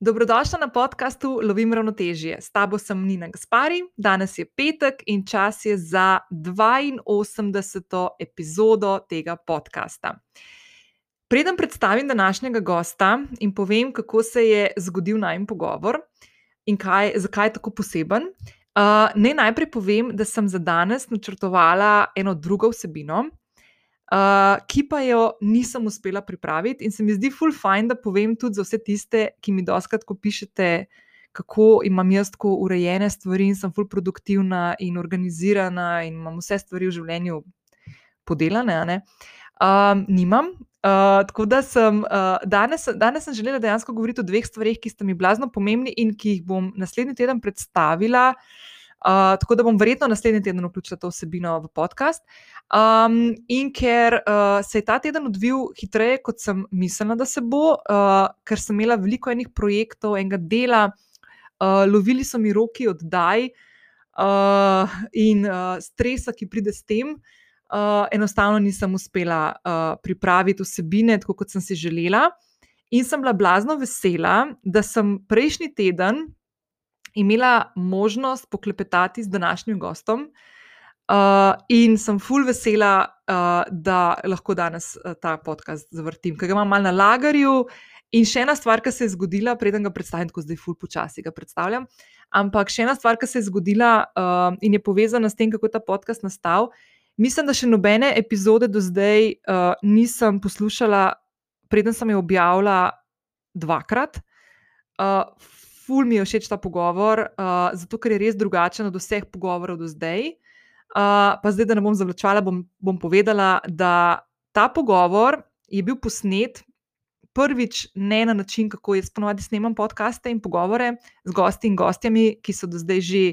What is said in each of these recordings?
Dobrodošla na podkastu Lovim ravnotežje. S tabo sem Nina Gaspari, danes je petek in čas je za 82. epizodo tega podcasta. Preden predstavim današnjega gosta in povem, kako se je zgodil najmen pogovor in kaj, zakaj je tako poseben, uh, naj najprej povem, da sem za danes načrtovala eno drugo vsebino, uh, ki pa jo nisem uspela pripraviti. In se mi zdi full fine, da povem tudi za vse tiste, ki mi doskrat pišete, kako imam jaz tako urejene stvari in sem full produktivna in organizirana in imam vse stvari v življenju podelane. Um, nimam. Uh, tako da sem uh, danes, danes sem želela dejansko govoriti o dveh stvarih, ki sta mi blazno pomembni in ki jih bom naslednji teden predstavila. Uh, tako da bom verjetno naslednji teden vključila to vsebino v podcast. Um, in ker uh, se je ta teden odvil hitreje, kot sem mislila, da se bo, uh, ker sem imela veliko enih projektov, enega dela, uh, lovili so mi roki oddaj uh, in uh, stresa, ki pride s tem. Uh, enostavno nisem uspela uh, pripraviti vsebine tako, kot sem si želela. In sem bila blazno vesela, da sem prejšnji teden, imela možnost poklepetati z današnjim gostom. Uh, in sem full vesela, uh, da lahko danes uh, ta podcast zavrtim, ker ga imam malo na lagarju. In še ena stvar, ki se je zgodila, preden ga predstavim, tako zdaj full počasi ga predstavljam. Ampak še ena stvar, ki se je zgodila uh, in je povezana s tem, kako je ta podcast nastal. Mislim, da še nobene epizode do zdaj uh, nisem poslušala, preden sem jo objavila dvakrat. Uh, ful mi je všeč ta pogovor, uh, zato ker je res drugačen od vseh pogovorov do zdaj. Uh, pa zdaj, da ne bom zavlačvala, bom, bom povedala, da ta pogovor je bil posnet prvič ne na način, kako jaz ponovadi snemam podcaste in pogovore z gosti in gostjami, ki so do zdaj že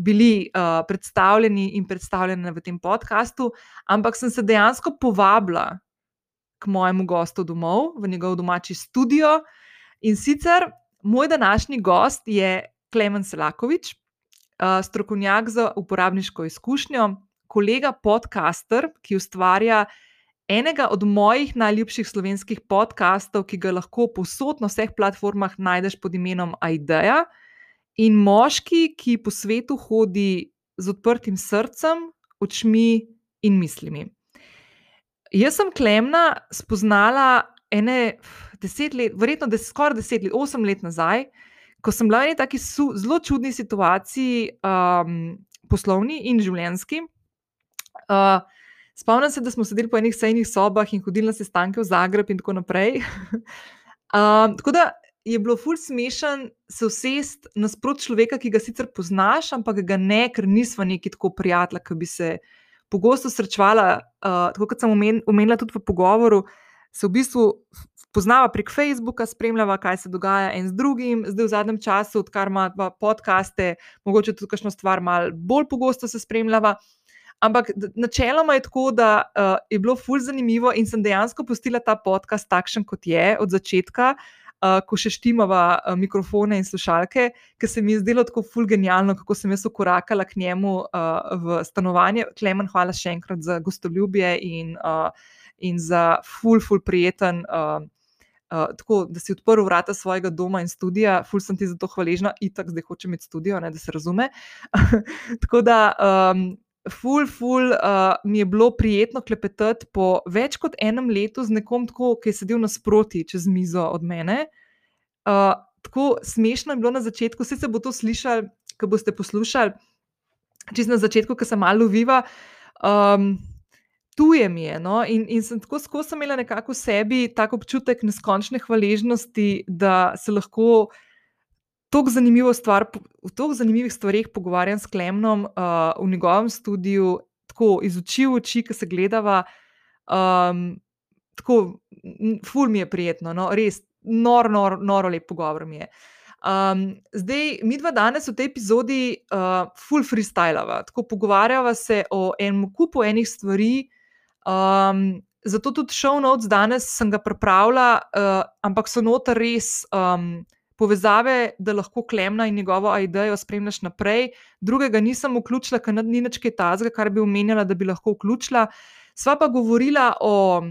bili uh, predstavljeni in predstavljeni v tem podkastu, ampak sem se dejansko povabila k mojemu gostu domov, v njegov domači studio. In sicer Moj današnji gost je Klemen Selakovič, strokovnjak za uporabniško izkušnjo, kolega podcaster, ki ustvarja enega od mojih najljubših slovenskih podkastov, ki ga lahko posod na vseh platformah najdeš pod imenom Aideja, in moški, ki po svetu hodi z odprtim srcem, očmi in mislimi. Jaz sem Klemna spoznala ene deset let, verjetno des, skoraj deset let, osem let nazaj, ko sem bila v neki zelo čudni situaciji, um, poslovni in življenjski. Uh, spomnim se, da smo sedeli po enih sejnih sobah in hodili na sestanke v Zagreb in tako naprej. um, tako da je bilo ful smešen se usest nasprot človeka, ki ga sicer poznaš, ampak ga ne, ker nismo neki tako prijatelji, ki bi se pogosto srečvala. Uh, tako kot sem omenila tudi v pogovoru, se v bistvu poznava prek Facebooka, spremljava, kaj se dogaja en z drugim, zdaj v zadnjem času, odkar ima podcaste, mogoče tudi kakšno stvar malo bolj pogosto se spremljava. Ampak načeloma je tako, da uh, je bilo fulj zanimivo in sem dejansko pustila ta podcast takšen, kot je od začetka. Uh, ko še štimava uh, mikrofone in slušalke, ker se mi je zdelo tako fulg genialno, kako sem jaz ukorakala k njemu uh, v stanovanje. Klemen, hvala še enkrat za gostoljubje in, uh, in za fulg, fulg prijeten. Uh, Uh, tako da si odprl vrata svojega doma in studia, ful sem ti za to hvaležna, in tako zdaj hočem imeti studio, ne, da se razume. tako da, um, ful, ful, uh, mi je bilo prijetno klepetati po več kot enem letu z nekom, tako, ki je sedel nasproti čez mizo od mene. Uh, tako smešno je bilo na začetku, vse se bo to slišali, ko boste poslušali, čez na začetku, ki sem malo viva. Um, tuje mi je. No? In, in sem tako skozi imela nekako v sebi tako občutek neskončne hvaležnosti, da se lahko tako stvar, v tako zanimivih stvarih pogovarjam s Klemnom uh, v njegovem studiu, tako iz oči v oči, ki se gledava. Um, tako, ful mi je prijetno, no? res noro, noro, noro lep pogovor mi je. Um, zdaj, mi dva danes v tej epizodi uh, full freestylava, tako pogovarjava se o enem kupu enih stvari, Um, zato tudi show notes danes sem ga pripravila, uh, ampak so noter res um, povezave, da lahko klemna in njegovo idejo spremljaš naprej. Drugega nisem vključila, ker ni nič kaj tazga, kar bi omenjala, da bi lahko vključila. Sva pa govorila o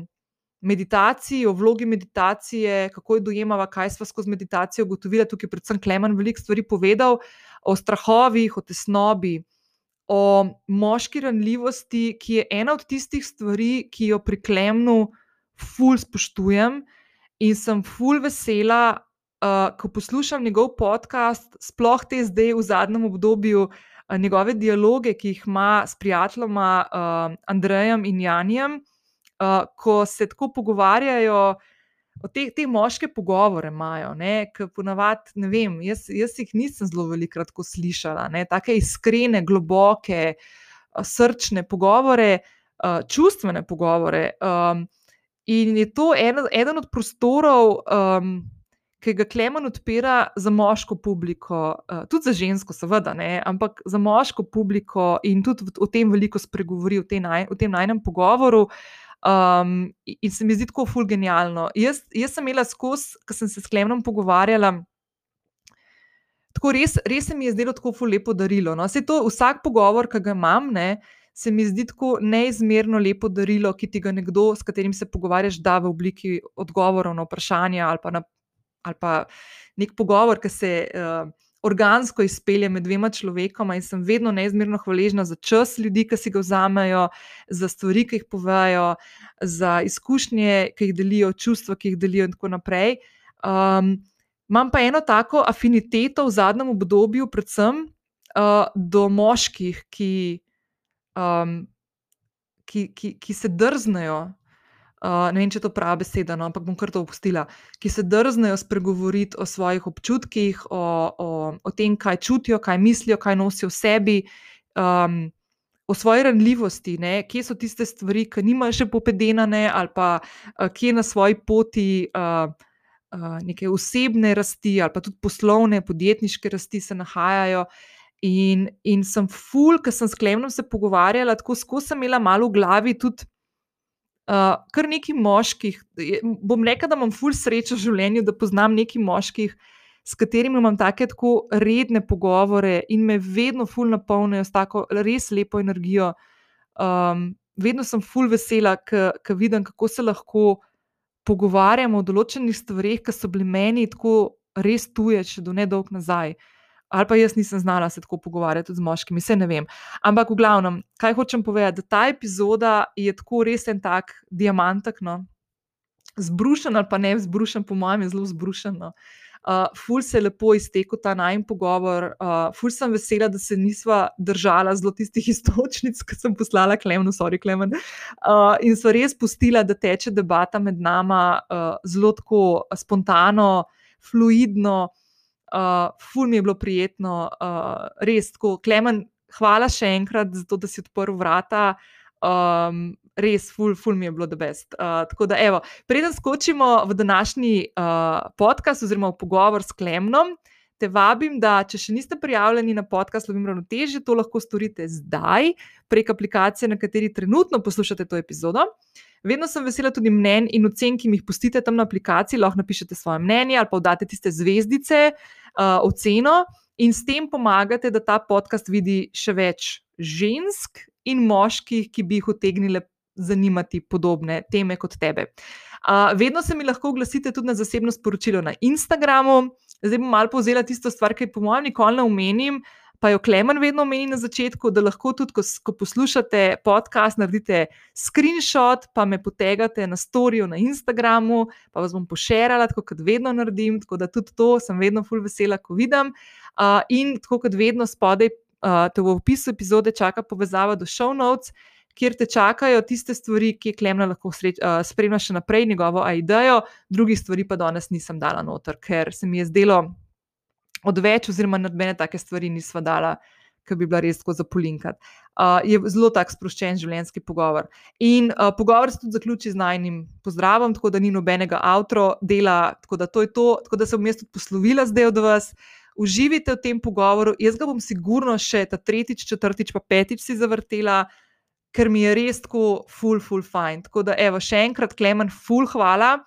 meditaciji, o vlogi meditacije, kako jo dojemava, kaj smo skozi meditacijo ugotovili. Tukaj je predvsem Klemen veliko stvari povedal o strahovih, o tesnobi, o moški ranljivosti, ki je ena od tistih stvari, ki jo pri Klemnu ful spoštujem in sem ful vesela. Uh, ko poslušam njegov podcast, sploh te zdaj v zadnjem obdobju, uh, njegove dialoge, ki jih ima s prijateljoma uh, Andrejem in Janjem, uh, ko se tako pogovarjajo, te, te moške pogovore imajo, ki ponavadi, ne vem, jaz, jaz jih nisem zelo velikrat slišala, tako iskrene, globoke, uh, srčne pogovore, uh, čustvene pogovore. In je to en, eden od prostorov. Um, Ki ga Klemen odpira za moško publiko, uh, tudi za žensko, seveda, ne, ampak za moško publiko, in tudi o tem veliko spregovori v, naj, v tem najnem pogovoru. Um, in se mi zdi tako fulgenialno. Jaz, jaz sem imela skozi, ko sem se s Klemnom pogovarjala. Tako res, res se mi je zdelo tako lepo darilo. No? To, vsak pogovor, ki ga imam, ne, se mi zdi tako neizmerno lepo darilo, ki ti ga nekdo, s katerim se pogovarjaš, da v obliki odgovorov na vprašanja ali pa, na, ali pa nek pogovor, ki se. Uh, organsko izpelje med dvema človekoma in sem vedno neizmerno hvaležna za čas ljudi, ki si ga vzamejo, za stvari, ki jih povejo, za izkušnje, ki jih delijo, čustva, ki jih delijo, in tako naprej. Um, imam pa eno tako afiniteto v zadnjem obdobju, predvsem uh, do moških, ki, um, ki, ki, ki se drznejo uh, ne vem, če je to prava beseda, no, ampak bom kar to opustila, ki se drznejo spregovoriti o svojih občutkih, o, o, o tem, kaj čutijo, kaj mislijo, kaj nosijo v sebi, um, o svoji ranljivosti, ne, kje so tiste stvari, ki nimajo še popedenane, ali pa uh, kje na svoji poti. Uh, Uh, neke osebne rasti, ali pa tudi poslovne, podjetniške rasti se nahajajo. In, in sem ful, ker sem s Klemnom se pogovarjala, tako skozi sem imela malo v glavi tudi uh, kar nekaj moških. Bom rekel, da imam ful srečo v življenju, da poznam nekaj moških, s katerimi imam tako redne pogovore in me vedno ful napolnijo s tako res lepo energijo. Um, vedno sem ful vesela, ker vidim, kako se lahko pogovarjamo o določenih stvareh, ki so bili meni tako res tuje, še do nedolg nazaj. Uh, ali pa jaz nisem znala se tako pogovarjati z moškimi, vse ne vem. Ampak v glavnem, kaj hočem povedati, da ta epizoda je tako res en tak diamantek, no? zbrušen ali pa ne zbrušen, po mojem, je zelo zbrušen. No? Uh, ful se je lepo iztekel ta najmen pogovor, uh, ful sem vesela, da se nisva držala zelo tistih istočnic, ki sem poslala Klemenu, sorry, Klemen. Uh, in so res pustila, da teče debata med nama uh, zelo tako spontano, fluidno, uh, ful mi je bilo prijetno, uh, res tako. Klemen, hvala še enkrat za to, da si odprl vrata. Um, res, ful, ful mi je bilo the best. Uh, tako da, evo, preden skočimo v današnji uh, podcast oziroma v pogovor s Klemnom. Te vabim, da če še niste prijavljeni na podcast Lovim Ravnotežje, to lahko storite zdaj prek aplikacije, na kateri trenutno poslušate to epizodo. Uh, Vedno sem vesela tudi mnen in ocen, ki mi jih pustite tam na aplikaciji, lahko napišete svoje mnenje ali pa date tiste zvezdice, uh, oceno in s tem pomagate, da ta podcast vidi še več žensk in moških, ki bi jih utegnile zanimati podobne teme kot tebe. Uh, vedno se mi lahko oglasite tudi na zasebno sporočilo na Instagramu. Zdaj bom malo povzela tisto stvar, ki po mojem nikoli ne omenim pa jo Klemen vedno meni na začetku, da lahko tudi, ko, ko poslušate podcast, naredite screenshot, pa me potegate na storijo na Instagramu, pa vas bom pošerala, tako kot vedno naredim. Tako da tudi to sem vedno fulj vesela, ko vidim. Uh, in tako kot vedno spodaj, uh, te v opisu epizode čaka povezava do show notes. Kjer te čakajo tiste stvari, ki je Klemna lahko sreč, uh, spremlja še naprej, njegovo idejo, drugih stvari pa danes nisem dala noter, ker se mi je zdelo, odveč, oziroma nobene take stvari nisva dala, ki bi bila res tako za polinkati. Uh, je zelo tak sproščen življenjski pogovor. In uh, pogovor se tudi zaključi z najnim pozdravom, tako da ni nobenega avtro dela, tako da to je to, tako da se bom jaz tudi poslovila zdaj od vas. Uživite v tem pogovoru, jaz ga bom sigurno še ta tretjič, četrtič, pa petič si zavrtela, ker mi je res tako, full, full, fine. Tako da, evo, še enkrat, Klemen, full, hvala.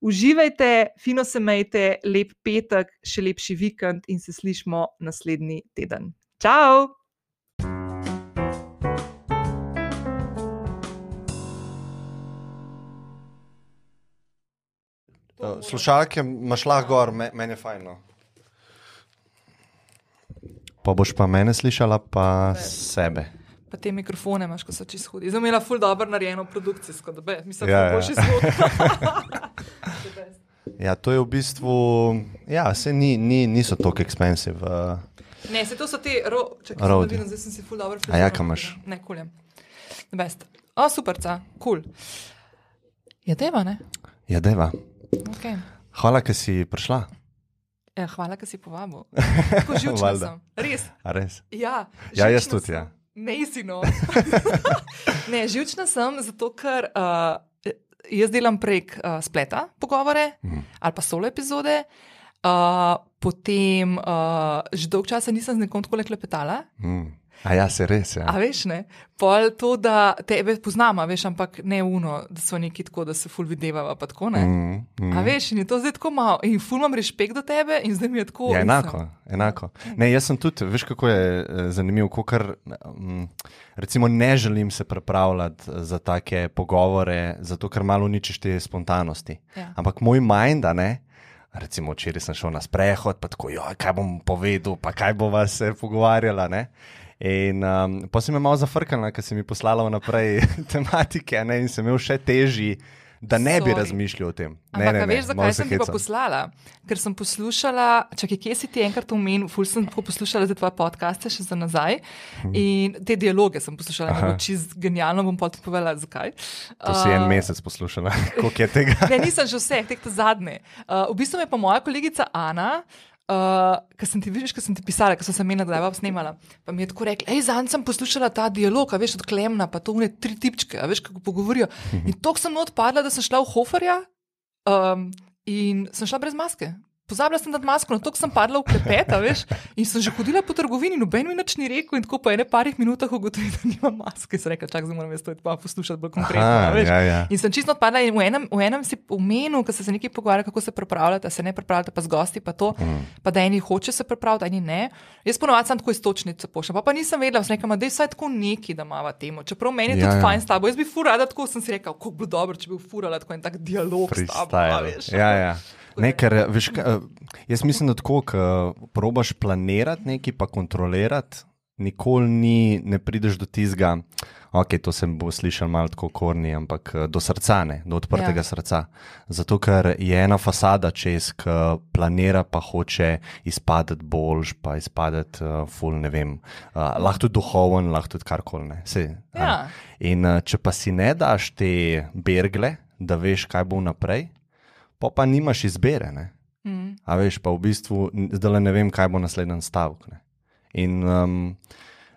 Uživajte, fino se majte, lep petek, še lepši vikend in se slišmo naslednji teden. Ciao! slušalke imaš lahko gor, me, meni je fajn. No. Pa boš pa mene slišala, pa sebe. Pa te mikrofone imaš, ko so čisto hudi. Zdaj imela ful dobro narejeno produkcijsko, da bi mislim, Ja, da ja. boš izvodila. Ja, to je v bistvu, ja, se ni, ni, niso tako expensive. Uh, ne, se to so te, ro, čakaj, sem Rodi. naredila, zdaj sem si ful dobro A ja, kam imaš? Ne, kulje. Best. O, superca, kul. Cool. Je deva, ne? ja, deva. Okay. Hvala, ker si prišla. Ja, hvala, ker si povabil. Tako živčna sem. Res. A res? Ja, Ja, jaz tudi, sem. ja. Si no. ne, živčna sem zato, ker uh, jaz delam prek uh, spleta pogovore Mhm. ali pa solo epizode. Uh, potem uh, že dolgo časa nisem z nekom tako klepetala. Mm. A ja, se res. Ja. A veš, ne? Pol to, da tebe poznam, a veš, ampak ne uno, da so neki tako, da se ful videvava, pa tako ne. Mm, mm. A veš, in je to zdaj tako malo, in ful imam respekt do tebe, in zdaj mi je tako. Ja, enako, sem- enako. Ne, jaz sem tudi, veš, kako je eh, zanimivo, ker recimo ne želim se pripravljati eh, za take pogovore, zato ker malo uničiš te spontanosti. Ja. Ampak moj mind, a ne. Recimo, včeraj sem šel na sprehod, pa tako, jo, kaj bom povedal, pa kaj bova se pogovarjala. Ne? In um, pa sem me malo zafrkala, ker si mi poslala naprej tematike, ne? in sem imel še težji, da ne bi Sorry. razmišljal o tem. Ne, Ampak ne, ne, veš, zakaj se sem ti pa hecam. poslala? Ker sem poslušala, čakaj, kje si ti enkrat omenil, ful sem poslušala za tvoje podcaste še za nazaj in te dialoge sem poslušala, Aha. čist genialno, bom ti povedala, zakaj. To si en Uh, mesec poslušala, koliko je tega. Ne, nisem že vseh, tek ta zadnje. Uh, v bistvu me je pa moja kolegica Ana, uh, ki sem ti vidiš, ki sem ti pisala, ki sem se meni nadaljevala, snemala, pa mi je tako rekla, hej, zanj sem poslušala ta dialog, a veš, od Klemna, pa to une tri tipčke, veš, kako pogovorijo. In tok sem odpadla, da sem šla v Hoferja um, in sem šla brez maske. Pozabila sem dati masko, na to sem padla v klepet, a veš, in sem že hodila po trgovini, noben mi nič ni rekel, in tako po ene parih minutah ugotovila, da nimam maske. Sem rekla, čak, zdaj moram jaz to pa poslušati bolj konkretno. Aha, veš. ja, ja. In sem čisto odpadla in v enem, v enem si omenil, ko se nekaj pogovarja, kako se pripravljate, se ne pripravljate, pa z gosti, pa to, mm. pa da eni hoče se pripraviti, eni ne. Jaz ponovadi sem tako istočnice pošljem, pa, pa nisem vedela, sem rekla, da je vsaj tako neki, da ima temo. Čeprav meni je Ja, tudi ja. fajn s tabo, jaz bi furala tako, sem si rekla, kako bi bilo dobro, če bi furala tako en tak dialog s tabo. Freestyle. veš. Ja, ja. Ne, ker, veš, ka- jaz mislim, da tako, ko probaš planirati nekaj, pa kontrolirati, nikoli ni, ne prideš do tizga. Ok, to se bo slišal malo tako korni, ampak do srca, ne, do odprtega Ja. srca. Zato, ker je ena fasada čez, ki planira, pa hoče izpadati boljš, pa izpadati uh, ful, ne vem, uh, lahko tudi duhoven, lahko tudi karkoli. ne, a. Ja. In uh, če pa si ne daš te bergle, da veš, kaj bo naprej, pa pa nimaš izbire. Ne? Mm. A veš, pa v bistvu zdaj le ne vem, kaj bo naslednji stavek. Ne? In um,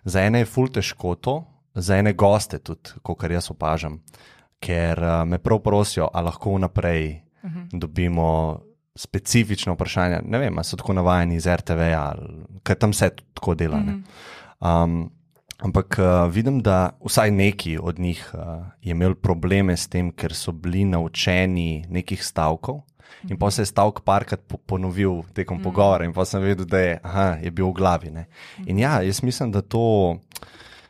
za ene je ful težko to, za ene goste tudi, kot jaz opažam, ker uh, me prav prosijo, a lahko vnaprej Mhm. -huh. dobimo specifične vprašanja. Ne vem, ali so tako navajeni iz RTV, ali ker tam se tako dela. Uh Mhm. -huh. um, ampak uh, vidim, da vsaj neki od njih uh, je imel probleme s tem, ker so bili naučeni nekih stavkov. In pa se je stavek parkrat po ponovil tekom mm. pogovora, in pa sem vedel, da je, aha, je bil v glavi. Ne. In ja, jaz mislim, da to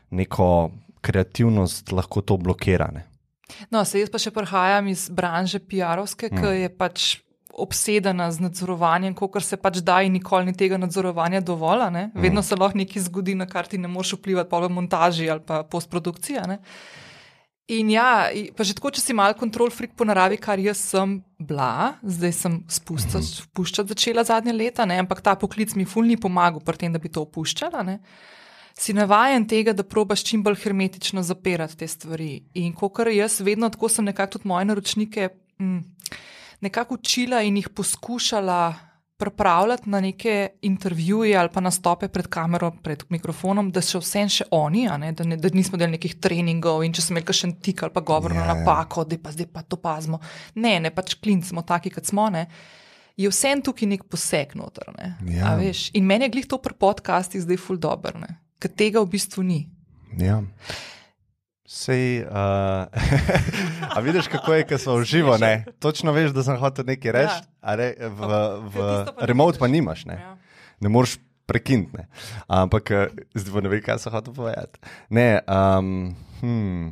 neko kreativnost lahko to blokira. Ne. No, se jaz pa še prihajam iz branže PR-ovske, ki Mm. je pač obsedena z nadzorovanjem, kot se pač da, in nikoli ni tega nadzorovanja dovolj. ne. Vedno Mm. se lahko nekaj zgodi, na kar ti ne moreš vplivati, pa v montaži ali pa postprodukciji. a ne. In ja, pa že tako, če si mal kontrol freak po naravi, kar jaz sem bila, zdaj sem spuščati, spuščati začela zadnje leta, ne, ampak ta poklic mi ful ni pomagal pri tem, da bi to opuščala. Ne. Si navajen tega, da probaš čim bolj hermetično zapirati te stvari. In kot jaz vedno tako sem nekako tudi moje naročnike mm, nekako učila in jih poskušala pripravljati na neke intervjuje ali pa nastope pred kamero, pred mikrofonom, da so vsem še oni, ne, da, ne, da nismo delali nekih treningov in če smo imeli kakšen tik ali pa govorno Ja, ja, ja. napako, da pa zdaj pa to pazimo. Ne, ne, pač klinc smo taki, kot smo. Ne. Je vsem tukaj nek poseg noter. Ne. Ja. A veš, In meni je glih to pri podcastih zdaj ful dobro, ne. ker tega v bistvu ni. Ja. Sej, uh, a vidiš, kako je, ko smo v živo, ne? Točno veš, da sem hotel nekaj reči, ja. ne, v, v Ker pa ne remote pa nimaš, ne, Ja. ne moreš prekiniti. Ne? Ampak eh, zdaj pa ne vem, kaj sem hotel povedati. Ne, um, hmm,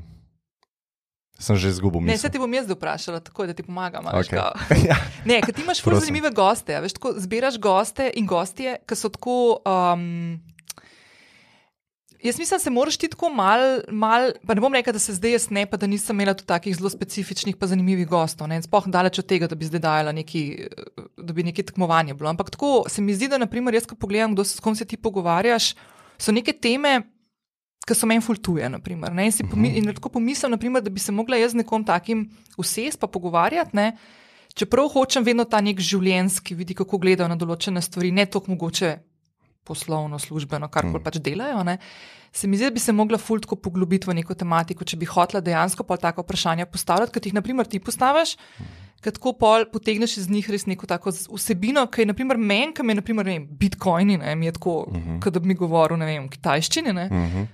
Sem že izgubil Ne, misel. se ti bom jaz vprašala, tako da ti pomagam. a kao. ja. Ne, ker ti imaš Prosim. zanimive goste. a Veš, tako, zbiraš goste in gostje, ki so tako. Um, jaz mislim, da se moraš ti tako mal, mal, pa ne bom rekel, da se zdaj jaz ne, pa da nisem imela tudi takih zelo specifičnih, pa zanimivih gostov. Ne, Sploh daleč od tega, da bi zdaj dajala neki, eh, da bi neki tekmovanje bilo. Ampak tako se mi zdi, da naprimer, jaz, ko pogledam, kdo se, s kom se ti pogovarjaš, so neke teme. Ki so meni fultuje, naprimer, ne, in, si pomi, in tako pomislim, naprimer, da bi se mogla jaz z nekom takim usesti pa pogovarjati. Ne, čeprav hočem vedno ta nek življenjski vidik, kako gledajo na določene stvari, ne toliko mogoče poslovno, službeno, karkoli mm. pač delajo. Ne, se mi zdi, da bi se mogla fultko poglobiti v neko tematiko, če bi hotela dejansko pa tako vprašanja postavljati, kot jih naprimer ti postaviš. Ker tako pol potegneš iz njih res neko tako vsebino, ki je naprimer meni, ki je naprimer, ne vem, bitcoini, ne, mi je tako, uh -huh. kot da bi mi govoril, ne vem, kitajščini, ne, uh Mhm. -huh.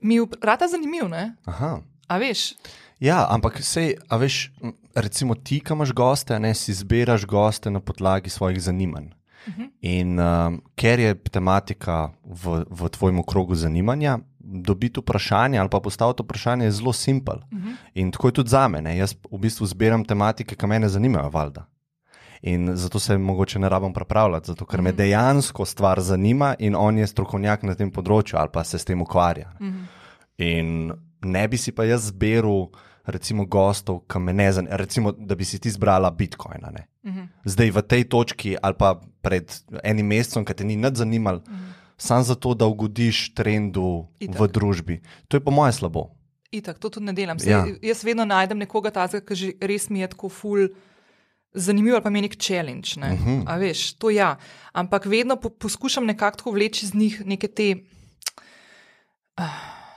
mi je rata zanimiv, ne, Aha. a veš. Ja, ampak sej, a veš, recimo ti, ki imaš goste, ne si izbiraš goste na podlagi svojih zanimanj. Uh -huh. In um, ker je tematika v, v tvojem krogu zanimanja, dobiti vprašanje ali pa postaviti vprašanje je zelo simpel. Uh -huh. In tako je tudi za me. Jaz v bistvu zbiram tematike, ki me zanimajo, valjda. In zato se mogoče ne rabim pripravljati, zato ker me dejansko stvar zanima in on je strokovnjak na tem področju ali pa se s tem ukvarja. Uh -huh. In ne bi si pa jaz zbiral, recimo, gostov, ki me ne zanimajo, recimo, da bi si ti zbrala Bitcoina. Ne? Uh -huh. Zdaj v tej točki, ali pa pred enim mesecem, ki te ni nič zanimalo, Mhm. mm. samo zato, da ugodiš trendu Itak. v družbi. To je po mojem slabo. Itak, to tudi ne delam. Sej, Ja. ja. Jaz vedno najdem nekoga takega, ki že res mi je tako ful. Zanimivo ali pa je nek challenge. Ne? Uh Mhm. -huh. A veš, to ja. Ampak vedno po, poskušam nekako vleči iz njih neke te. ah,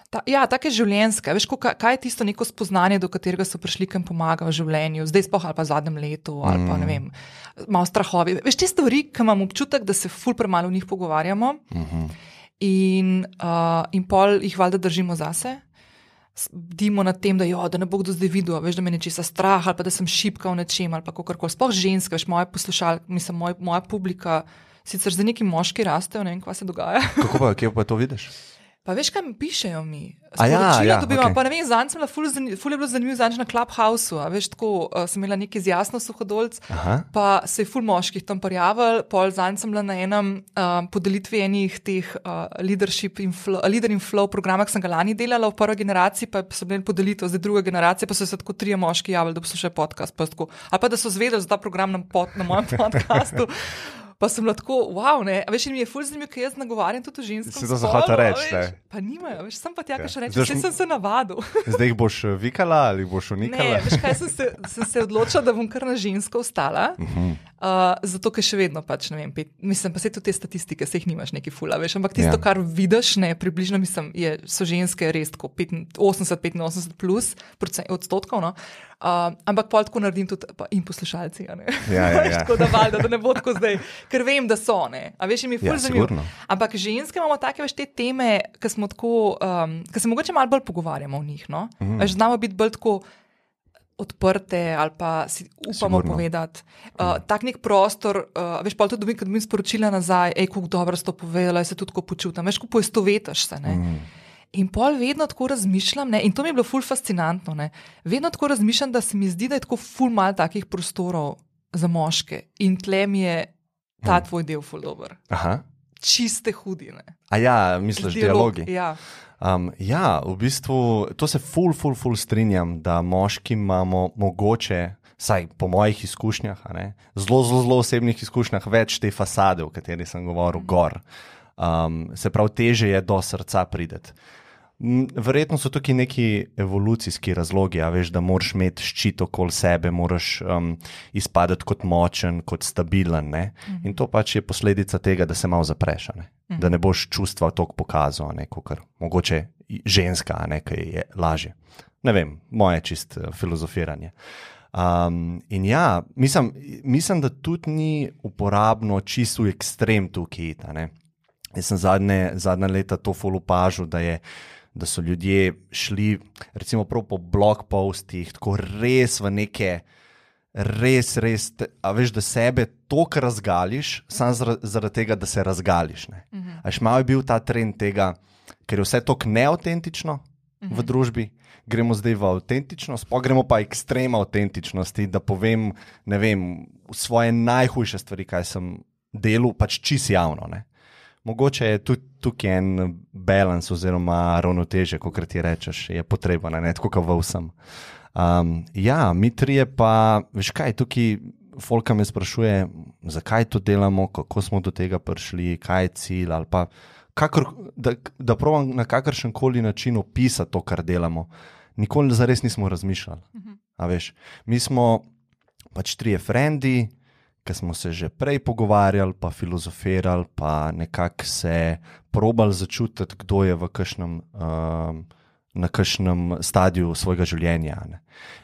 Ta, ja, take življenjske. Veš, ko, kaj, kaj je tisto neko spoznanje, do katerega so prišli, ki jim pomaga v življenju, zdaj spoh ali pa v zadnjem letu, ali pa ne vem, malo strahovi. Veš, te stvari, ki imam občutek, da se ful premalo o njih pogovarjamo Uh -huh. in, uh, in pol jih valjda držimo zase. Bdimo nad tem, da, jo, da ne bo kdo zdaj videl, veš, da me nečesa strah ali pa da sem šipka v nečem ali kako koli. Sploh ženske, veš, moje poslušalke, mislim, moj, moja publika, sicer za neki moški rastejo, ne vem, kaj se dogaja. Kako pa, kje pa to vidiš? Pa veš, kaj mi pišejo mi? A ja, Sporočila ja, dobivam, okej. pa ne vem, zanj sem bila ful, ful je bilo zanimivo, zanj na Clubhouse, a veš, tako uh, sem imela neki z jasno suhodolc, Aha. pa se je ful moških tam prijavil, pol zanj sem bila na enem um, podelitvi enih teh uh, leadership in flow, leader in flow programa, ki sem ga lani delala v prvi generaciji, pa so bili podelitev, zdaj druga generacija, pa so se tako trije moški javili, da poslušajo podcast, pa tako, ali pa da so zvedeli za ta program na, pod, na mojem podkastu. Pa sem bila tako, wow, ne, a veš, in mi je ful zanimivo, ker jaz nagovarjam tudi ženske. Si to hotela reči, ne. Pa nimajo, veš, sem pa tja, Ja. kaj še reče, vse šm- sem se navadil. Zdaj jih boš eh, vikala ali boš Ne, unikala? veš kaj, sem se, sem se odločila, da bom kar na žensko ostala. Uh -huh. uh, zato, ker še vedno pač ne vem, pet, mislim, pa se tudi te statistike, se jih nimaš neki fula, veš, ampak tisto, Ja. ja. kar vidiš, ne, približno mislim, je, so ženske res tako 80-85 plus procent, odstotkov. No? Uh, ampak pol tako naredim tudi pa, in poslušalci. a ne. Ja, ja, ja. tako da valjda, da ne bo tako zdaj, ker vem, da so. Ne? A veš, mi je Ja, ful zanimivo. sigurno. Ampak ženske imamo take veš te teme, ki smo tako, um, ki se mogoče malo bolj pogovarjamo o njih. No? Mm. Veš, znamo biti bolj tako odprte ali pa si upamo Sigurno. Povedati. Uh, tak nek prostor, uh, veš, pa tudi dobim, ko dobim sporočila nazaj, hej, kako dobro si to povedala, se tudi tako počutim, veš, ko poistovetiš se. Ne? Mm. In pol vedno tako razmišljam, ne? in to mi je bilo ful fascinantno. Ne? Vedno tako razmišljam, da se mi zdi, da je tako ful mal takih prostorov za moške in tle mi je ta tvoj del ful dober. Aha. Čiste hudine. A ja, misliš, dialogi? Ja. Um, ja, v bistvu to se ful, ful, ful strinjam, da moški imamo mogoče, saj po mojih izkušnjah, ne, zelo, zelo, zelo osebnih izkušnjah, več te fasade, o kateri sem govoril, gor. Um, se pravi, teže je do srca prideti. Verjetno so tukaj neki evolucijski razlogi, veš, da moraš imeti ščit okoli sebe, moraš um, izpadati kot močen, kot stabilen. Ne? In to pač je posledica tega, da se malo zapreš, ne? da ne boš čustva tako pokazal, kot mogoče i- ženska, ki je lažje. Ne vem, moje čist eh, filozofiranje. Um, in ja, mislim, mislim, da tudi ni uporabno čisto v ekstrem tukaj. Jaz sem zadnje, zadnja leta to fulupažil, da, je, da so ljudje šli, recimo, po blog postih, tako res v neke, res, res, te, a veš, da sebe toliko razgališ, samo zaradi, zaradi tega, da se razgališ. Uh -huh. Až malo je bil ta trend tega, ker je vse tako neautentično, v družbi, gremo zdaj v avtentičnost, pa gremo pa ekstrem avtentičnosti, da povem, ne vem, svoje najhujše stvari, kaj sem delal, pač čist javno. Ne. Mogoče je tudi tukaj en balans oziroma ravnoteže, kot ti rečeš, je potrebno, ne tako kot v vsem. Um, ja, mi trije pa, veš kaj, tukaj Folka me sprašuje, zakaj to delamo, kako smo do tega prišli, kaj je cilj. Pa, kakor, da da pravim na kakršen koli način opisati to, kar delamo. Nikoli za res nismo razmišljali. Veš, mi smo pač trije frendi, ki smo se že prej pogovarjali, pa filozofirali, pa nekako se probali začutiti, kdo je v kažem. Um, Na kakšnem stadiju svojega življenja. Ne.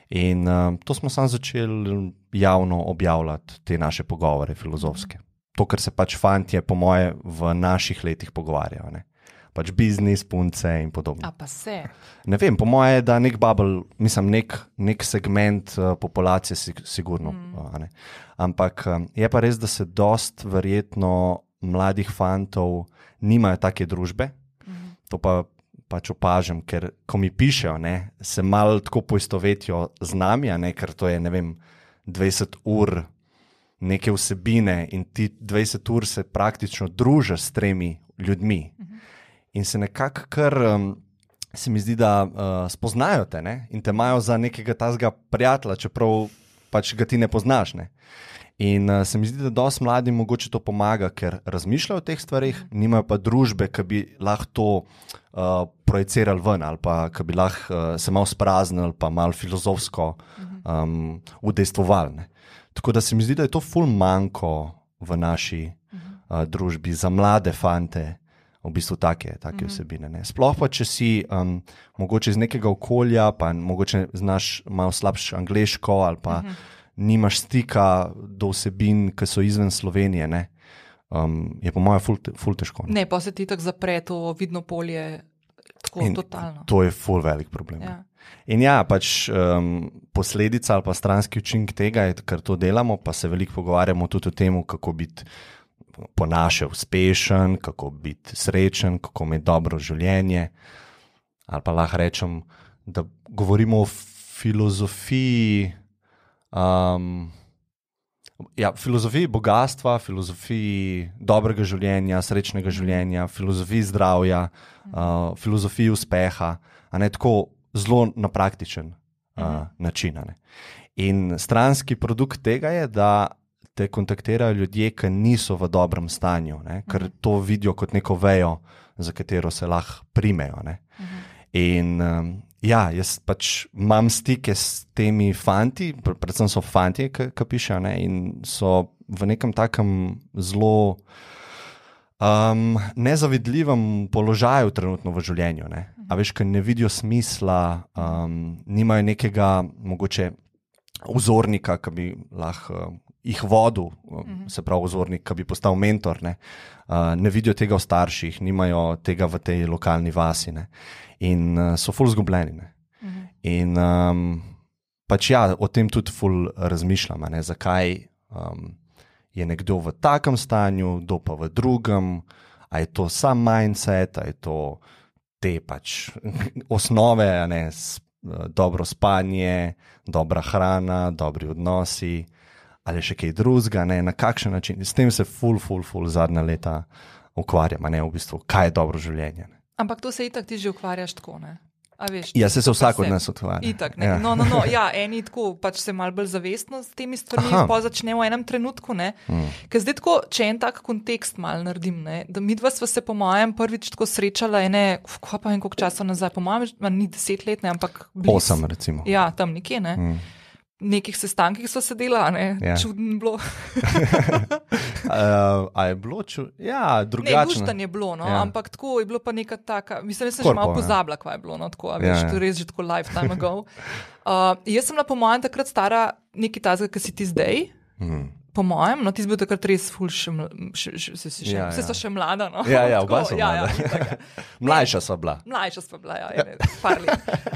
In uh, to smo samo začeli javno objavljati, te naše pogovore, filozofske. To, kar se pač fanti, po moje, v naših letih pogovarjajo. Ne. Pač biznis, punce in podobno. A pa se. Ne vem, po moje, da nek bubble, mislim, nek, nek segment uh, populacije, si, sigurno. Mm. Uh, Ampak um, je pa res, da se dost verjetno mladih fantov nimajo take družbe. Mm. To pa pač opažam, ker ko mi pišejo, ne, se malo tako poistovetijo z nami, ne, ker to je vem, 20 ur neke vsebine in ti 20 ur se praktično družiš s tremi ljudmi. In se nekako kar. Um, Se mi zdi, da uh, spoznajo te ne? in te imajo za nekega tazga prijatelja, čeprav pač ga ti ne poznaš. Ne? In uh, se mi zdi, da dosti mladim mogoče to pomaga, ker razmišljajo o teh stvarih, nimajo pa družbe, ki bi lahko to uh, projicirali ven ali pa ki bi lahko uh, se malo spraznili, pa malo filozofsko um, udejstvovali. Tako da se mi zdi, da je to ful manjko v naši uh, družbi za mlade fante. V bistvu take, take mm -hmm. vsebine. Ne. Sploh pa, če si um, mogoče iz nekega okolja, pa mogoče znaš malo slabše angliško ali pa mm -hmm nimaš stika do vsebin, ki so izven Slovenije, um, je po mojem ful, ful težko. Ne, ne pa se ti tako zapre to vidno polje, tako in totalno. To je ful velik problem. Ja. In ja, pač um, posledica ali pa stranski učinek tega je, ker to delamo, pa se veliko pogovarjamo tudi o tem, kako biti po naše uspešen, kako biti srečen, kako imeti dobro življenje. Ali pa lahko rečem, da govorimo o filozofiji. Um, ja, filozofiji bogatstva, filozofiji dobrega življenja, srečnega življenja, filozofiji zdravja, uh, filozofiji uspeha, a ne tako zelo na praktičen uh, način. In stranski produkt tega je, da te kontaktirajo ljudje, ki niso v dobrem stanju, ne? ker to vidijo kot neko vejo, za katero se lahko primejo. Ne? In um, Ja, jaz pač imam stike s temi fanti, predvsem so fanti, ki pišejo, ne, in so v nekem takem zelo um, nezavidljivem položaju trenutno v življenju. Ne. A veš, ker ne vidijo smisla, um, nimajo nekega mogoče vzornika, ki bi lahko. Ih vodil, se pravi, vzornik, ki bi postal mentor, ne, uh, ne vidijo tega v starših, nimajo tega v tej lokalni vasi. Ne in uh, so ful zgubljeni. Uh -huh. In um, pač ja, o tem tudi ful razmišljam, ne, zakaj um, je nekdo v takem stanju, kdo pa v drugem, ali je to sam mindset, ali je to te pač osnove, ne, uh, dobro spanje, dobra hrana, dobri odnosi. Ali še kaj drugega, na kakšen način. S tem se ful, ful, ful zadnja leta ukvarjam, ne v bistvu, kaj je dobro življenje. Ne. Ampak to se itak ti že ukvarjaš tako. Veš, ja, se, se vsak od nas ukvarja. Itak, ja. no, no, no, ja, eni tako pač se malo bolj zavestno s temi stvarmi, pa začnemo v enem trenutku. Mm. Zdaj, tako, če en tak kontekst mal naredim, ne, da mi dva sva se, po mojem, prvič tako srečala, ene, kva pa en koliko časa nazaj, po mojem, ni deset let, ne, ampak. Bliz. Osem, recimo. Ja, tam nekje. Ne. Mm nekih sestankih so sedela, ne? Ja. čudno bilo. uh, je bilo čudno? Ja, drugače. Ne, je bilo, no? ja. ampak tako je bilo pa neka taka. Mislim, da sem Korpo, že malo ja. pozabila, kaj je bilo. No? Tako, veš, ja, ja. To je res že tako lifetime ago. Uh, jaz sem bila po mojem takrat stara nekaj tazga, kar si ti zdaj. Mm po mojem, no, ti si bil takrat res fulš, vse si še, ja, ja. še mlada. No? Ja, ja, oba so ja, ja, ja. Mlajša sva bila. Mlajša sva bila, ja, ne,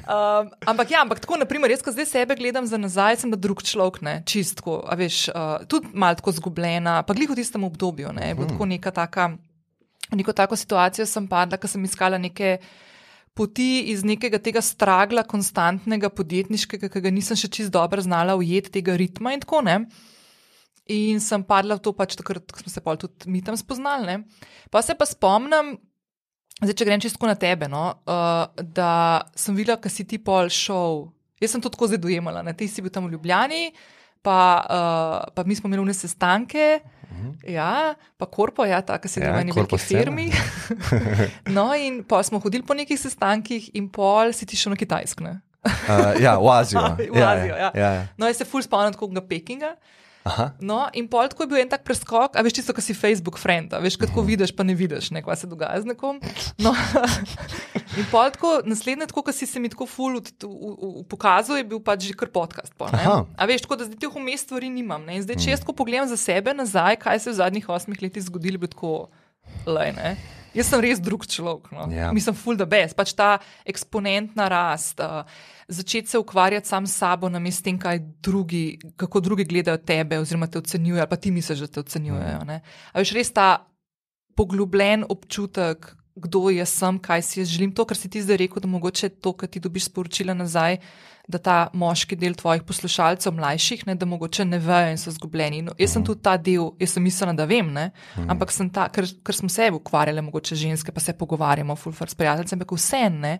um, ampak ja, ampak tako, naprimer, jaz, ko zdaj sebe gledam za nazaj, sem da drug človek, ne, čistko, a veš, uh, tudi malo tako zgubljena, pa glih v tistem obdobju, ne, je bilo hmm. tako neka taka, neko tako situacijo sem padla, ko sem iskala neke poti iz nekega tega stragla, konstantnega podjetniškega, ki ga nisem še čist dobro znala ujeti, tega ritma in tako ne. In sem padla v to, pač takrat, ko smo se pa tudi mi tam spoznali. Ne. Pa se pa spomnim, zdaj, če grem čisto na tebe, no, uh, da sem videla, kaj si ti pol šel. Jaz sem to tako zdaj dojemala, ne. ti si bil tam v Ljubljani, pa, uh, pa mi smo imeli vne sestanke. Mhm. Ja, pa korpo, ja, tako se Ja, da v korpo veliki firmi. no, in pa smo hodili po nekih sestankih, in pol si ti šel na Kitajsko. Uh, ja, v Azijo. V Azijo, ja. ja, ja. No, jaz se ful spomnim tako Pekinga. Aha. No, in pol tako je bil en tak preskok, a veš, tisto, kar si Facebook friend, veš, kaj tako vidiš, pa ne vidiš, ne, kaj se dogaja z nekom. No, in pol tako, naslednje, tako, kar si se mi tako ful v- v- v- pokazal, je bil pač že kar podcast. Pol, a veš, tako da zdaj teh vmes stvari nimam. Ne. In zdaj, če jaz tako pogledam za sebe nazaj, kaj se je v zadnjih osmih letih zgodilo, bi tako, ne. Jaz sem res drug človek. No. Ja. Mislim, full the best. Pač ta eksponentna rast, uh, začeti se ukvarjati sam s sabo, namesto tem, kaj drugi, kako drugi gledajo tebe, oziroma te ocenjujejo, ali pa ti misliš, da te ocenjujejo. ne. A veš, res ta poglobljen občutek, kdo jaz sem, kaj si jaz želim. To, kar si ti zdaj rekel, da mogoče to, kar ti dobiš sporočila nazaj, da ta moški del tvojih poslušalcev, mlajših, ne, da mogoče ne vejo in so zgubljeni. No, jaz sem tudi ta del, jaz sem mislila, da vem, ne, ampak sem ta, ker, ker smo se ukvarjali, mogoče ženske, pa se pogovarjamo, fulfar s prijateljem, ampak vse ne.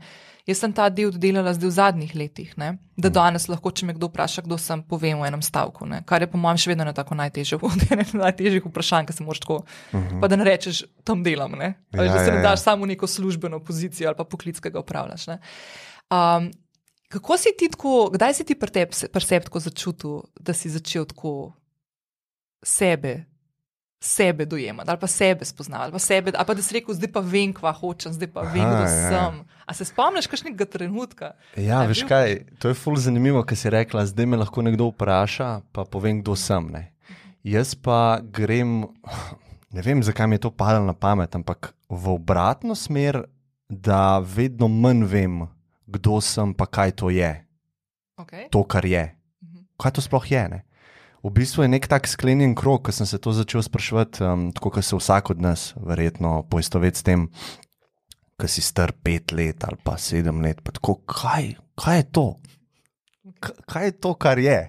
Jaz sem ta del delala zdaj v zadnjih letih, ne? da danes lahko, če me kdo vpraša, kdo sem, povem v enem stavku. Ne? Kar je po mojem še vedno ne tako najtežje, eno najtežjih vprašanj, ki se moraš tako. Uh -huh. Pa da ne rečeš, tam delam, ne? Ali Ja, da se ja, ne ja. daš samo v neko službeno pozicijo ali pa poklic, ki ga upravljaš. ne. Um, kako si ti tako, kdaj si ti pri tebi pri tako začutil, da si začel tako sebe? Sebe dojemati, ali pa sebe spoznati, ali pa, sebe, ali pa da si rekel, zdaj pa vem, kva hočem, zdaj pa vem, Aha, kdo ja. sem. A se spomniš kakšnega trenutka? Ja, veš bil- kaj, to je ful zanimivo, ker si rekla, zdaj me lahko nekdo vpraša, pa povem, kdo sem. Ne. Jaz pa grem, ne vem, zakaj mi je to padalo na pamet, ampak v obratno smer, da vedno manj vem, kdo sem, pa kaj to je, Okay. to, kar je. Mhm. Kaj to sploh je? Ne? V bistvu je nek tak sklenjen krog, ko sem se to začel spraševati, um, tako kot se vsak od nas, verjetno, poistoveti s tem, ko si star pet let ali pa sedem let. Pa tako, kaj, kaj je to? K kaj je to, kar je?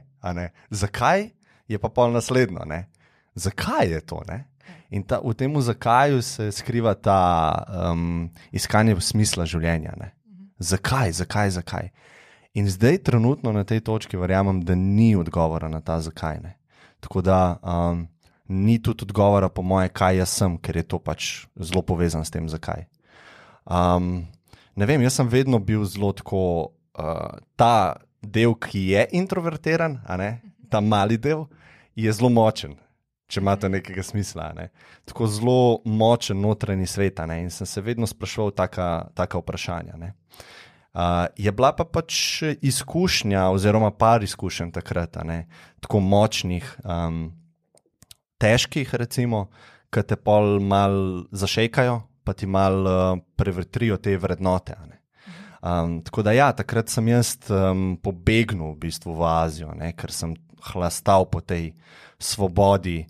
Zakaj je pa pol naslednjo? Ne? Zakaj je to? Ne? In ta, v tem zakaju se skriva ta um, iskanje smisla življenja. Ne? Zakaj, zakaj, zakaj? In zdaj, trenutno na tej točki, verjamem, da ni odgovora na ta zakaj. Ne? Tako da um, ni tudi odgovora, po moje, kaj jaz sem, ker je to pač zelo povezano s tem, zakaj. Um, ne vem, jaz sem vedno bil zelo tako, uh, ta del, ki je introvertiran, ta mali del, je zelo močen. Če imate nekega smisla. Ne? Tako zelo močen notranji svet. ne, In sem se vedno spraševal taka, taka vprašanja. ne. Uh, je bila pa pač izkušnja, oziroma par izkušenj takrat, ne, tako močnih, um, težkih, recimo, ki te pol mal zašekajo, pa ti mal uh, prevetrijo te vrednote. Um, tako da, ja, takrat sem jaz um, pobegnil v bistvu v Azijo, ne, ker sem hlastal po tej svobodi,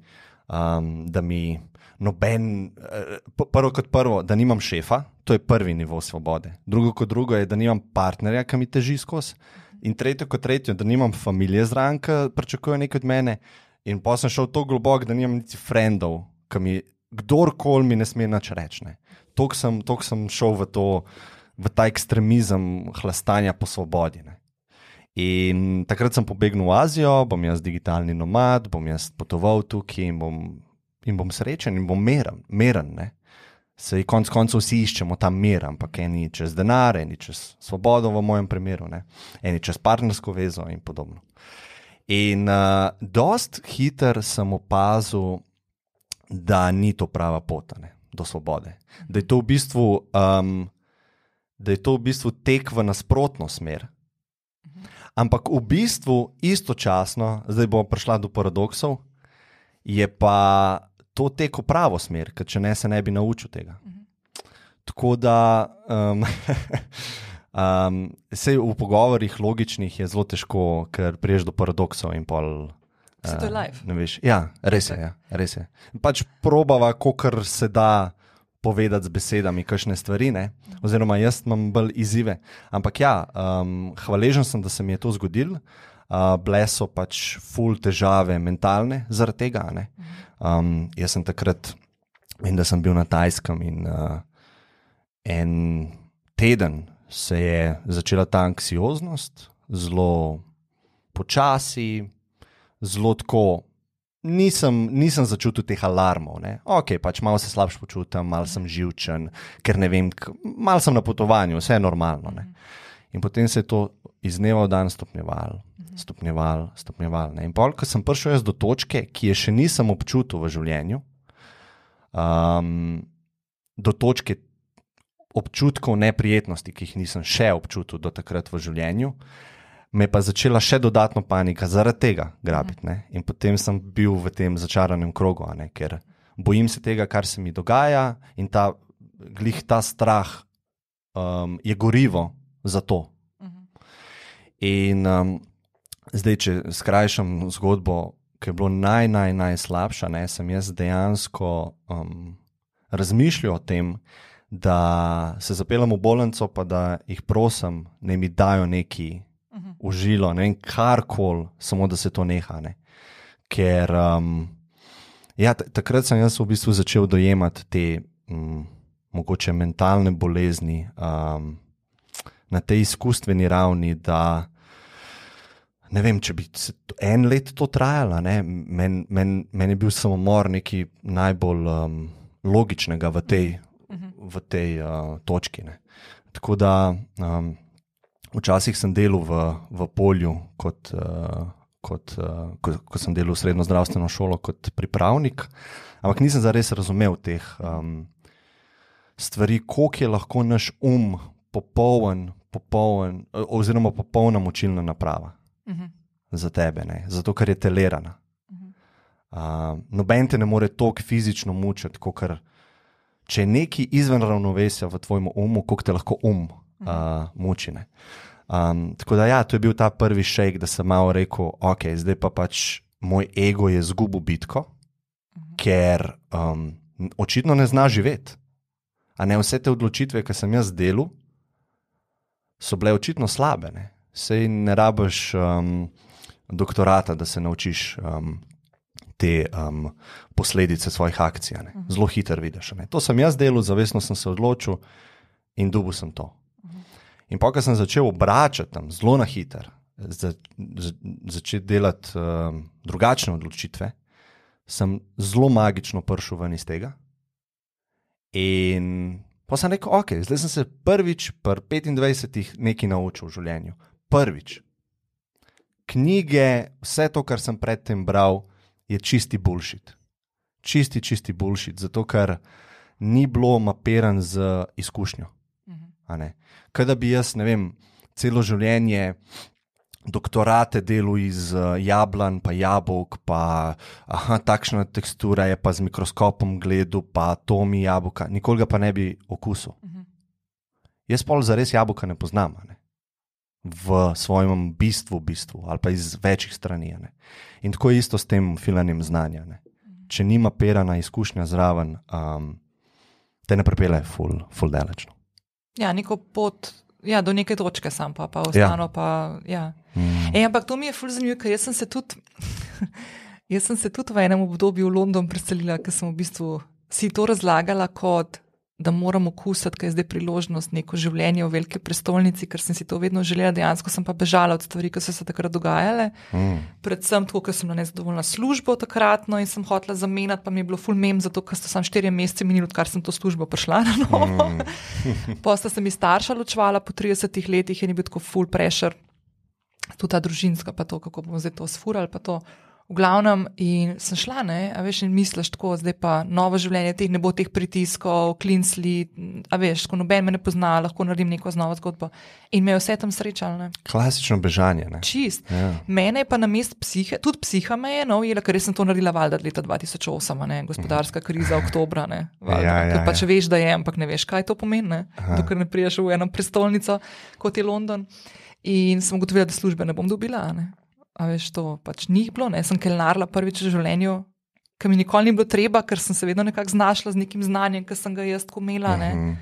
um, da mi noben, eh, prvo kot prvo, da nimam šefa, to je prvi nivo svobode. Drugo kot drugo je, da nimam partnerja, ki mi teži skozi. In tretje kot tretje, da nimam familije zraven, ki pričakuje nekaj od mene. In pa sem šel tako globoko, da nimam niti frendov, ki mi kdorkoli mi ne sme nič reči. Toliko sem, toliko sem šel v, to, v ta ekstremizem hlastanja po svobodi. Ne. In takrat sem pobegnil v Azijo, bom jaz digitalni nomad, bom jaz potoval tukaj in bom, in bom srečen in bom meren. meren ne. Sej konec koncev vsi iščemo ta mir, ampak eni čez denar, eni čez svobodo, v mojem primeru, ne. eni čez partnersko vezo in podobno. In uh, dost hiter sem opazil, da ni to prava pot ne, do svobode. Da je to v bistvu, um, da je to v bistvu tek v nasprotno smer. Ampak v bistvu istočasno, zdaj bomo prišla do paradoksov, je pa to tek v pravo smer, ker če ne, se ne bi naučil tega. Tako da, um, um, sej v pogovorih logičnih je zelo težko, ker priješ do paradoksov in pol. Saj to je eh, life. veš. Ja, res je. Ja, res je. Pač probava, kar se da povedati z besedami, kakšne stvari, ne? oziroma jaz imam bolj izzive. Ampak ja, um, hvaležen sem, da se mi je to zgodilo. Uh, Bile so pač ful težave mentalne zaradi tega. Um, jaz sem takrat, vem, da sem bil na Tajskem in uh, en teden se je začela ta anksioznost, zelo počasi, zelo tako nisem, nisem začutil teh alarmov. Ne? Ok, pač malo se slabše počutim, malo sem živčen, ker ne vem, malo sem na potovanju, vse je normalno. Ne? In potem se je to iz dneva v dan stopnjevalo, stopnjevalo, stopnjevalo. In pol, ko sem prišel jaz do točke, ki je še nisem občutil v življenju, um, do točke občutkov neprijetnosti, ki jih nisem še občutil do takrat v življenju, me je pa začela še dodatno panika zaradi tega grabiti. Ne? In potem sem bil v tem začaranem krogu, ker bojim se tega, kar se mi dogaja, in ta, glih ta strah um, je gorivo za to. In um, zdaj, če skrajšam zgodbo, ki je bilo naj, naj, najslabša, ne, sem jaz dejansko um, razmišljal o tem, da se zapeljem v bolnico, pa da jih prosim, da mi dajo neki užilo, ne vem, karkoli, samo da se to neha. Ne. Ker um, ja, takrat sem jaz v bistvu začel dojemati te um, mogoče mentalne bolezni um, na tej izkustveni ravni, da ne vem, če bi en let to trajalo. Meni men, men je bil samomor nekaj najbolj um, logičnega v tej, v tej uh, točki. Ne. Tako da. Um, Včasih sem delal v, v polju, kot, uh, kot, uh, ko, ko sem delal v srednjo zdravstveno šolo, kot pripravnik, ampak nisem zares razumel teh um, stvari, koliko je lahko naš um popoln, popoln oziroma popolna močilna naprava uh mhm. -huh. za tebe, ne? zato ker je telerana. Uh -huh. uh, noben te ne more toliko fizično mučiti, kot če je nekaj izven ravnovesja v tvojem umu, koliko te lahko um uh, mučine. Um, tako da, ja, to je bil ta prvi šejk, da sem malo rekel, ok, zdaj pa pač moj ego je zgubil bitko, mhm. ker um, očitno ne zna živeti. A ne vse te odločitve, ki sem jaz delal, so bile očitno slabe. Ne? Sej ne rabiš um, doktorata, da se naučiš um, te um, posledice svojih akcij. Mhm. Zelo hitro vidiš. Ne? To sem jaz delal, zavestno sem se odločil in dubu sem to. In pa, ko sem začel obračati tam zelo na hiter, za, za, začeti delati um, drugačne odločitve, sem zelo magično prišel ven iz tega. In pa sem rekel, ok, zdaj sem se prvič, pr 25-ih, nekaj naučil v življenju. Prvič. Knjige, vse to, kar sem predtem bral, je čisti bullshit. Čisti, čisti bullshit, zato ker ni bilo mapiran z izkušnjo. Kaj da bi jaz, ne vem, celo življenje. Doktorate delu iz uh, jablan, pa jabolk, pa aha, takšna tekstura je pa z mikroskopom gledal, pa to mi jabolka, nikoli ga pa ne bi okusil. Uh mhm. -huh. Jaz pa za res jabolka ne poznam, ne? v svojem bistvu, bistvu, ali pa iz večjih strani. Ne? In tako je isto s tem filanjem znanja. Ne? Mhm. Če nima perana izkušnja zraven, um, te ne prepele, full, full delečno. Ja, neko pot ja, do neke točke, sam pa, pa ostano. Ja. Pa, ja. mm. e, ampak to mi je fulj zanimivo, ker jaz sem se tudi. Jaz sem se tudi v enem obdobju v London preselila, ker sem v bistvu si to razlagala kot da moram okusiti, kaj je zdaj priložnost, neko življenje v veliki prestolnici, ker sem si to vedno želela, dejansko sem pa bežala od stvari, ki so se takrat dogajale. Mm. Predvsem to, ker sem na nezadovoljna službo takratno in sem hotela zamenjati, pa mi je bilo full mem, zato ker so sam štirje mesece minili, odkar sem to službo prišla na novo. Mm. Posta se mi starša ločvala po 30 letih in je bil tako full pressure, tudi ta družinska, pa to, kako bomo zdaj to sfurali. V glavnem, in sem šla, ne, a veš, in misliš tako, zdaj pa novo življenje, teh ne bo teh pritiskov, klinsli, a veš, ko noben me ne pozna, lahko naredim neko novo zgodbo. In me je vse tam srečalo. Klasično bežanje. Ne? Čist. Ja. Mene je pa na mest psihe, tudi psiha me je, no, jela, ker sem to naredila valjda leta 2008, ne, gospodarska kriza, oktobra, ne. Valjda, ja, ja, pa če ja. veš, da je, ampak ne veš, kaj to pomeni, ne, dokler ne priješ v eno prestolnico, kot je London. In sem ugotovila, da službe ne bom dobila. Ne. A veš, to pač ni bilo, ne? sem kelnarla prvič v življenju, ki mi nikoli ni bilo treba, ker sem se vedno nekako znašla z nekim znanjem, ki sem ga jaz tako imela. Ne. Mhm.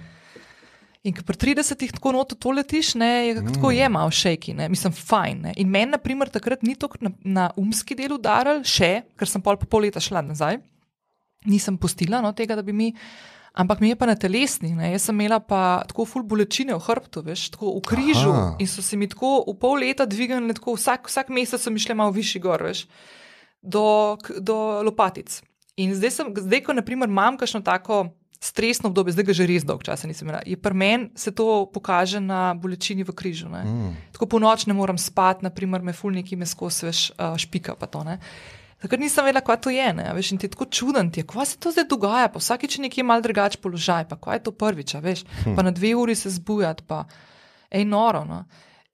In ko pri 30-ih tako noto to letiš, ne, je mm. tako je malo šejki, mislim, fajn. Ne. In meni, na primer, takrat ni to na, na umski del udaril, še, ker sem pol po pol leta šla nazaj, nisem postila no, tega, da bi mi. Ampak mi je pa na telesni, ne. jaz sem imela pa tako ful bolečine v hrbtu, veš, tako v križu. Aha. In so se mi tako v pol leta dvignili, tako vsak, vsak mesec so mi šle malo višji gor, veš, do, do lopatic. In zdaj, sem, zdaj ko naprimer, imam kakšno tako stresno obdobje, zdaj ga že res dolgo časa nisem imela, je pri meni se to pokaže na bolečini v križu. Ne. Mm. Tako po noč ne morem spati, naprimer, me ful neki me skozi veš, uh, špika pa to. Ne. Takrat nisem vedela, kaj to je. Ne, veš, in ti je tako čuden, ti je, kaj se to zdaj dogaja, pa vsakeč je nekje mal drugačen položaj, pa kaj je to prvič, veš, pa na dve uri se zbujati, pa ej noro. No.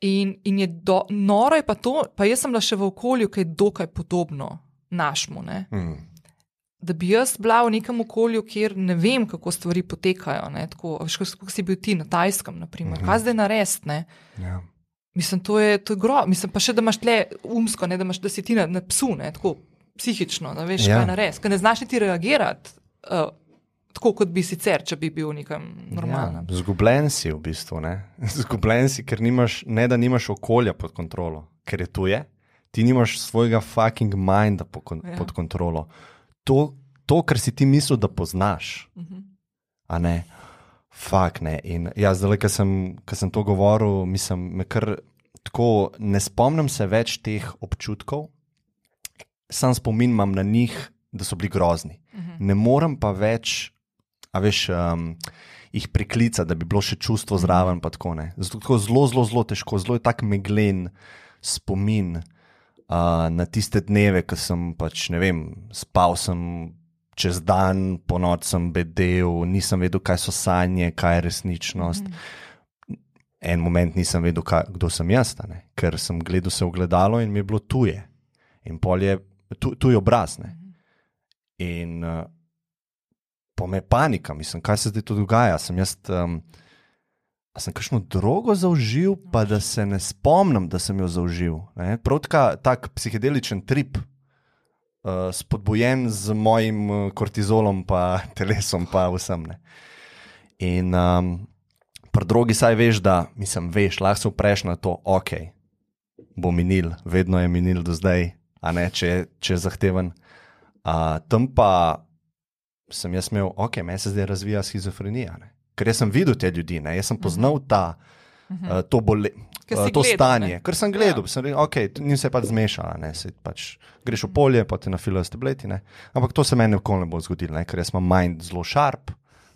In, in je do, noro je pa to, pa jaz sem bila še v okolju, ki je dokaj podobno našemu. Mm. Da bi jaz bila v nekem okolju, kjer ne vem, kako stvari potekajo. Ne, tako, veš, kako si bil ti na Tajskem, naprimer, Mhm. kaj zdaj narediti. ne. Ja. Mislim, to je, to je grob. Mislim, pa še da imaš tle umsko, ne, da, imaš, da si ti na, na psu, ne, tako psihično, da veš, Ja. kaj narediti, ker ne znaš niti reagirati. Uh, Tako kot bi sicer, če bi bil nekam normalen. Ja, zgubljen si v bistvu. Ne? Zgubljen si, ker nimaš, ne da nimaš okolja pod kontrolo, ker je tuje, ti nimaš svojega fucking minda po, ja. Pod kontrolo. To, to, kar si ti mislil, da poznaš, Uh -huh. a ne. Fak ne. In ja, zdaj, ki sem, ko sem to govoril, mislim, me kar tako ne spomnim se več teh občutkov, sam spomin imam na njih, da so bili grozni. Uh -huh. Ne morem pa več, a veš, um, jih priklicati, da bi bilo še čustvo zraven. pa Tako, ne. Zato tako zelo, zelo, zelo težko, zelo je tak meglen spomin uh, na tiste dneve, ko sem pač, ne vem, spal sem čez dan, po noč sem bedel, nisem vedel, kaj so sanje, kaj je resničnost. En moment nisem vedel, kaj, kdo sem jaz, ne, ker sem gledal se v gledalo in mi je bilo tuje. In pol je tu, tuj obraz. Ne. In uh, po me panika, mislim, kaj se zdaj tu dogaja. Sem jaz, um, sem kakšno drogo zaužil, pa da se ne spomnim, da sem jo zaužil. ne. Prav taka, tak psihedeličen trip, uh, spodbujen z mojim uh, kortizolom, pa telesom, pa vsem. Ne. In um, pri drogi saj veš, da, mislim, veš, lahko se upreš na to, ok, bo minil, vedno je minil do zdaj, ne, če, če je zahteven. Uh, tam pa sem jaz imel, ok, meni se zdaj razvija schizofrenija. Ne? Ker jaz sem videl te ljudi, ne? jaz sem poznal ta, uh, to, bole, uh, to gledal, stanje, ne? ker sem gledal, Ja. sem rekel, ok, ni se pač zmešala, ne? Saj pač greš v polje, pa te nafilajo s tableti. Ne? Ampak to se meni nikoli ne bo zgodilo, ne? ker jaz imam mind zelo šarp,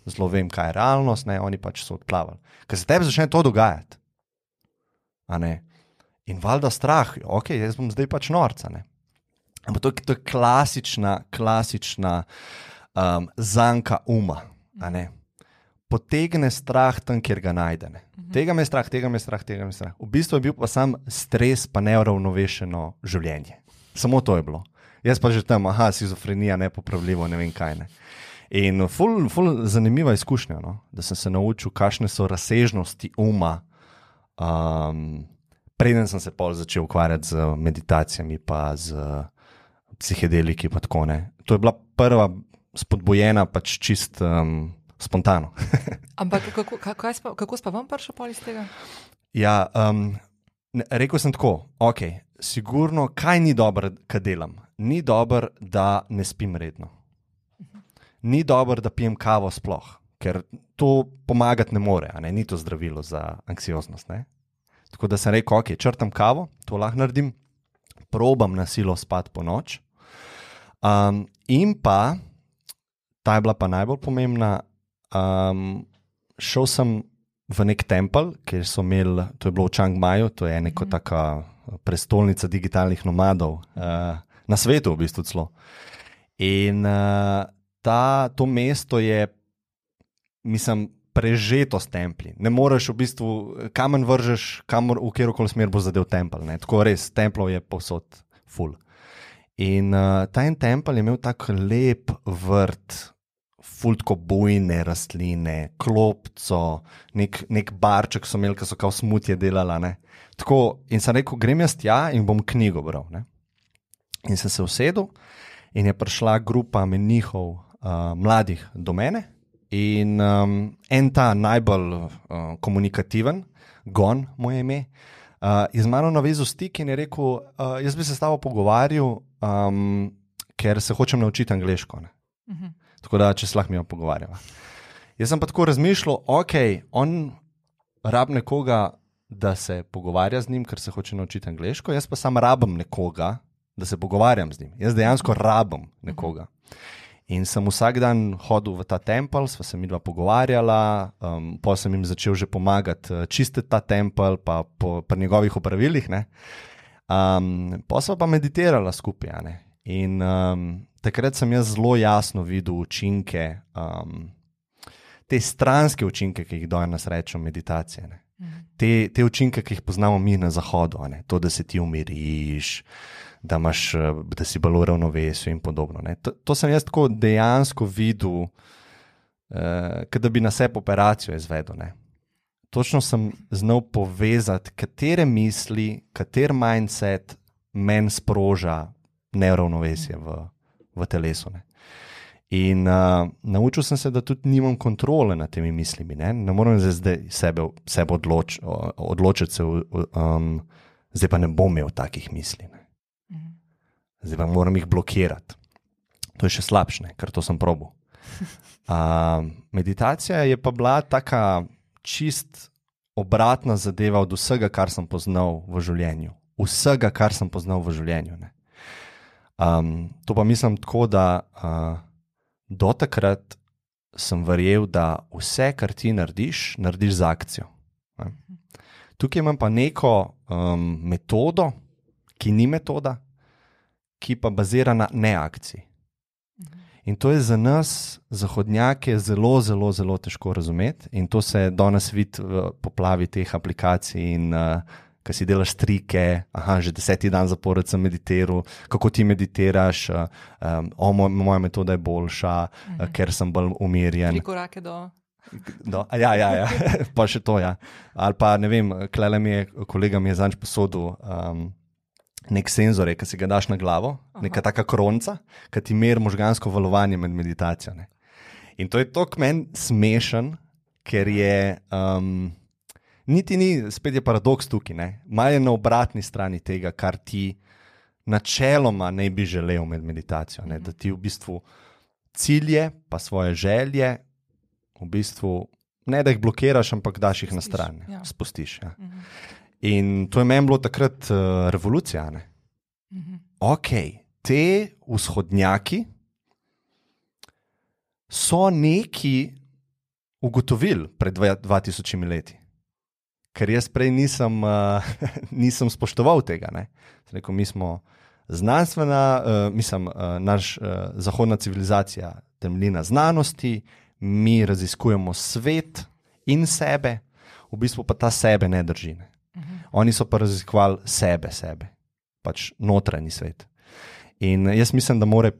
zelo vem, kaj je realnost, ne? oni pač so odplavali. Ker se tebi začne to dogajati. In valjda strah, ok, jaz bom zdaj pač norca. Ne? Ampak to, to je klasična, klasična um, zanka uma. Potegne strah tam, kjer ga najde. Ne. Tega me je strah, tega me je strah, tega me je strah. V bistvu je bil pa sam stres, pa neuravnovešeno življenje. Samo to je bilo. Jaz pa že tam, aha, schizofrenija, nepopravljivo, ne vem kaj. Ne. In ful, ful zanimiva izkušnja, no? da sem se naučil, kakšne so razsežnosti uma. Um, preden sem se pol začel ukvarjati z meditacijami, pa z psihedeliki. Pa tako, ne. to je bila prva spodbojena, pač čist um, spontano. Ampak kako, kako, spa, kako spa vam prišel pol iz tega? ja, um, ne, rekel sem tako, ok, sigurno, kaj ni dobro, kaj delam. Ni dobro, da ne spim redno. Ni dobro, da pijem kavo sploh, ker to pomagati ne more, ne? ni to zdravilo za anksioznost. Ne? Tako da sem rekel, ok, črtam kavo, to lahko naredim, probam na silo spati po noč. Um, in pa, ta je bila pa najbolj pomembna, um, šel sem v nek tempelj, kjer so imeli, to je bilo v Čangmaju, to je neka taka prestolnica digitalnih nomadov uh, na svetu, v bistvu celo. In uh, ta, to mesto je, mislim, prežeto s templji. Ne moreš v bistvu kamen vržeš, kamor v kjerkoli smer bo zadev tempelj. ne. Tako res, templov je povsod full. In uh, ta en tempelj je imel tako lep vrt, fultko bujne rastline, klopco, nek, nek barček so imeli, ki so kao smutje delala. Ne. Tako, in sem rekel, grem jaz tja in bom knjigo bral. Ne. In sem se usedel in je prišla grupa menihov uh, mladih do mene. In um, en ta najbolj uh, komunikativen, Gon, moje ime, uh, je z mano navezal stik in je rekel: uh, Jaz bi se s tabo pogovarjal, um, ker se hočem naučiti angliško. Uh -huh. Tako da, če se lahko mi pogovarjava. Jaz sem pa tako razmišljal, ok, on rab nekoga, da se pogovarja z njim, ker se hoče naučiti angliško, jaz pa sam rabim nekoga, da se pogovarjam z njim. Jaz dejansko rabim nekoga. In sem vsak dan hodil v ta tempel, sva se mi dva pogovarjala, um, pa sem jim začel že pomagati uh, čistiti ta tempel, pa po, pri njegovih upravilih. Um, pa sva pa meditirala skupaj. In um, takrat sem jaz zelo jasno videl učinke, um, te stranske učinke, ki jih danes rečemo meditacije. Ne? Te, te učinke, ki jih poznamo mi na zahodu, to, da se ti umiriš, da, imaš, eh, da si bolj v ravnovesju in podobno. To, to sem jaz tako dejansko videl, uh, da bi na sebi operacijo izvedel. Ne. Točno sem znal povezati, katere misli, kater mindset meni sproža neravnovesje v, v telesu. Ne. In uh, naučil sem se, da tudi nimam kontrole nad temi mislimi. Ne, ne morem zdaj sebe, sebe odloč, odločiti, se, um, zdaj pa ne bom imel takih misli. Ne zdaj pa moram jih blokirati. To je še slabše, ker to sem probo. Uh, meditacija je pa bila tako čist obratna zadeva od vsega, kar sem poznal v življenju. Vsega, kar sem poznal v življenju. Um, to pa mislim tako, da uh, do takrat sem verjel, da vse, kar ti narediš, narediš z akcijo. Ne? Tukaj imam pa neko um, metodo, ki ni metoda, ki pa bazira na neakciji. In to je za nas, zahodnjake, zelo, zelo, zelo težko razumeti. In to se danes vidi v poplavi teh aplikacij. In uh, ki si delaš trike, aha, že deseti dan zapored sem meditiral, kako ti meditiraš, uh, um, o, moj, moja metoda je boljša, uh -huh. uh, ker sem bolj umirjen. Tri korake do. No, ja, ja, ja. pa še to. Ja. Ali pa ne vem, klele mi je, kolega mi je zanj posodil. Um, nek senzor, ki si ga daš na glavo, Aha. neka taka kronca, ki ti meri možgansko valovanje med meditacijo. Ne. In to je tako meni smešen, ker je. Um, niti ni, spet je paradoks tukaj, malo je na obratni strani tega, kar ti načeloma ne bi želel med meditacijo. Ne. Da ti v bistvu cilje, pa svoje želje, v bistvu ne da jih blokiraš, ampak daš jih Spustiš, na stran, ja. spustiš. Ja. Mhm. In to je meni bilo takrat uh, revolucija. Mhm. Ok, te vzhodnjaki so neki ugotovili pred 2000 leti. Ker jaz prej nisem, uh, nisem spoštoval tega. Rekel, mi smo znanstvena, uh, mislim, uh, naš uh, zahodna civilizacija temelji na znanosti, mi raziskujemo svet in sebe, v bistvu pa ta sebe ne drži. Ne? Oni so pa raziskovali sebe, sebe, pač notranji svet. In jaz mislim, da more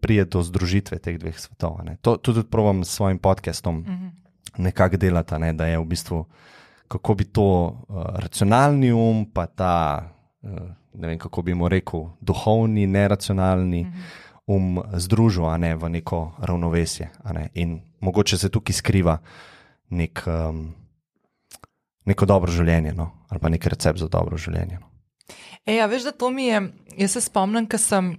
priti do združitve teh dveh svetov. To, to tudi provam s svojim podcastom mhm. nekako delati, ne? da je v bistvu kako bi to uh, racionalni um, pa ta, uh, ne vem kako bi mu rekel, duhovni, neracionalni. Mhm. Um, združil ne, v neko ravnovesje. Ne, in mogoče se tukaj skriva nek, um, neko dobro življenje, no? ali pa nek recept za dobro življenje. No? E, ja, veš, da to mi je. Jaz se spomnim, ko sem,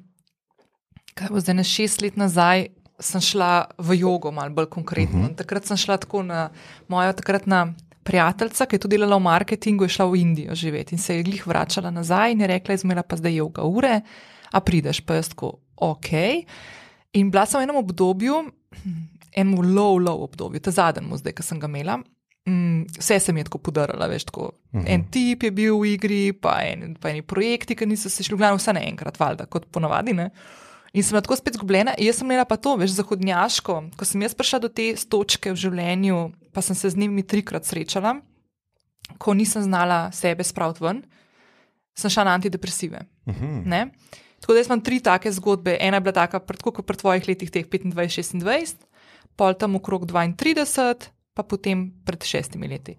kaj bo zdaj, ne šest let nazaj, sem šla v jogo, malo bolj konkretno. Uh mhm. -huh. Takrat sem šla tako na mojo takratna. Prijateljica, ki je tudi delala v marketingu, je šla v Indijo živeti in se je glih vračala nazaj in je rekla: Izmela pa zdaj joga ure, a prideš pa jaz tako, ok. In bila sem v enem obdobju, enem low, low obdobju, ta zadnji, zdaj, ki sem ga imela, Mm, vse se mi je tako podarilo, veš, tako. Uh -huh. En tip je bil v igri, pa, en, pa eni projekti, ki niso se šli, glavno vse naenkrat, valjda, kot ponavadi. Ne? In sem tako spet zgubljena. Jaz sem imela pa to, veš, zahodnjaško. Ko sem jaz prišla do te točke v življenju, pa sem se z njimi trikrat srečala, ko nisem znala sebe spraviti ven, sem šla na antidepresive. Uh -huh. Tako da imam tri take zgodbe. Ena je bila taka, kot pri tvojih letih, teh 25-26, pol tam okrog 32 pa potem pred šestimi leti.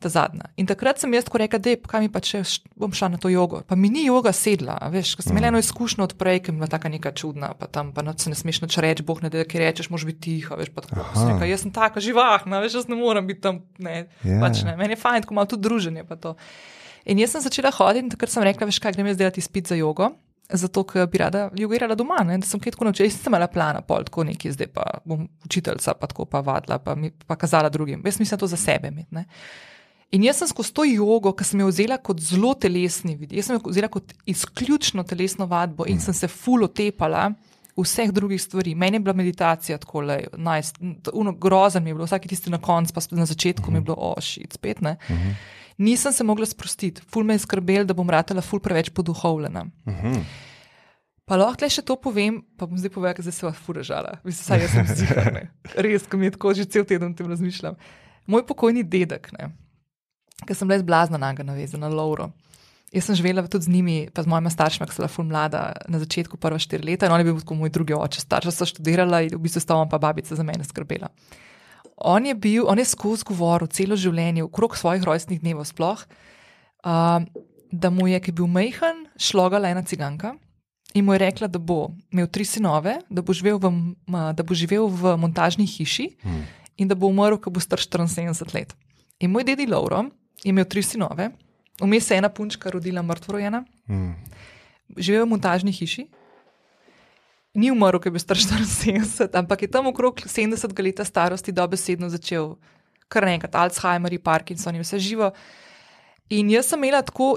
ta zadnja. In takrat sem jaz rekel, da kaj mi pa če bom šla na to jogo. Pa mi ni joga sedla, veš, ko sem imela eno izkušnjo odprej, ki mi je bila taka neka čudna, pa tam pa se ne smeš nič reči, boh ne da, ki rečeš, moraš biti tiho, veš, pa tako. Sem Rekla, jaz sem taka živahna, veš, jaz ne morem biti tam, ne, Ja. pač ne. Meni je fajn, ko malo tudi druženje pa to. In jaz sem začela hoditi in takrat sem rekla, veš kaj, grem jaz delati izpit za jogo. Zato, ker bi rada jogirala doma, ne? da sem kaj tako naučila. Jaz nisem imela plana, pol tako neki, zdaj pa bom učiteljica, pa tako pa vadila, pa, mi, pa kazala drugim. Jaz mislim to za sebe. Imeti, ne. In jaz sem skozi to jogo, ki sem jo vzela kot zelo telesni vid, jaz sem jo vzela kot izključno telesno vadbo in sem se full otepala vseh drugih stvari. Meni je bila meditacija tako le, nice, grozen mi je bilo, vsake tiste na koncu, pa na začetku mi je bilo ošit, spet ne. Nisem se mogla sprostiti, ful me je skrbel, da bom ratela ful preveč poduhovljena. Pa lahko še to povem, pa bom zdaj povedala, zdaj se vas furažala. Mislim, saj jaz sem zigarna. Res, ko mi je tako že cel teden o tem razmišljam. Moj pokojni dedek, ne, ker sem bila izblazna na ga navezana, na Lauro. Jaz sem živela tudi z njimi, pa z mojima staršima, ki so bila ful mlada, na začetku prva štiri leta in on je bil kot moj drugi oče. Starša so študirala in v bistvu sta on pa babica za mene skrbela. On je bil, on je skozi govoril celo življenje, okrog svojih rojstnih dnevov sploh, uh, da mu je, ki je bil mehen, šlogala ena ciganka in mu je rekla, da bo imel tri sinove, da bo živel v, da bo živel v montažni hiši Hmm. in da bo umrl, ko bo star 74 let. In moj dedi Lauro je imel tri sinove, vmes se je ena punčka rodila mrtvorojena, Hmm. živel v montažni hiši. Ni umrl, ker je bil star 74, ampak je tam okrog 70 let starosti dobesedno začel kar naenkrat Alzheimer, Parkinson in vse živo. In jaz sem imela tako,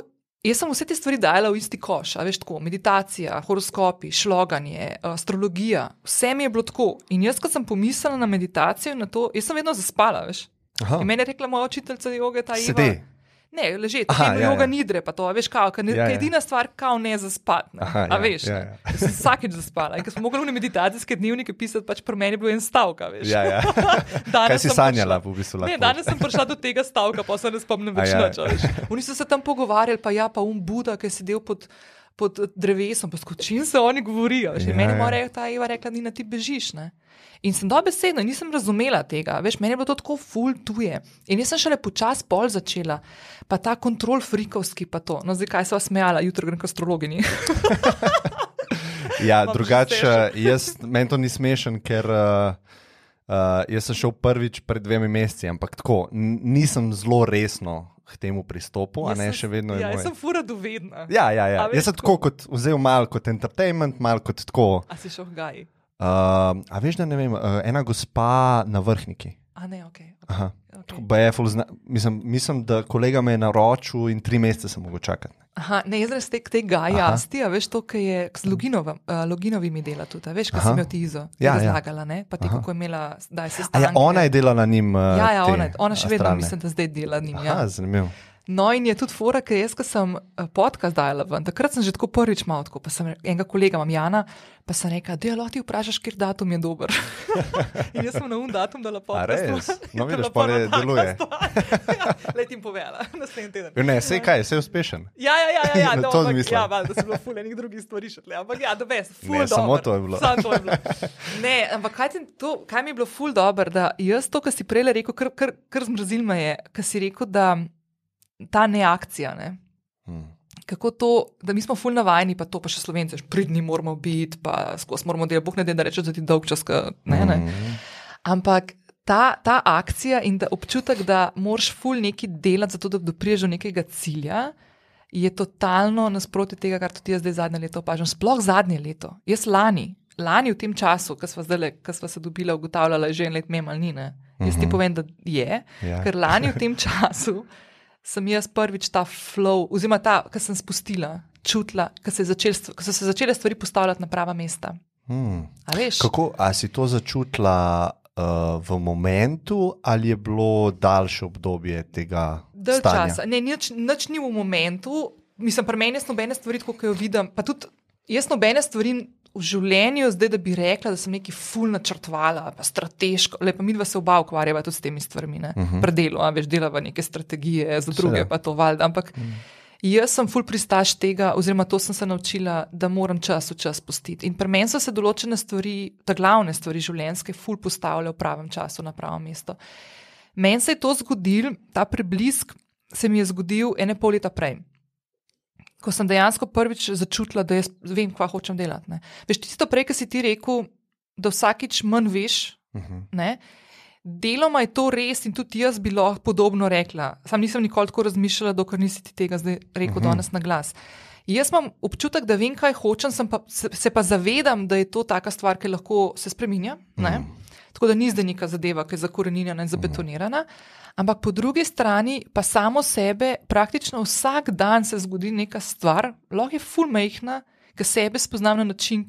jaz sem vse te stvari dajala v isti koš, a veš tako, meditacija, horoskopi, šloganje, astrologija, vse mi je bilo tako. In jaz, ko sem pomislila na meditacijo, in na to, jaz sem vedno zaspala, veš. Aha. In meni je rekla moja učiteljica joge, ta Eva. Sede. Ne, ležeti, Aha, Aha, ja, joga ja. nidre, pa to, veš, kao, ker Ja, ja, ja. edina stvar, kao ne zaspati. Ne, Aha, a ja, veš, ja, ne. ja. Sem vsakeč zaspala. In ko smo mogli v meditacijske dnevnike pisati, pač pri meni je bil en stavek, veš. Ja, ja. Kaj si sanjala, prišla- v bistvu? Ne, lahko? danes sem prišla do tega stavka, pa se ne spomnim več ja. nič. Oni so se tam pogovarjali, pa ja, pa um Buda, ki je sedel pod, pod drevesom, pa s čim se oni govorijo. Ja, Ja, meni ja. mora reči, ta Eva rekla, Nina, ti bežiš. Ne? In sem dobesedno, nisem razumela tega, veš, meni je bilo to tako ful tuje. In jaz sem šele počasi pol začela, pa ta kontrol frikovski, pa to. No, zdaj kaj se vas smejala, jutro grem k astrologinji. Ja, drugače, jaz, meni to ni smešen, ker uh, uh, jaz sem šel prvič pred dvemi meseci, ampak tako, nisem zelo resno k temu pristopu, a Jaz ne sem- še vedno Ja, jaz sem fura dovedna. Ja, ja, ja. A veš, Jaz sem tako kot vzel malo kot entertainment, malo kot tako. A si šel v gaji? Uh, a veš, da ne vem, uh, ena gospa na vrhniki. A ne, ok. Aha. okay. Ba je ful zna, mislim, mislim, da kolega me je naročil in tri mesece sem mogel čakati. Aha, ne, jaz res te, te gaja, Aha. asti, a veš to, kar je z uh, Loginovimi dela tudi, veš, kaj sem imel ti izo, Ja, ja, ja. razlagala, ne, pa ti, kako je imela, da se A stane. ja, ona je delala njim. Uh, Ja, ja, ona, ona še vedno astralne. mislim, da zdaj dela njim. Aha, Ja. zanimivo. No, in je tudi fora, ker jaz, ko sem eh, podcast dajala ven, takrat sem že tako prvič malo tako, pa sem enega kolega imam Jana, pa sem rekla, da lahko ti vprašaš, kjer datum je dober. in jaz sem na un datum dala A podcast. res? No, je vidiš, je- taka deluje. ja, Let jim povedala, naslednji teden. Ne, sej kaj, sej uspešen. Ja, ja, ja, ja, ja, no, to ampak, mislim. ja valjda, da so bilo ful enih drugih stvari še tle, ampak ja, da veš, ful Ne, dobro. samo to je bilo. Samo to je bilo. Ne, ampak kaj, to, kaj mi je bilo ful dobro, da jaz to, kar si prej rekel, kar, kar, kar zmrzil me je, kar si rekel, da ta neakcija, ne. Hmm. Kako to, da mi smo ful navajeni, pa to pa še slovenci, pridni moramo biti, pa skozi moramo delati, boh ne da, rečeš, da ti dolg čas, ne, ne. Mhm. Ampak ta, ta akcija in ta občutek, da moraš ful neki delati, zato da dopriješ do nekega cilja, je totalno nasprotje tega, kar tudi jaz zdaj zadnje leto opažam. Sploh zadnje leto. Jaz lani, lani v tem času, ko smo, zdajle, ko smo se dobili, ugotavljala, že en let mem ali ni. Ne? Jaz ti Mhm. povem, da je, Ja. ker lani v tem času sem jaz prvič ta flow, oziroma ta, ki sem spustila, čutila, ko je so se začele stvari postavljati na prava mesta. Hmm. A veš? Kako, a si to začutila uh, v momentu, ali je bilo daljše obdobje tega? Dalj stanja? časa. Ne, nič, nič ni v momentu, mislim, pri meni jaz nobene stvari, kot jo vidim. Pa tudi jaz nobene stvari v življenju, zdaj da bi rekla, da sem nekaj ful načrtovala, pa strateško. Lepo, mi dva se oba ukvarjava tudi s temi stvarmi, uh Mhm. -huh. predelo, a veš, delava neke strategije za druge, Seveda. pa to valjda. Ampak uh -huh. jaz sem ful pristaš tega, oziroma to sem se naučila, da moram čas v čas pustiti. In pri meni so se določene stvari, ta glavne stvari življenjske, ful postavljajo v pravem času na pravo mesto. Meni se je to zgodil, ta preblisk se mi je zgodil ene pol leta prej. Ko sem dejansko prvič začutila, da jaz vem, kva hočem delati. Ne. Veš, tisto prej, ki si ti rekel, da vsakič manj veš. Uh -huh. ne, Deloma je to res in tudi jaz bi lahko podobno rekla. Sam nisem nikoli tako razmišljala, dokler nisi ti tega zdaj rekel uh -huh. danes na glas. Jaz imam občutek, da vem, kaj hočem, pa, se, se pa zavedam, da je to taka stvar, ki lahko se spremenja. Mm. Tako da ni zdaj neka zadeva, ki je zakorenjena in zabetonirana. Ampak po drugi strani pa samo sebe, praktično vsak dan se zgodi neka stvar, lahko je fulmejhna, ki sebe spoznam na način,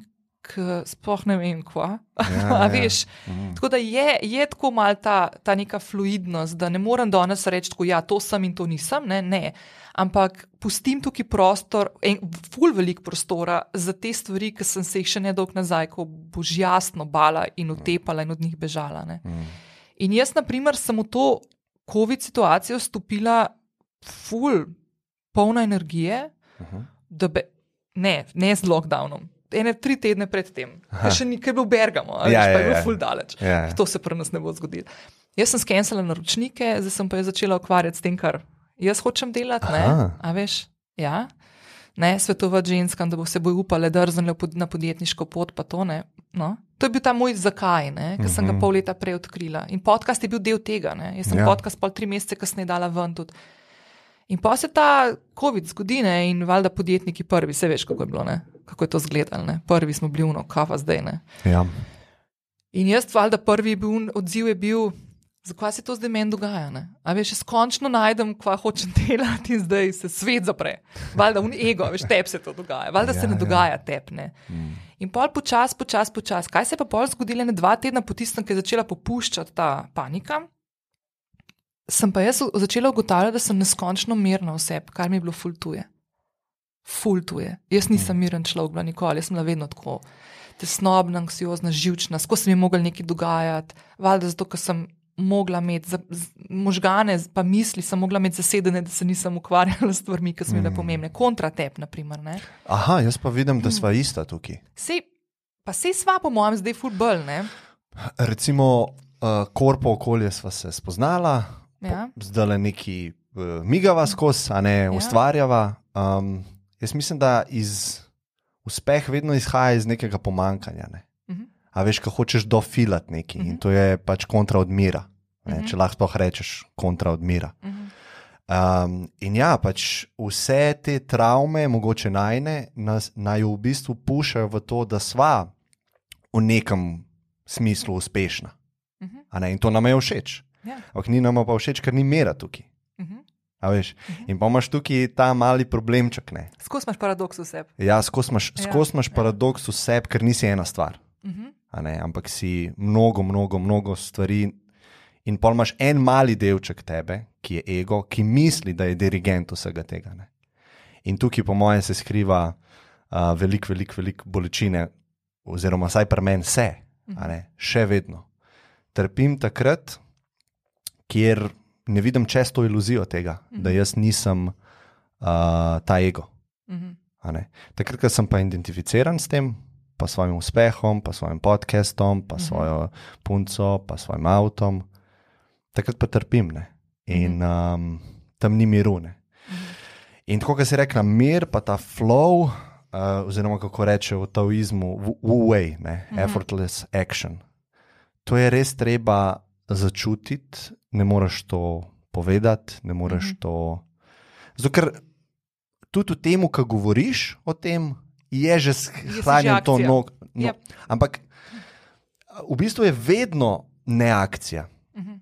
sploh ne vem, kva. Ja, ja. mm. Tako da je, je tako mal ta, ta neka fluidnost, da ne morem danes reči, da ja, to sem in to nisem. Ne, ne. Ampak pustim tukaj prostor, en ful velik prostora za te stvari, ki sem se jih še nedolgo nazaj, ko boš jasno bala in utepala in od njih bežala. Mm. In jaz, na primer, sem v to COVID situacijo stopila ful, polna energije, uh -huh. da be, ne, ne z lockdownom ene tri tedne predtem, še nekaj bil Bergamo, ali ja, pa je bil ja, ja. full daleč. Ja, ja. To se pri nas ne bo zgodilo. Jaz sem skensala naročnike, zdaj sem pa začela ukvarjati s tem, kar jaz hočem delati. A veš, ja. Ne, svetovati ženskam, da bo se boj upale, da rznile na podjetniško pot, pa to ne. No. To je bil ta moj zakaj, ki sem ga mhm. pol leta prej odkrila. In podcast je bil del tega. Ne. Jaz sem ja. podcast pol tri mesece kasneje dala ven tudi. In pa se ta COVID zgodi, ne, in valjda podjetniki prvi, vse veš, kako je bilo, ne? Kako je to izgledalo. Prvi smo bili uno, kava zdaj. Ja. In jaz, valjda, prvi bil, odziv je bil, zakaj se to zdaj meni dogaja. Ne? A veš, jaz končno najdem, kva hočem delati, in zdaj se svet zapre. Valjda, un ego, veš, tebi se to dogaja, valjda ja, se ne ja. dogaja tepne. Mm. In pol počas, počas, počas. Kaj se je pa pol zgodilo, ne dva tedna po tistem, ko je začela popuščati ta panika? sem pa jaz začela ugotavljati, da sem neskončno mirna oseb, kar mi je bilo fultuje. Fultuje. Jaz nisem miren človek, bila nikoli, jaz sem bila vedno tako tesnobna, anksiozna, živčna, skozi se mi je moglo nekaj dogajati, valjda zato, ker sem mogla imeti za, z, možgane, pa misli, sem mogla imeti zasedene, da se nisem ukvarjala s stvarmi, ki so mi bile mm. pomembne. Kontratep, naprimer. Ne? Aha, jaz pa vidim, da sva mm. ista tukaj. Sej, pa se sva, po mojem, zdaj fulbol. Recimo, uh, korpo okolje sva se spoznala, ja. zdaj le neki uh, migava skozi, a ne ja. ustvarjava. Um, jaz mislim, da iz uspeh vedno izhaja iz nekega pomankanja. Ne? Uh mhm. -huh. A veš, ko hočeš dofilati nekaj uh -huh. in mhm. to je pač kontra od mira. Uh -huh. Če lahko sploh rečeš kontra od mira. Uh -huh. Um, in ja, pač vse te travme, mogoče najne, nas, naj v bistvu pušajo v to, da sva v nekem smislu uspešna. Uh -huh. In to nam je všeč. Ja. Ampak ni nam pa všeč, ker ni mera tukaj. -huh. Uh -huh. In pa imaš tukaj ta mali problemček. Skozi imaš paradoks vse. Ja, skozi imaš, ja. imaš ja. paradoks vse, ker nisi ena stvar. Uh -huh. Ampak si mnogo, mnogo, mnogo stvari. In pa imaš en mali delček tebe, ki je ego, ki misli, da je dirigent vsega tega. Ne? In tukaj, po mojem, se skriva uh, veliko, veliko, veliko bolečine, oziroma vsaj pri meni vse, uh -huh. še vedno. Trpim takrat, kjer ne vidim čez to iluzijo tega, uh -huh. da mhm. jaz nisem uh, ta ego. Mhm. -huh. Takrat, ko sem pa identificiran s tem, pa svojim uspehom, pa svojim podcastom, pa uh -huh. svojo punco, pa svojim avtom, takrat pa trpim ne? in uh -huh. um, tam ni miru. Uh -huh. In tako, kot si rekla, mir, pa ta flow, uh, oziroma kako reče v taoizmu, wu-wei, uh -huh. effortless action. To je res treba začutiti, ne moreš to povedati, ne moreš -hmm. to. Zato, ker tudi v tem, kar govoriš o tem, je že shranjeno to nog. No, yep. Ampak v bistvu je vedno neakcija -hmm.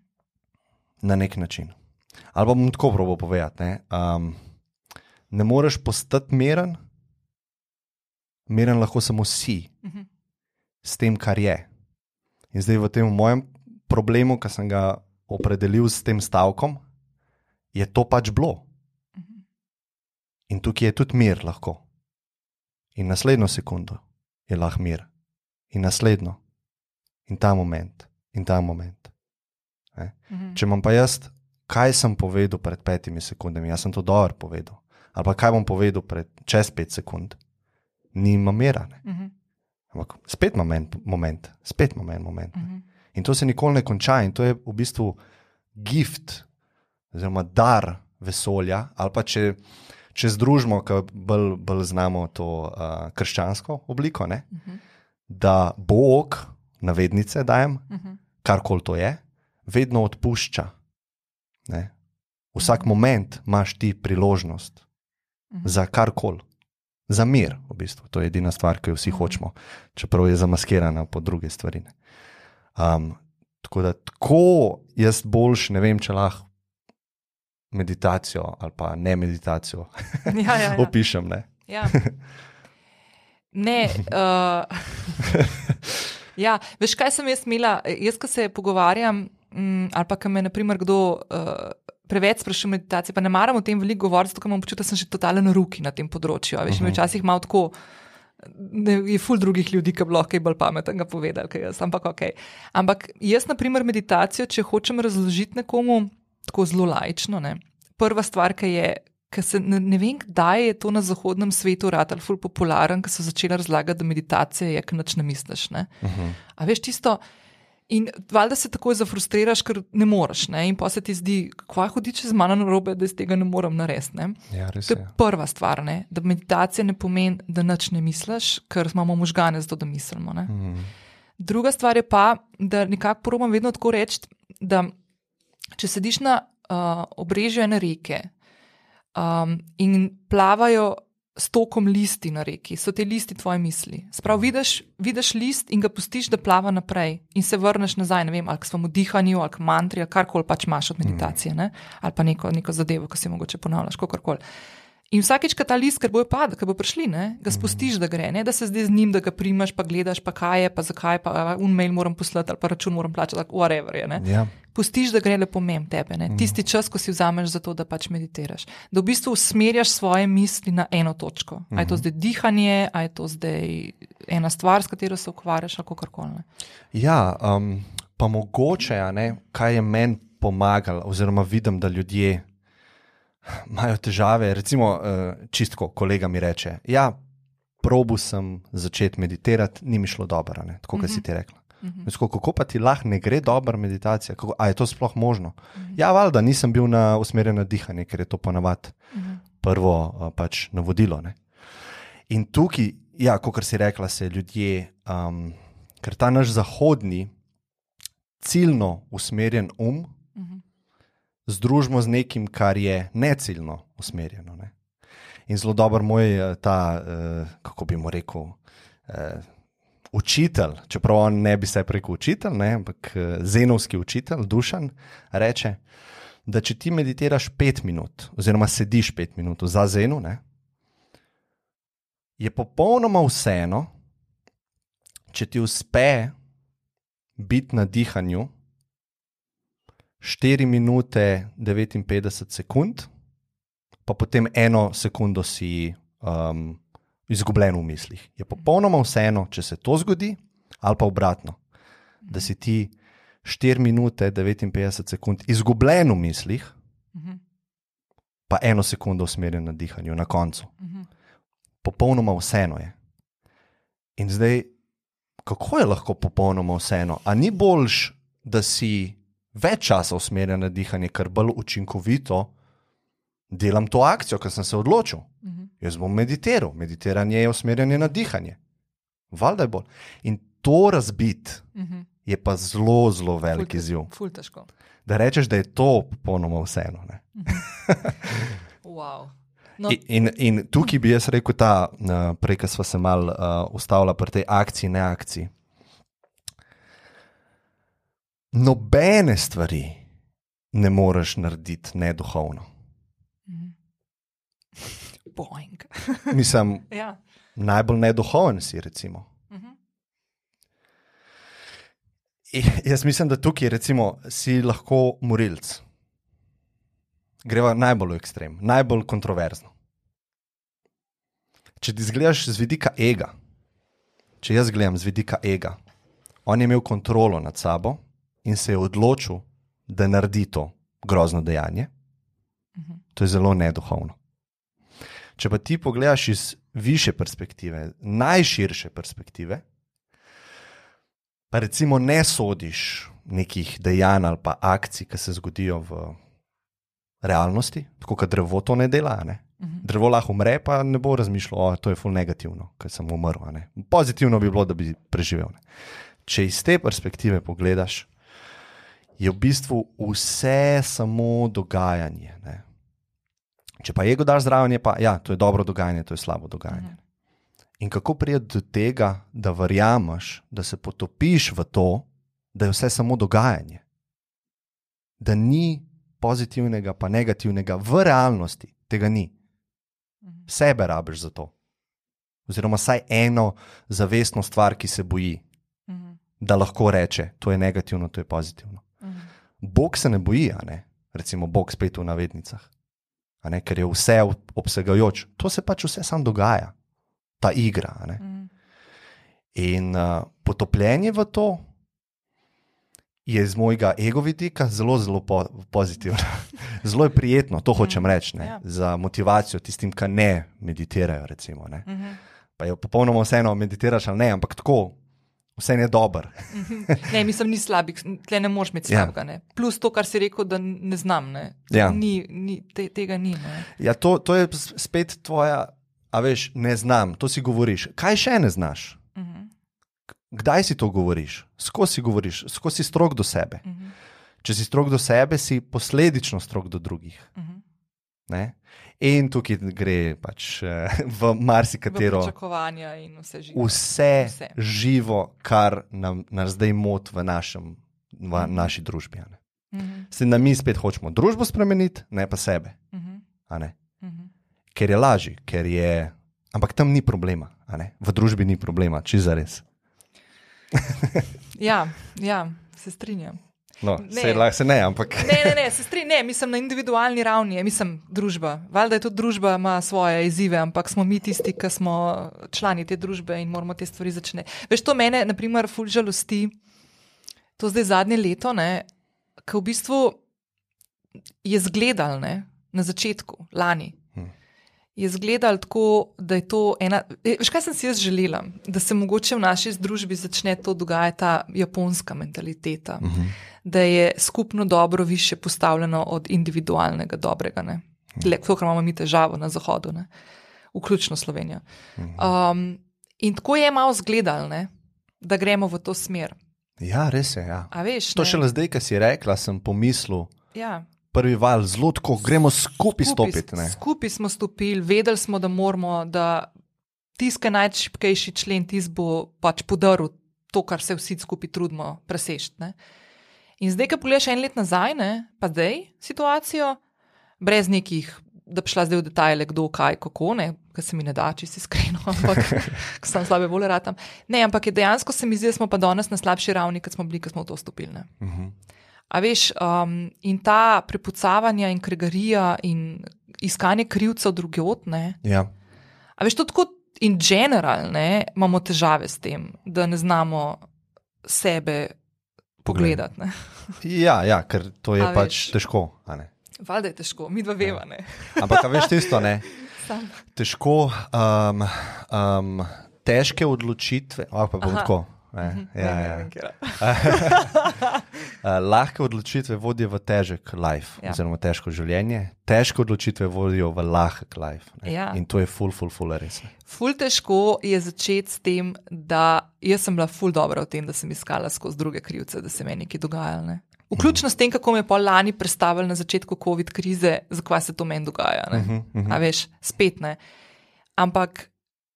na nek način. Ali bom tako probo povedati. Ne, um, ne moreš postati miren, miren lahko samo si -hmm. s tem, kar je. In zdaj v tem mojem problemu, ki sem ga opredelil s tem stavkom, je to pač bilo. In tukaj je tudi mir lahko. In naslednjo sekundo je lahko mir. In naslednjo. In ta moment. In ta moment. Mhm. Če imam pa jaz, kaj sem povedal pred petimi sekundami, jaz sem to dobro povedal. Ali pa kaj bom povedal pred čez pet sekund, nima mira. Mhm. Ampak spet moment, moment, spet moment. moment. Mhm. In to se nikoli ne konča, in to je v bistvu gift, oziroma dar vesolja, ali pa če, če združimo, ki bolj, bolj znamo to uh, krščansko obliko, ne? da Bog, navednice dajem, karkoli to je, vedno odpušča. Ne? Vsak moment imaš ti priložnost za karkoli. Za mir, v bistvu. To je edina stvar, ki jo vsi hočemo, čeprav je zamaskirana po druge stvari. ne. Um, tako da, tako jaz boljš, ne vem, če lahko meditacijo ali pa ne meditacijo Ja, ja, ja. opišem. Ne? Ja. Ne. Uh, ja, veš, kaj sem jaz imela? Jaz, ko se pogovarjam, um, ali pa ko me naprimer, kdo uh, preveč sprašuje o meditaciji, pa ne maram o tem veliko govoriti, zato ker imam občutek, da sem še totalen ruki na tem področju. a Veš, uh -huh. včasih malo tako. Ne, je ful drugih ljudi, ki bi lahko bolj pametnega povedali, kaj jaz, ampak ok. Ampak jaz, na primer, meditacijo, če hočem razložiti nekomu tako zelo lajčno, ne, prva stvar, ki je, ki se ne, ne vem, kdaj je to na zahodnem svetu ratelj ful popularen, ki so začeli razlagati, da meditacija je, ker nič ne misliš. Ne. Uh -huh. A veš tisto. In valjda se takoj zafrustriraš, ker ne moreš. Ne? In pa se ti zdi, kva hodi čez mano na robe, da iz tega ne morem narediti. Ne? Ja, res To je. je prva stvar, ne? da meditacija ne pomeni, da nič ne misliš, ker imamo možgane za to, da mislimo. Ne? Mm. Druga stvar je pa, da nekako probam vedno tako reči, da če sediš na uh, obrežju ene reke um, in plavajo s tokom listi na reki, so te listi tvoje misli. Sprav vidiš, vidiš list in ga pustiš, da plava naprej in se vrneš nazaj, ne vem, ali k svojemu dihanju, ali k mantri, ali karkoli pač imaš od meditacije, ne? ali pa neko, neko zadevo, ki si mogoče ponavljaš, kakorkoli. In vsakeč, ko ta list, ker bo padel, ker bo prišli, ne, ga spustiš, da gre, ne, da se zdaj z njim, da ga primaš, pa gledaš, pa kaj je, pa zakaj, pa un mail moram poslati, ali pa račun moram plačati, whatever je. Ne. Ja. Pustiš, da gre lepo mem tebe, ne. tisti čas, ko si vzameš za to, da pač meditiraš. Da v bistvu usmerjaš svoje misli na eno točko. A je to zdaj dihanje, a je to zdaj ena stvar, s katero se ukvarjaš, ali karkoli. ne. Ja, um, pa mogoče, ne, kaj je meni pomagalo, oziroma vidim, da ljudje imajo težave. Recimo, uh, čistko, kolega mi reče: Ja, probu sem začeti meditirati, ni mi šlo dobro, ne, tako kot si ti rekla. Mhm. Tako, kako pa ti lahko ne gre dobra meditacija? Kako, a je to sploh možno? Ja, valjda, nisem bil na usmerjen na dihanje, ker je to ponavadi prvo uh, pač navodilo. Ne? In tukaj, ja, kot si rekla, se ljudje, um, ker ta naš zahodni, ciljno usmerjen um, Mhm. Združimo z nekim, kar je neciljno usmerjeno. Ne? In zelo dober moj eh, ta, eh, kako bi mu rekel, eh, učitelj, čeprav on ne bi se rekel učitelj, ne, ampak zenovski učitelj, dušan, reče, da če ti meditiraš pet minut, oziroma sediš pet minut za zenu, ne, je popolnoma vseeno, če ti uspe biti na dihanju 4 minute 59 sekund, pa potem eno sekundo si um, izgubljen v mislih. Je popolnoma vseeno, če se to zgodi, ali pa obratno, da si ti 4 minute 59 sekund izgubljen v mislih, Mhm. pa eno sekundo usmerjen na dihanju na koncu. Mhm. Popolnoma vseeno je. In zdaj, kako je lahko popolnoma vseeno? A ni boljš, da si več časa usmerjen na dihanje, ker bolj učinkovito delam to akcijo, ker sem se odločil. Mhm. Jaz bom meditiral, meditiranje je usmerjanje na dihanje. Valjda je bolj. In to razbiti Mhm. je pa zelo, zelo velik izziv. Ful težko. Da rečeš, da je to popolnoma vseeno. ne. Wow. No, In, in, in tukaj bi jaz rekel, ta, uh, prej, ko smo se malo uh, ustavili pri tej akciji, ne akciji. Nobene stvari ne moreš narediti neduhovno. Boing. Mislim, ja. najbolj neduhoven si. Recimo. Mhm. I, jaz mislim, da tukaj recimo, si lahko morilc. Greva najbolj v ekstrem, najbolj kontroverzno. Če ti zgledaš z vidika ega, če jaz gledam z vidika ega, on je imel kontrolo nad sabo in se je odločil, da naredi to grozno dejanje. To je zelo neduhovno. Če pa ti pogledaš iz više perspektive, najširše perspektive, pa recimo ne sodiš nekih dejanj ali pa akcij, ki se zgodijo v realnosti, tako kot drevo to ne dela. Ne? Mhm. Drevo lahko umre, pa ne bo razmišljalo, da je to negativno, ker sem umrl. Pozitivno bi bilo, da bi preživel. Ne? Če iz te perspektive pogledaš, je v bistvu vse samo dogajanje. Ne? Če pa ego daš zraven, je pa ja, to je dobro dogajanje, to je slabo dogajanje. Mhm. In kako priti do tega, da verjameš, da se potopiš v to, da je vse samo dogajanje, da ni pozitivnega, pa negativnega v realnosti, tega ni. Mhm. Sebe rabiš za to. Oziroma, vsaj eno zavestno stvar, ki se boji, Mhm. da lahko reče, to je negativno, to je pozitivno. Bog se ne boji, ne? recimo Bog spet v navednicah, ne? ker je vse obsegajoč. To se pač vse sam dogaja, ta igra. Mhm. In uh, potopljenje v to je z mojega ego vidika zelo, zelo po, pozitivno. zelo je prijetno, to hočem Mm, reči, ne, ja. za motivacijo tistim, ki ne meditirajo. Recimo, ne. Mhm. Pa je popolnoma vseeno, meditiraš ali ne, ampak tako, vse je dober. Ne, mislim, ni slabih, tle ne moreš imeti Ja. slabega. Ne. Plus to, kar si rekel, da ne znam. Ne. Ja. Ni, ni, te, tega ni. Ne. Ja, to, to je spet tvoja, a veš, ne znam, to si govoriš. Kaj še ne znaš? Mhm. Kdaj si to govoriš? Skozi si govoriš, skozi si strok do sebe. Mhm. Če si strok do sebe, si posledično strok do drugih. Mhm. Ne? In tukaj gre pač eh, v marsikatero, Pričakovanja in vse živo. vse, Vse. živo, kar nam, nas zdaj moti v, našem, v Mhm. naši družbi. ne. Mhm. Se da mi spet hočemo družbo spremeniti, ne pa sebe. Mhm. a ne. Mhm. Ker je lažje, ker je. Ampak tam ni problema, v družbi ni problema, če za res. Ja, ja, se strinjam. No, Ne. se, lahko se ne, ampak. Ne, ne, ne, se strinjam, ne, mislim na individualni ravni, mislim družba. Valjda je tudi družba ima svoje izzive, ampak smo mi tisti, ki smo člani te družbe in moramo te stvari začeti. Veš, to mene, na primer, ful žalosti, to zdaj zadnje leto, ne, ki v bistvu je zgledal ne, na začetku, lani. Hm. Je zgledal tako, da je to ena. e, Veš, kaj sem si jaz želela? Da se mogoče v naši družbi začne to dogajati, ta japonska mentaliteta Mhm. Da je skupno dobro više postavljeno od individualnega dobrega. Ne? Le, to, kar imamo mi težavo na zahodu, ne? vključno Slovenijo. Um, in tako je malo zgledal, ne? da gremo v to smer. Ja, res je. Ja. A veš, To ne? šele zdaj, ki si rekla, sem pomislil, Ja. prvi val, zelo tako, gremo skupaj stopiti. ne. Skupaj smo stopili, vedeli smo, da moramo, da tiskaj najšipkejši člen, tis bo pač podaril to, kar se vsi skupaj trudimo preseči. In zdaj, ko pogledaš en let nazaj, ne, pa zdaj situacijo, brez nekih, da bi šla zdaj v detajle, kdo, kaj, kako, ne, ker se mi ne da, če si iskreno, ampak ko sem slabe volje ratam. Ne, ampak je dejansko se mi zdi, da smo pa danes na slabši ravni, kot smo bili, ko smo v to stopili. Ne. Mhm. A veš, um, in ta prepucavanja in kregarija in iskanje krivcev drugot, ne. Ja. A veš, to tako in general, ne, imamo težave s tem, da ne znamo sebe pogledati. Ne. Ja, ja, ker to je A pač veš. težko. Valjda je težko, mi dva veva. Ne. Ampak veš tisto, ne? Sam. Težko, um, um, težke odločitve, ali pa bom tako. Ne, Mhm. ja, Ne, ne ja. katera. Uh, lahke odločitve vodijo v težek life, Ja. ja. oziroma težko življenje, težke odločitve vodijo v lahek life. ne. Ja. In to je full, full, full res. ne. Ful težko je začeti s tem, da jaz sem bila ful dobra v tem, da sem iskala skozi druge krivce, da se meni nekaj dogajalo. Ne. Vključno s tem, kako me je pol lani predstavili na začetku COVID krize, zakaj se to meni dogaja. ne. Mhm, mhm. A veš, spet ne. Ampak,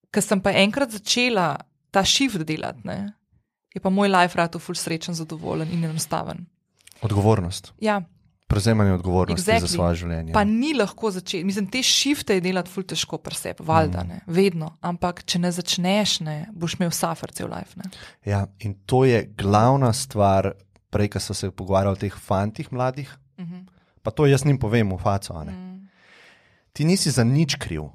ker sem pa enkrat začela ta shift delati, ne, je pa moj life rado ful srečen, zadovoljen in enostaven. Odgovornost, Ja, prevzemanje odgovornosti exactly. Za svoje življenje. pa ni lahko začeti. Mislim, te shifte je delati ful težko pri sebi, valjda, ne, vedno. Ampak, če ne začneš, ne, boš imel suffer cel life. Ne. Ja, in to je glavna stvar, prej, ko so se pogovarjali o teh fantih mladih. Mhm. Pa to jaz njim povem v faco. Mm. Ti nisi za nič kriv.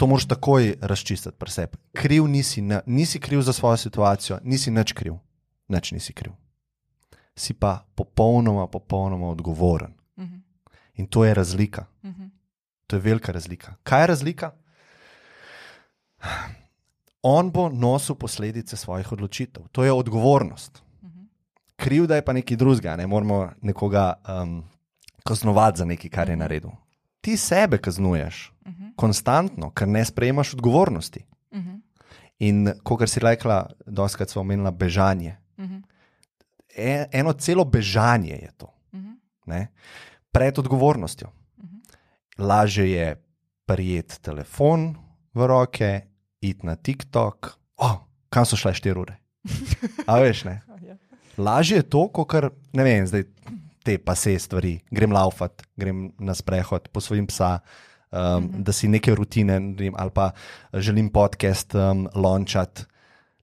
To moraš takoj razčistiti pri sebi. Kriv nisi, na, nisi kriv za svojo situacijo, nisi nič kriv. Nič nisi kriv. Si pa popolnoma, popolnoma odgovoren. Mhm. In to je razlika. Mhm. To je velika razlika. Kaj je razlika? On bo nosil posledice svojih odločitev. To je odgovornost. Mhm. krivda je pa nekaj drugega, ne moramo nekoga um, kaznovati za nekaj, kar je naredil. Ti sebe kaznuješ Uh -huh. konstantno, ker ne sprejemaš odgovornosti. Uh -huh. In kot si rekla, doskrat smo omenila bežanje. Uh -huh. E, eno celo bežanje je to, Uh -huh. ne? pred odgovornostjo. Mhm. Lažje je prijeti telefon v roke, iti na TikTok, oh, kam so šle štiri ure. A veš, ne? Ja. Lažje je to, kot kar ne vem, zdaj te pa se stvari. Grem laufat, grem na sprehod, posvojim psa, um, -hmm. da si neke rutine naredim, ali pa želim podcast um, launčati.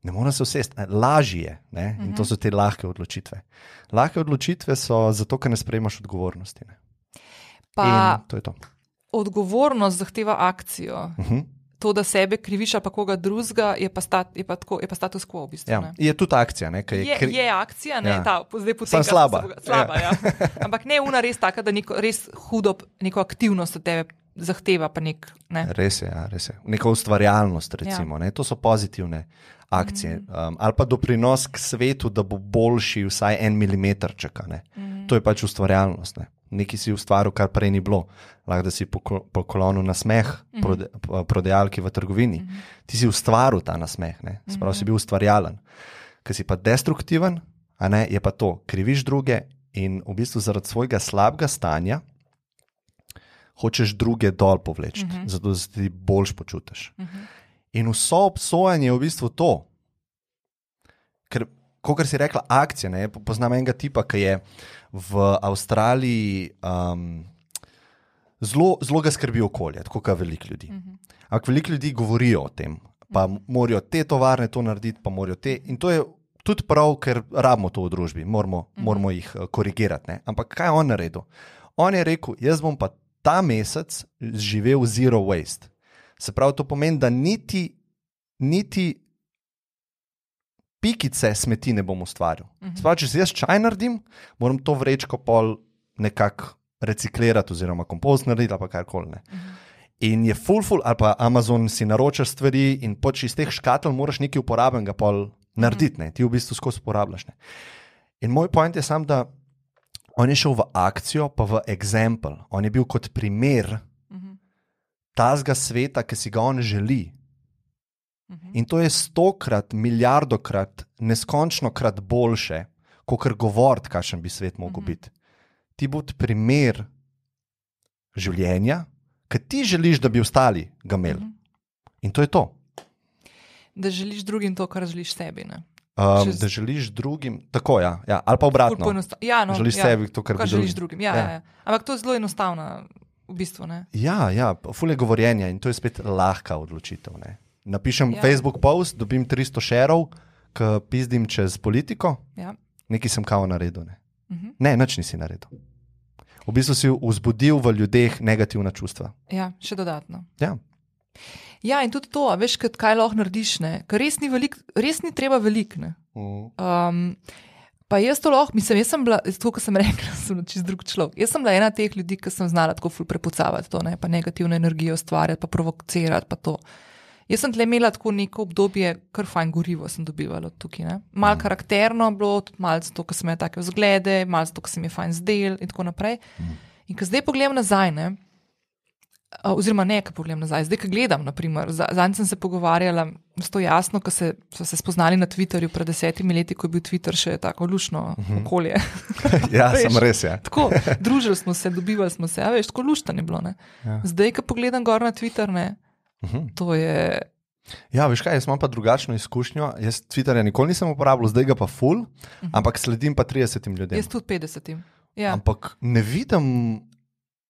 Ne morem se usesti, ne, lažje je. Ne? In to so te lahke odločitve. Lahke odločitve so zato, ker ne sprejmaš odgovornosti. Ne? Pa In to je to. odgovornost zahteva akcijo. Uh -huh. To, da sebe kriviš, ali pa koga drugega, je, pa stat, je, pa tako, je pa status quo v bistvu. ja. ne. Je tudi akcija, ne? ker Je, kri- je akcija, ne Ja. ta, zdaj poteka. Samo slaba. slaba ja. Ja. Ampak ne una res taka, da neko res hudo, neko aktivnost od tebe zahteva. Pa nek, ne. Res je, ja, res je. Neka ustvarjalnost, recimo. Ja. To so pozitivne akcije. Um, ali pa doprinos k svetu, da bo boljši, vsaj en milimeter čaka. Ne. To je pač ustvarjalnost. Ne. Nekaj si ustvaril, kar prej ni bilo. Lahko da si poklonil na smeh prode, p- prodajalki v trgovini. Ti si ustvaril ta nasmeh, ne. sprav si bil ustvarjalen. Ker si pa destruktiven, a ne, je pa to, kriviš druge in v bistvu zaradi svojega slabega stanja hočeš druge dol povleči, uh -huh. zato da se ti boljš počutiš. Uh -huh. In vso obsojanje je v bistvu to. Ker, kot si rekla, akcija. Ne, poznam enega tipa, ki je v Avstraliji um, zelo, zelo ga skrbi okolje, tako kot veliko ljudi. Uh -huh. Ampak veliko ljudi govorijo o tem, pa morajo te tovarne to narediti, pa morajo te. In to je tudi prav, ker rabimo to v družbi, moramo, uh -huh. moramo jih uh, korigirati. Ne? Ampak kaj je on naredil? On je rekel, jaz bom pa ta mesec živel zero waste. Se pravi, to pomeni, da niti, niti pikice smeti ne bom ustvaril. Uh -huh. Sprav, če si jaz čaj naredim, moram to vrečko pol nekako reciklirati, oziroma kompost narediti, ali pa karkoli. Uh -huh. In je full, full, ali pa Amazon si naročaš stvari in pač iz teh škatel moraš nekaj uporabenega pol narediti, ne? ti v bistvu skozi uporabljaš. Ne? In moj point je sam, da on je šel v akcijo, pa v example. On je bil kot primer tazga sveta, ki si ga on želi. In to je stokrat, milijardokrat, neskončno krat boljše, kot kar govoriti, kakšen bi svet mogel biti. Ti bodi primer življenja, ki ti želiš, da bi ostali ga imeli. In to je to. Da želiš drugim to, kar želiš sebi. Ne? Um, Čez- da želiš drugim, tako ja, ja ali pa obratno. Ja, no, Želiš ja, sebi to, kar želiš drugim. drugim. Ja, Ja. ja. Ja. Ampak to je zelo enostavno, v bistvu. Ne? Ja, ja, fulje govorjenja in to je spet lahka odločitev. Ne. Napišem Ja. Facebook post, dobim 300 šerov, ki pizdim čez politiko, Ja. nekaj sem kao naredil. Ne, Mhm. ne nič nisi naredil. V bistvu si vzbudil v ljudeh negativna čustva. ja, še dodatno. Ja. Ja, in tudi to, veš, kaj- lahko narediš. ne. Ker res ni, velik, res ni treba veliko. ne. Um, pa jaz to lahko, mislim, jaz sem bila, to, kar sem rekla, sem čist drug človek. Jaz sem bila ena teh ljudi, ki sem znala tako ful prepucavati to, ne, pa negativno energijo ustvarjati, pa provocirati, pa to. Jaz sem tle imela tako neko obdobje, kar fajn gorivo sem dobivala tukaj. ne. Mal Mm. karakterno bilo, tudi malo zato, ker sem imela take vzglede, malo zato, ker sem je fajn zdel in tako naprej. Mm. In ko zdaj pogledam nazaj, ne, oziroma ne, ko pogledam nazaj, zdaj, ko gledam, naprimer, za- zadnjič sem se pogovarjala s to jasno, ko se, so se spoznali na Twitterju pred desetimi leti, ko je bil Twitter še tako lušno okolje. ja, Veš. sem res. Ja. tako, družili smo se, dobivali smo se, a veš, tako luštno je bilo. Ne? Ja. Zdaj, ko pogledam gor na Twitter, ne, Mhm. to je. ja, veš kaj, jaz imam pa drugačno izkušnjo. Jaz Twitterja nikoli nisem uporabljal, zdaj ga pa full, ampak sledim pa 30 ljudem. Jaz tudi 50. Ja. Ampak ne vidim,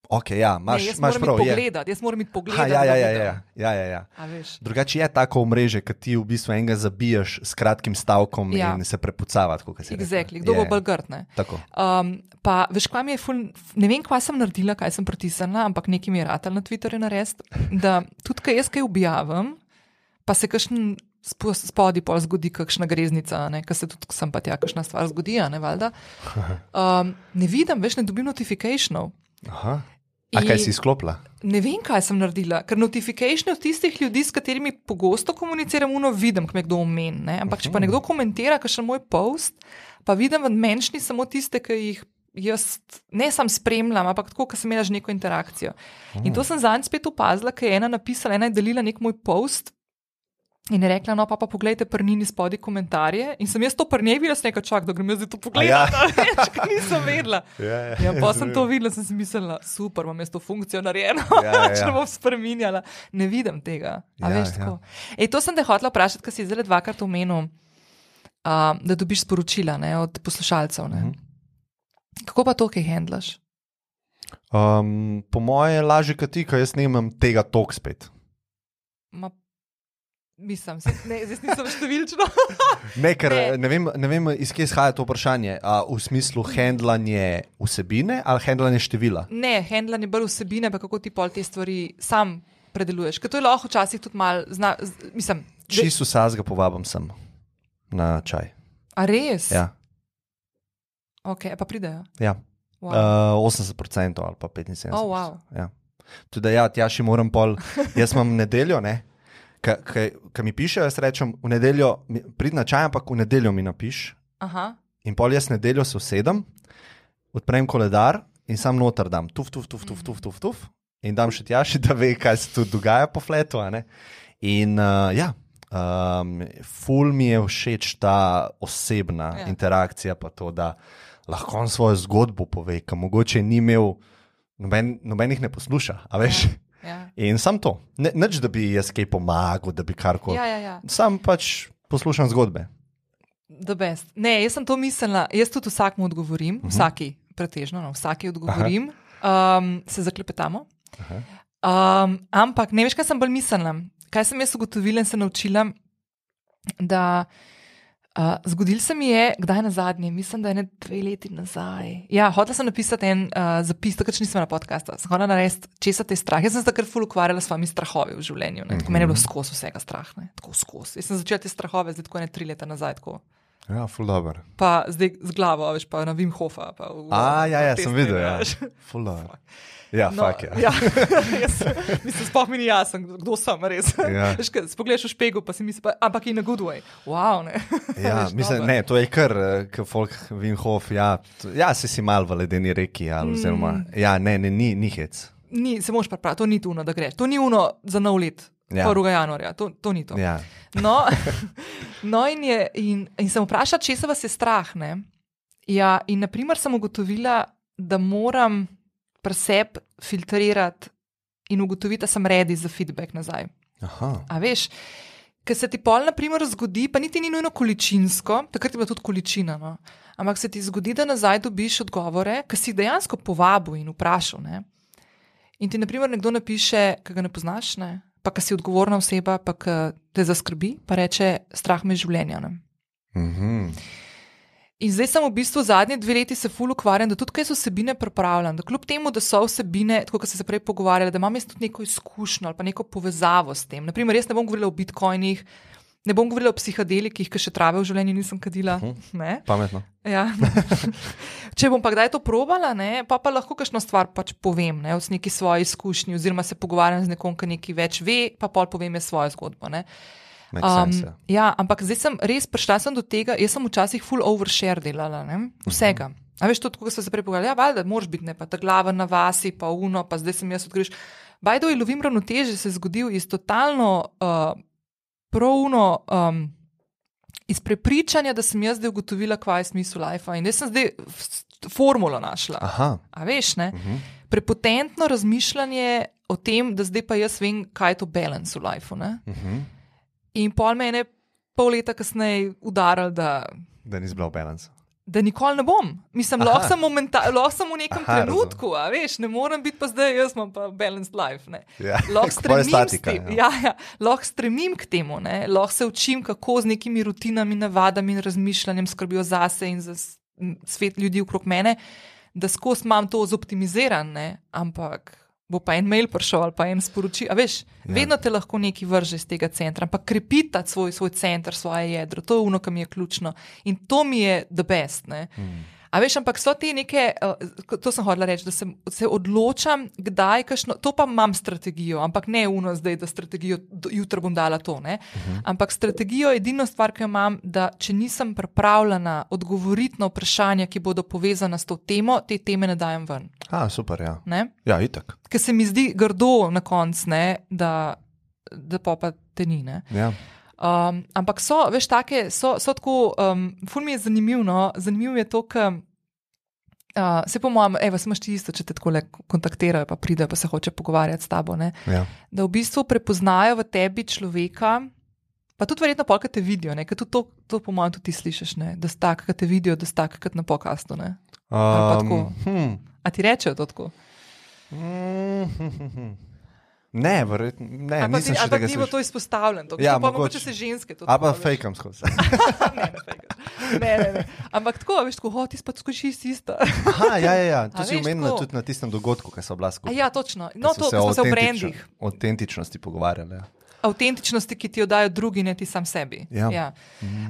ok, ja, imaš, ne, jaz imaš moram prav. iti je. pogledat, jaz moram iti Ha, pogledat. ja, da ja, ja, ja, ja, ja, ja. A veš. Drugače je tako omrežje, ki ti v bistvu enega zabiješ s kratkim stavkom Ja. ja. in se prepucava. tako, kot si rekla. Exactly. Kdo Je, bo bolj grd? ne? Tako. Um, pa, veš, kaj mi je, ful, ne vem, kaj sem naredila, kaj sem pritisnila, ampak nekaj mi je ratelj na Twitterju narediti. Da tudi, kaj jaz kaj objavim, pa se kakšen spo- spodaj pol zgodi, kakšna greznica, ker se tudi sem pa tja, kakšna stvar zgodi, ne valjda. Um, ne vidim, veš, ne dobim notifikationov. Aha. A kaj si izklopila? Ne vem, kaj sem naredila, ker notifikation od tistih ljudi, s katerimi pogosto komuniciram, uno vidim, ko me kdo omeni. ne. Ampak če pa nekdo komentira, kakšen moj post, pa vidim v menšni samo tiste, ki jih jaz ne sam spremljam, ampak tako, ker sem imela že neko interakcijo. In to sem zadnjič spet opazila, ker je ena napisala, ena je delila nek moj post. In je rekla, no, pa, pa poglejte, prnini spodaj komentarje. In sem jaz to prnevila, sem rekla, čak, da grem jaz to pogledati. Ja. Več, nisem vedela. Ja, Ja, pa sem to videla, sem si mislila, super, imam jaz to funkcijo narejeno, Ja, ja, če ja. bom spremenjala. Ne vidim tega. A Ja, veš, ja. tako. Ej, to sem te hotela vprašati, ker si zdaj dvakrat omenil, uh, da dobiš sporočila ne, od poslušalcev. Ne. Mhm. Kako pa to, kaj handlaš? Um, po moje je lažje, kot ti, ker jaz nimam tega tok spet. Ma, mislim, se, ne, zdaj nisem številčno. Ne, ker Ne. ne, ne, vem, ne vem, iz kje izhaja to vprašanje. A, v smislu handlanje vsebine ali handlanje števila? ne, handlanje bolj vsebine, pa kako ti pol te stvari sam predeluješ. Ker to je lahko včasih tudi malo, zna, z, mislim, Čisto vsazga povabim sem na čaj. a res? Ja, Ok, pa pridejo. ja. Wow. Uh, 80% ali pa 75%. Oh, wow. ja. Tudi da, ja, tja še moram pol. Jaz imam nedeljo, ne. Kaj mi pišejo, jaz rečem, v nedeljo prid na čaj, ampak v nedeljo mi napiš. Aha. In pol jaz nedeljo se usedem, odprem koledar in sam noter dam, tuf, tuf, tuf, tuf, tuf, tuf, tuf in dam še tjaši, da ve, kaj se tu dogaja po fletu. In uh, ja, um, ful mi je všeč ta osebna Ja. ja. interakcija, pa to, da lahko on svojo zgodbo pove, ki mogoče ni imel, noben, noben jih ne posluša, a veš. Ja. In sam to, ne, nič, da bi jaz kaj pomagal, da bi karkoli. Ja, ja, ja. Sam pač poslušam zgodbe. The best. Ne, jaz sem to mislila, jaz tudi vsakmu odgovorim, uh Mhm. -huh. vsaki, pretežno, no, vsaki odgovorim, um, se zaklepetamo. Um, ampak ne veš, kaj sem bolj mislila. Kaj sem jaz ugotovila in se naučila, da uh, zgodil se mi je, kdaj na zadnje, mislim, da je ne dve leti nazaj. Ja, hotela sem napisati en uh, zapis, takrat še nisem na podkastu, sem hotela narediti, če se te strah. Jaz sem se takrat ful ukvarjala s svojimi strahovi v življenju. Ne? Tako meni je bilo skozi vsega strah, ne? tako skozi. Jaz sem začela te strahove, zdaj tako ne tri leta nazaj. Tako Ja, ful dobro. pa zdaj z glavo, veš, pa na Vim Hofa. Pa v, A, ja, ja, sem videl. Ja. Ful dobro. Ja, No, fakt je. ja. jaz, mislim, sploh mi ni jasno, kdo sem res. Ja. Veš, kaj, Spogledaš v špegu, pa si misliš, pa, ampak in na good way. Wow, ne. Ja, Veš, mislim, dobro. ne, to je kar, kot folk Vinhof. Ja, to- ja si si mal v ledeni reki. Ali, oziroma, Mm. ja, ne, ne, ni, ni hec. Ni, se moš pa prav, to ni tuno, da greš. To ni uno za nov let, Ja. 1. januarja, to, to ni to. Ja. No, no in, je, in, in sem vprašala, če se vas je strah. Ne? Ja, in naprimer sem ugotovila, da moram pri sebi filtrirati in ugotoviti, da sem redi za feedback nazaj. Aha. A veš, ker se ti pol, na primer, zgodi, pa niti ni nujno količinsko, takrat je bila tudi količina. No? Ampak se ti zgodi, da nazaj dobiš odgovore, ki si jih dejansko povabil in vprašal. Ne? In ti, na primer, nekdo napiše, ki ga ne poznaš, ne? Pa ki si odgovorna oseba, pa ki te zaskrbi, pa reče: strah me je življenja. Ne? Mhm. In zdaj sem v bistvu zadnje dve leti se ful ukvarjam, da tudi kaj so vsebine pripravljam. Da kljub temu, da so vsebine, tako kot ste se prej pogovarjali, da imam jaz tudi neko izkušnjo ali pa neko povezavo s tem. Naprimer, jaz ne bom govorila o bitcoinih, ne bom govorila o psihadelikih, ki še trave v življenju nisem kadila. Ne? Pametno. Ja. Če bom pa kdaj to probala, ne, pa, pa lahko kakšno stvar pač povem, ne, od neki svoje izkušnje, oziroma se pogovarjam z nekom, ki nekaj več ve, pa pol povem jaz svojo zgodbo. Ne. Make sense, ja. ja, ampak zdaj sem res prišla sem do tega, jaz sem včasih full overshare delala, ne, vsega. A veš, to, kot smo se prej pogovarjali, ja, valjda, moraš biti, ne, pa ta glava na vasi, pa uno, pa zdaj sem jaz odkriš. Bajdo je lovim ravnoteže se je zgodil iz totalno uh, pravno. Um, iz prepričanja, da sem jaz zdaj ugotovila, kaj je smisel life. In jaz sem zdaj formulo našla. Aha. A veš, ne? Uh -huh. Prepotentno razmišljanje o tem, da zdaj pa jaz vem, kaj je to balance v lifeu. ne. Uh -huh. In pol mene pol leta kasneje udaril, da, Da ni zbral balans. Da nikoli ne bom. Mislim, lahko sem, lahko sem v nekem Aha, trenutku, a veš, ne morem biti pa zdaj, jaz imam pa balanced life. Ne. Ja. Lahko stremim, statika, tem, ja. ja, ja, lahko stremim k temu, lahko se učim, kako z nekimi rutinami, navadami in razmišljanjem skrbijo zase in za svet ljudi okrog mene, da skozi imam to zoptimiziran, ne. ampak bo pa en mail prišel ali pa en sporočil. A veš, Ja. vedno te lahko nekaj vrže iz tega centra, ampak krepita svoj, svoj center, svoje jedro, to je ono, kar mi je ključno in to mi je the best. Ne. Hmm. A veš, ampak so te neke, uh, to sem hodila reči, da sem, se odločam, kdaj, kašno, to pa imam strategijo, ampak ne uno zdaj, da strategijo, jutro bom dala to. Uh Mhm. -huh. Ampak strategijo, edino stvar, ki jo imam, da če nisem pripravljena odgovoriti na vprašanja, ki bodo povezana s to temo, te teme ne dajem ven. A, super, ja. Ne? Ja, itak. Ker se mi zdi grdo na koncu, ne, da, da pa, pa te ni. Ne? Ja. Um, ampak so, veš, take, so, so tako, um, ful mi je zanimivo. No? Zanimivo je to, ker uh, se po mojem, evo, smaš ti isto, če te tako kontaktirajo, pa pridejo, pa se hoče pogovarjati s tabo. Ne? Ja. Da v bistvu prepoznajo v tebi človeka. Pa tudi verjetno, polk te vidijo, ker tudi to, to po mojem, tudi slišiš, ne? da sta tak, ki te vidijo, da sta tak, kot na pokastu. Ne? pa tako. hm. A ti rečejo to tako? Mm, Ne, verjetno ne. Pa nisem ti- še tega slišal. to izpostavljeno, to, Ja, to pa mogoče. se ženske to A veš. fejkam skozi. ne, ne, ne, ne, ne. Ampak tako, veš, tako, hoti pa skočiš isto. Aha, ja, ja, ja. A to si veš, omenila tudi na tistem dogodku, ki so bila A skupaj. ja, točno. No, Ko to, ko smo se avtentično- brendih, Avtentičnosti pogovarjali. Ja. avtentičnosti, ki ti jo dajo drugi, ne ti sam sebi. Ja. Ja.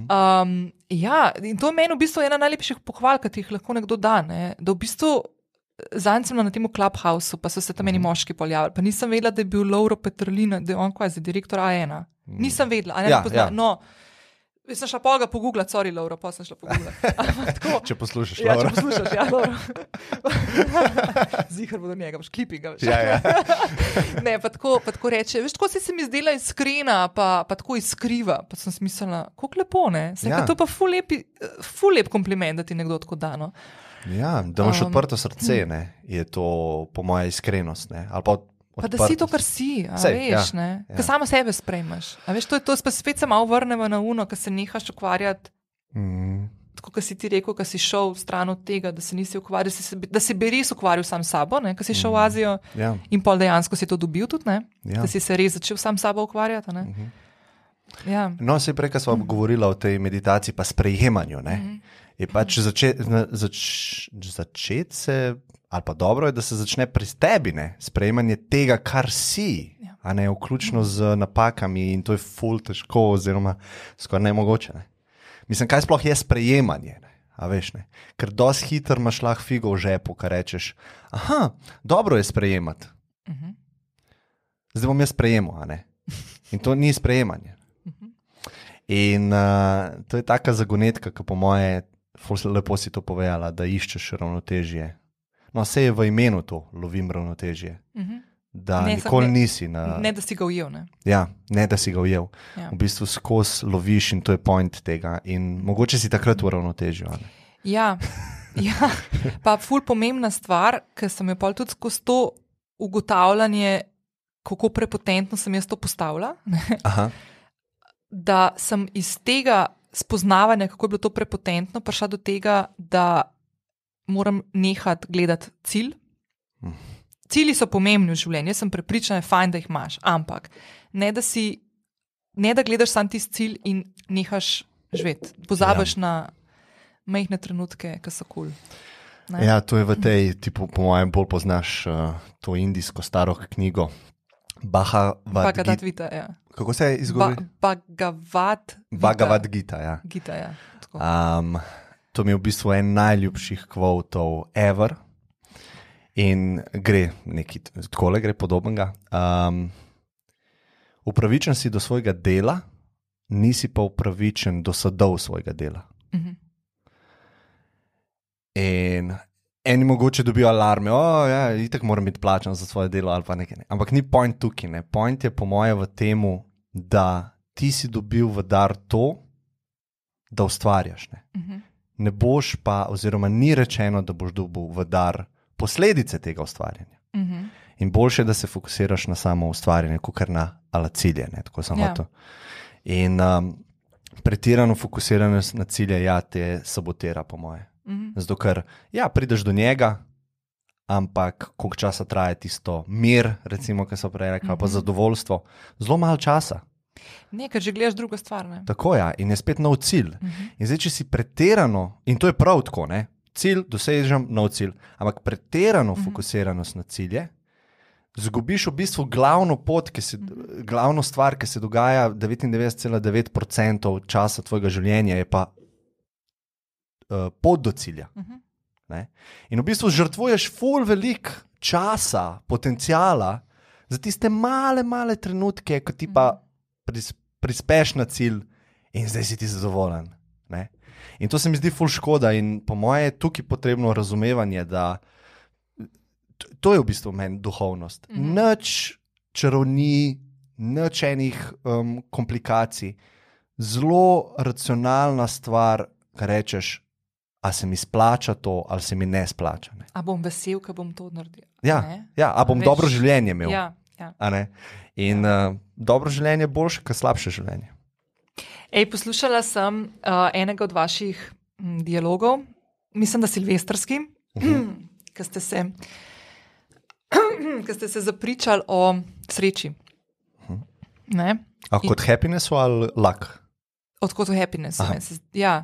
Um, ja, in to je meni v bistvu ena najlepših pohval, ki ti jih lahko nekdo da. Ne? Da v bistvu Zanj sem bila na tem Clubhouse, pa so se tam Mhm. meni moški pojavili. Pa nisem vedela, da je bil Lauro Petrlina, da je on kaj za direktor A1. Nisem vedela, a ne Ja, pozna. ja. No, jaz sem šla pa ga pogooglati, sorry, Lauro, pa sem šla pogooglati. Ampak tako. Če poslušaš, Ja, če poslušaš, ja, dobro. Zihar bo do njega, boš klipinga. Veš. Ja, ja. ne, pa tako, pa tako reče. Veš, tako si se mi zdela iskrena, pa, pa tako iskriva. Pa sem smislila, kako lepo, ne? Sem, Ja. To pa ful lep, ful lep kompliment, da ti nekdo tako da. Ja, da imaš Um, odprto srce, ne, je to po moje iskrenost. Ne, pa da si to, kar si, Sej, veš, ja, ja, ja. ja. samo sebe sprejmeš. A veš, to je to, pa spet se malo vrnemo na uno, ker se nehaš ukvarjati. Mm, Tako kot si ti rekel, da si šel stran od tega, da se nisi ukvarjal, da si da si bi res ukvarjal sam s sabo, ker si šel v Azijo ja, in pol dejansko si to dobil tudi, ne? ja. da si se res začel sam s sabo ukvarjati. ne. Mhm. Ja. No, se prej, ko smo govorili o tej meditaciji, pa sprejemanju. Ne, Mhm. Je pač začeti zač, začet se, ali pa dobro je, da se začne pri tebi, ne, sprejemanje tega, kar si. Ja. A ne vključno z napakami, in to je ful težko, oziroma skoraj nemogoče. Ne. Mislim, kaj sploh je sprejemanje? Ne? A veš, ne? Ker dosti hitro imaš lahko figo v žepu, kar rečeš. Aha, dobro je sprejemati, Mhm. zdaj bom jaz sprejemal. a ne? In to ni sprejemanje. Mhm. In uh, to je taka zagonetka, ki po moje, lepo si to povedala, da iščeš ravnotežje. No, vse je v imenu to, lovim ravnotežje. Mhm. Da Ne, nikoli ne- nisi na. Ne, da si ga ujel. Ne? Ja, ne, da si ga ujel. Ja. V bistvu skozi loviš in to je point tega. In mogoče si takrat v ravnotežju. a ne? Ja, ja. pa ful pomembna stvar, ker sem jo pol tudi skozi to ugotavljanje, kako prepotentno sem jaz to postavila. Da sem iz tega spoznavanja, kako je bilo to prepotentno, prišla do tega, da moram nehati gledati cilj. Hm. Cilji so pomembni v življenju, jaz sem prepričana, je fajn, da jih imaš, ampak ne da, si, ne da gledaš samo tisti cilj in nehaš živeti. Pozabiš ja. na majhne trenutke, ki so kul. Cool. ja, to je v tej, ti po, po mojem, bolj poznaš uh, to indijsko staro knjigo. Bhagavad Bhagavad Gita. Ja. Kako se je Ba, izgovori? Bhagavad Gita. Bhagavad Gita. Ja. Gita ja. Tako. Um, to mi je v bistvu en najljubših kvotov ever. In gre nekaj tako, gre podobnega. Um, upravičen si do svojega dela, nisi pa upravičen do sadov svojega dela. Mhm. In eni mogoče dobijo alarme, da ja, itek moram biti plačan za svoje delo ali pa nekaj. Ne. Ampak ni point tukaj. Ne. Point je po moje v tem, da ti si dobil v dar to, da ustvarjaš. Ne. Mhm. ne boš pa, oziroma ni rečeno, da boš dobil v dar posledice tega ustvarjanja. Mhm. In boljše, da se fokusiraš na samo ustvarjanje, kot na ala cilje. Ne, tako samo Ja. to. In um, pretirano fokusiranje na cilje, ja, te sabotira, po moje. Mhm. Zato, ker ja, prideš do njega, ampak koliko časa traja tisto mir, recimo, ki so prej rekli, ali pa Mhm. zadovoljstvo, zelo malo časa. Ne, ker že gledaš drugo stvar. Ne? Tako je, ja, in je spet nov cilj. Mhm. In zdaj, če si pretirano, in to je prav tako, ne? cilj, dosežem nov cilj, ampak pretirano Mhm. fokusiranost na cilje, zgubiš v bistvu glavno pot, ki se, Mhm. glavno stvar, ki se dogaja 99,9% časa tvojega življenja, je pa uh, pot do cilja. Mhm. Ne? In v bistvu žrtvuješ ful velik časa, potencijala za tiste male, male trenutke, ko ti pa pris, prispeš na cilj in zdaj si ti zadovoljen. Ne? In to se mi zdi ful škoda, in po mojem je tukaj potrebno razumevanje, da to je v bistvu meni duhovnost. Mhm. Nič čarovni, nič enih um, komplikacij, zelo racionalna stvar, kar rečeš, a se mi splača to, ali se mi ne splača. Ne? A bom vesel, ko bom to naredil. Ja, Ne? ja, a bom Veš, dobro življenje imel. Ja, ja. a? In uh, dobro življenje je boljše, kot slabše življenje. Ej, poslušala sem uh, enega od vaših m, dialogov, mislim, da silvestrski, uh Mhm. -huh. ki ste se. Ki ste se zapričali o sreči. Mhm. Ne? A In- kot happiness ali lak? Odkot v happiness. Se Ja.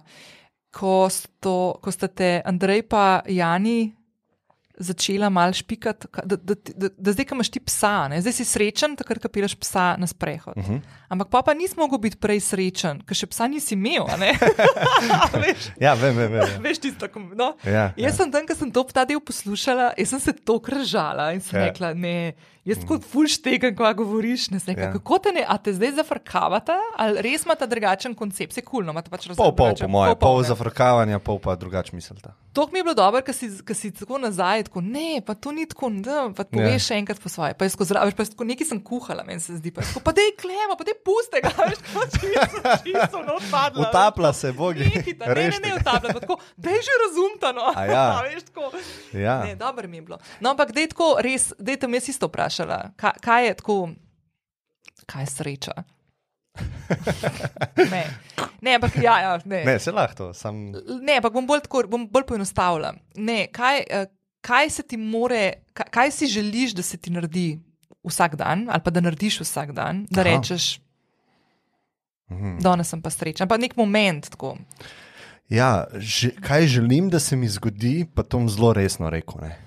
Ko, sto, ko ste te Andrej pa Jani začela mal špikati, ka- da, da, da, da zdaj, ko imaš ti psa, ne? zdaj si srečen, takrat, ko peleš psa na sprehod. Uh -huh. Ampak pa, pa nisi mogel biti prej srečen, ker še psa nisi imel. veš, Ja, vem, vem. vem. veš tisto, no? Ja, Jaz sem tam, ko sem to ta del poslušala, jaz sem se to kržala in sem Ja. ja. rekla, ne, jaz kot fulštegen, ko govoriš, ne, sem rekla, Ja. ja. kako te ne, a te zdaj zafrkavate, ali res imate drugačen koncept, se kulno, imate pač Pol, pol, drugačen- po mojem, pol ne. zafrkavanja, pol pa drugače mislite. To mi je bilo dobro, ker si, ker si tako nazaj, tako ne, pa to ni tako, da pa poveš Ja. še enkrat po svoje. Pa jaz skozi zraven, pa jaz tako nekaj sem kuhala, meni se zdi, pa, tako, pa dej klemo, pa dej puste ga, veš, kot čisto, čisto, no, odpadla. veš, Utapla se, bogi. Ne, ne, ne, utapla, tako, dej že razumta, no. A ja. veš, tako. Ja. Ne, dobro mi je bilo. No, ampak dej tako, res, dej te me isto vprašala, kaj, kaj je tako, kaj je sreča? ne. ne, ampak ja, ja ne. Ne, se lahko, sam. Ne, ampak bom bolj, tako, bom bolj poenostavila. Ne, kaj, eh, kaj se ti more, kaj, kaj si želiš, da se ti naredi vsak dan, ali pa da narediš vsak dan, da Aha. rečeš, Mhm. danes sem pa srečen. Pa nek moment tako. Ja, že, kaj želim, da se mi zgodi, pa to bom zelo resno rekel, ne,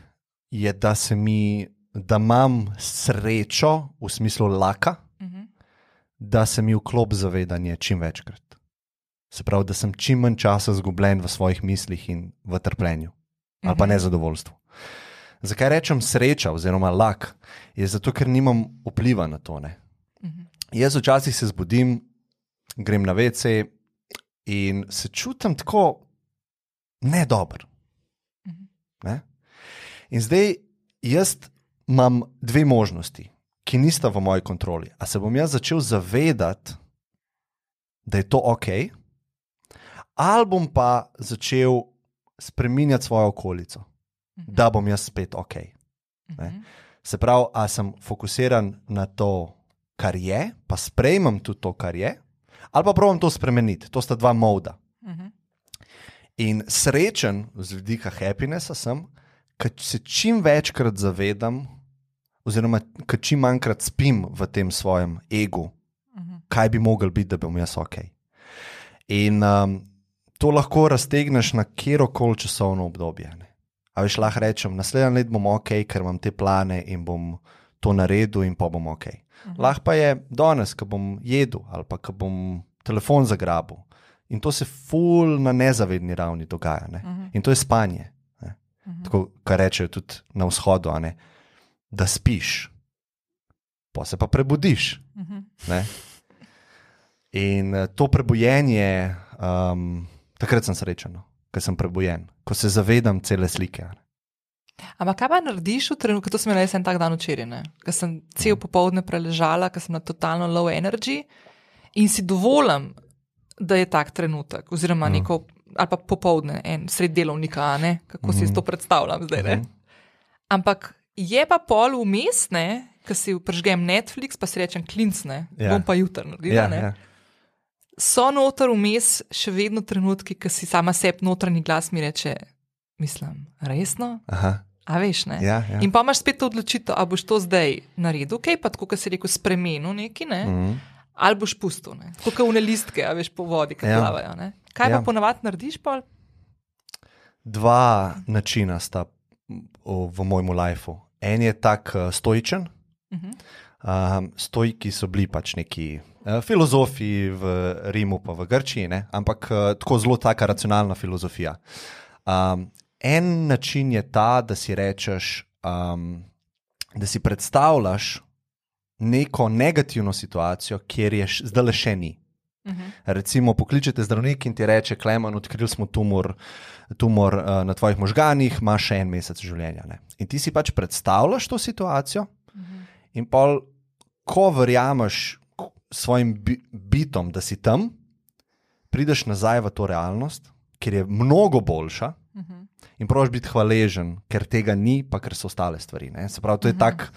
je, da, mi, da imam srečo v smislu laka, Mhm. da se mi vklop zavedanje čim večkrat. Se pravi, da sem čim manj časa izgubljen v svojih mislih in v trpljenju ali pa Mhm. nezadovoljstvu. Zakaj rečem sreča oziroma lak? Je zato, ker nimam vpliva na to. Ne? Mhm. Jaz včasih se zbudim, grem na WC in se čutim tako nedober. Mhm. Ne? In zdaj jaz imam dve možnosti, ki nista v moji kontroli. A se bom jaz začel zavedati, da je to ok, ali bom pa začel spremenjati svojo okolico, da bom jaz spet ok. Ne? Mhm. Se pravi, a sem fokusiran na to, kar je, pa sprejmem tudi to, kar je, ali pa pravim to spremeniti. To sta dva moda. Mhm. In srečen z vidika happinessa sem, ker se čim večkrat zavedam, oziroma ker čim manjkrat spim v tem svojem egu, Mhm. kaj bi mogel biti, da bom jaz ok. In um, to lahko raztegneš na kjerkoli časovno obdobje. Ne? A veš, lahko rečem, naslednji let bom ok, ker imam te plane in bom to naredil, in pa bom ok. Mhm. Lahko pa je danes, ko bom jedel ali pa ko bom telefon zagrabil. In to se ful na nezavedni ravni dogaja. Ne? Mhm. In to je spanje. Ne? Mhm. Tako, kar rečejo tudi na vzhodu, ne? da spiš, pa se pa prebudiš. Mhm. Ne? In eh, to prebojenje, um, takrat sem srečen, no, ko sem prebojen, ko se zavedam cele slike. ne. Ampak kaj pa narediš v trenutku, to sem imela jaz en tak dan včeraj, ko sem cel popoldne preležala, ker sem na totalno low energy in si dovolim, da je tak trenutek, oziroma Mhm. neko, ali pa popoldne, en sred delovnika, ne? kako si jaz to predstavljam zdaj. Ne? Mhm. Ampak je pa pol umestne, ko si pržgem Netflix, pa si rečem klincne, Ja. bom pa jutri naredila. Ja, ne. ja. So noter vmes še vedno trenutki, ko si sama sebi notranji glas mi reče, mislim, resno? Aha, A veš, ne? ja, ja. In pa imaš spet to odločitev, ali boš to zdaj naredil, okay, pa kot si rekel, spremenil neki, ne? Mm. Mhm. ali boš pustil, tako kot une listke, a veš, po vodi, ki Ja. plavajo. Ne? Kaj Ja. pa ponavadi narediš, pa? Dva načina sta v, mojem lifeu. En je tak uh, stoičen, Uh -huh. Um, stojki so bili pač neki uh, filozofi v Rimu, pa v Grčiji, ne? ampak uh, tako zelo taka racionalna filozofija. Um, en način je ta, da si rečeš, um, da si predstavljaš neko negativno situacijo, kjer je zdaj le še ni. Mhm. Recimo, pokličete zdravnik in ti reče: Klemen, odkrili smo tumor, tumor uh, na tvojih možganjih, imaš še en mesec življenja. Ne? In ti si pač predstavljaš to situacijo, Mhm. in pol, ko verjameš svojim bi bitom, da si tam, prideš nazaj v to realnost, ker je mnogo boljša. Mhm. In praviš biti hvaležen, ker tega ni, pa ker so ostale stvari. Ne? Se pravi, to je Mhm. tak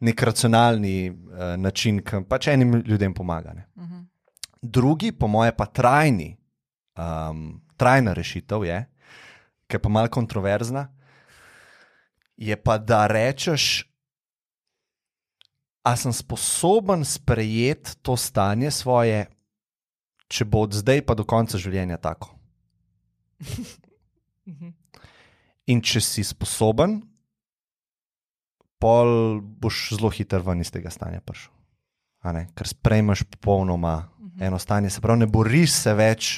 nek racionalni uh, način, ki pač enim ljudem pomaga. Ne? Mhm. Drugi, po moje, pa trajni, um, trajna rešitev je, ki je pa malo kontroverzna, je pa da rečeš, a sem sposoben sprejeti to stanje svoje, če bo od zdaj pa do konca življenja tako. Mhm. In če si sposoben, pol boš zelo hiter ven iz tega stanja prišel. Ker sprejmeš popolnoma eno stanje, se pravi, ne boriš se več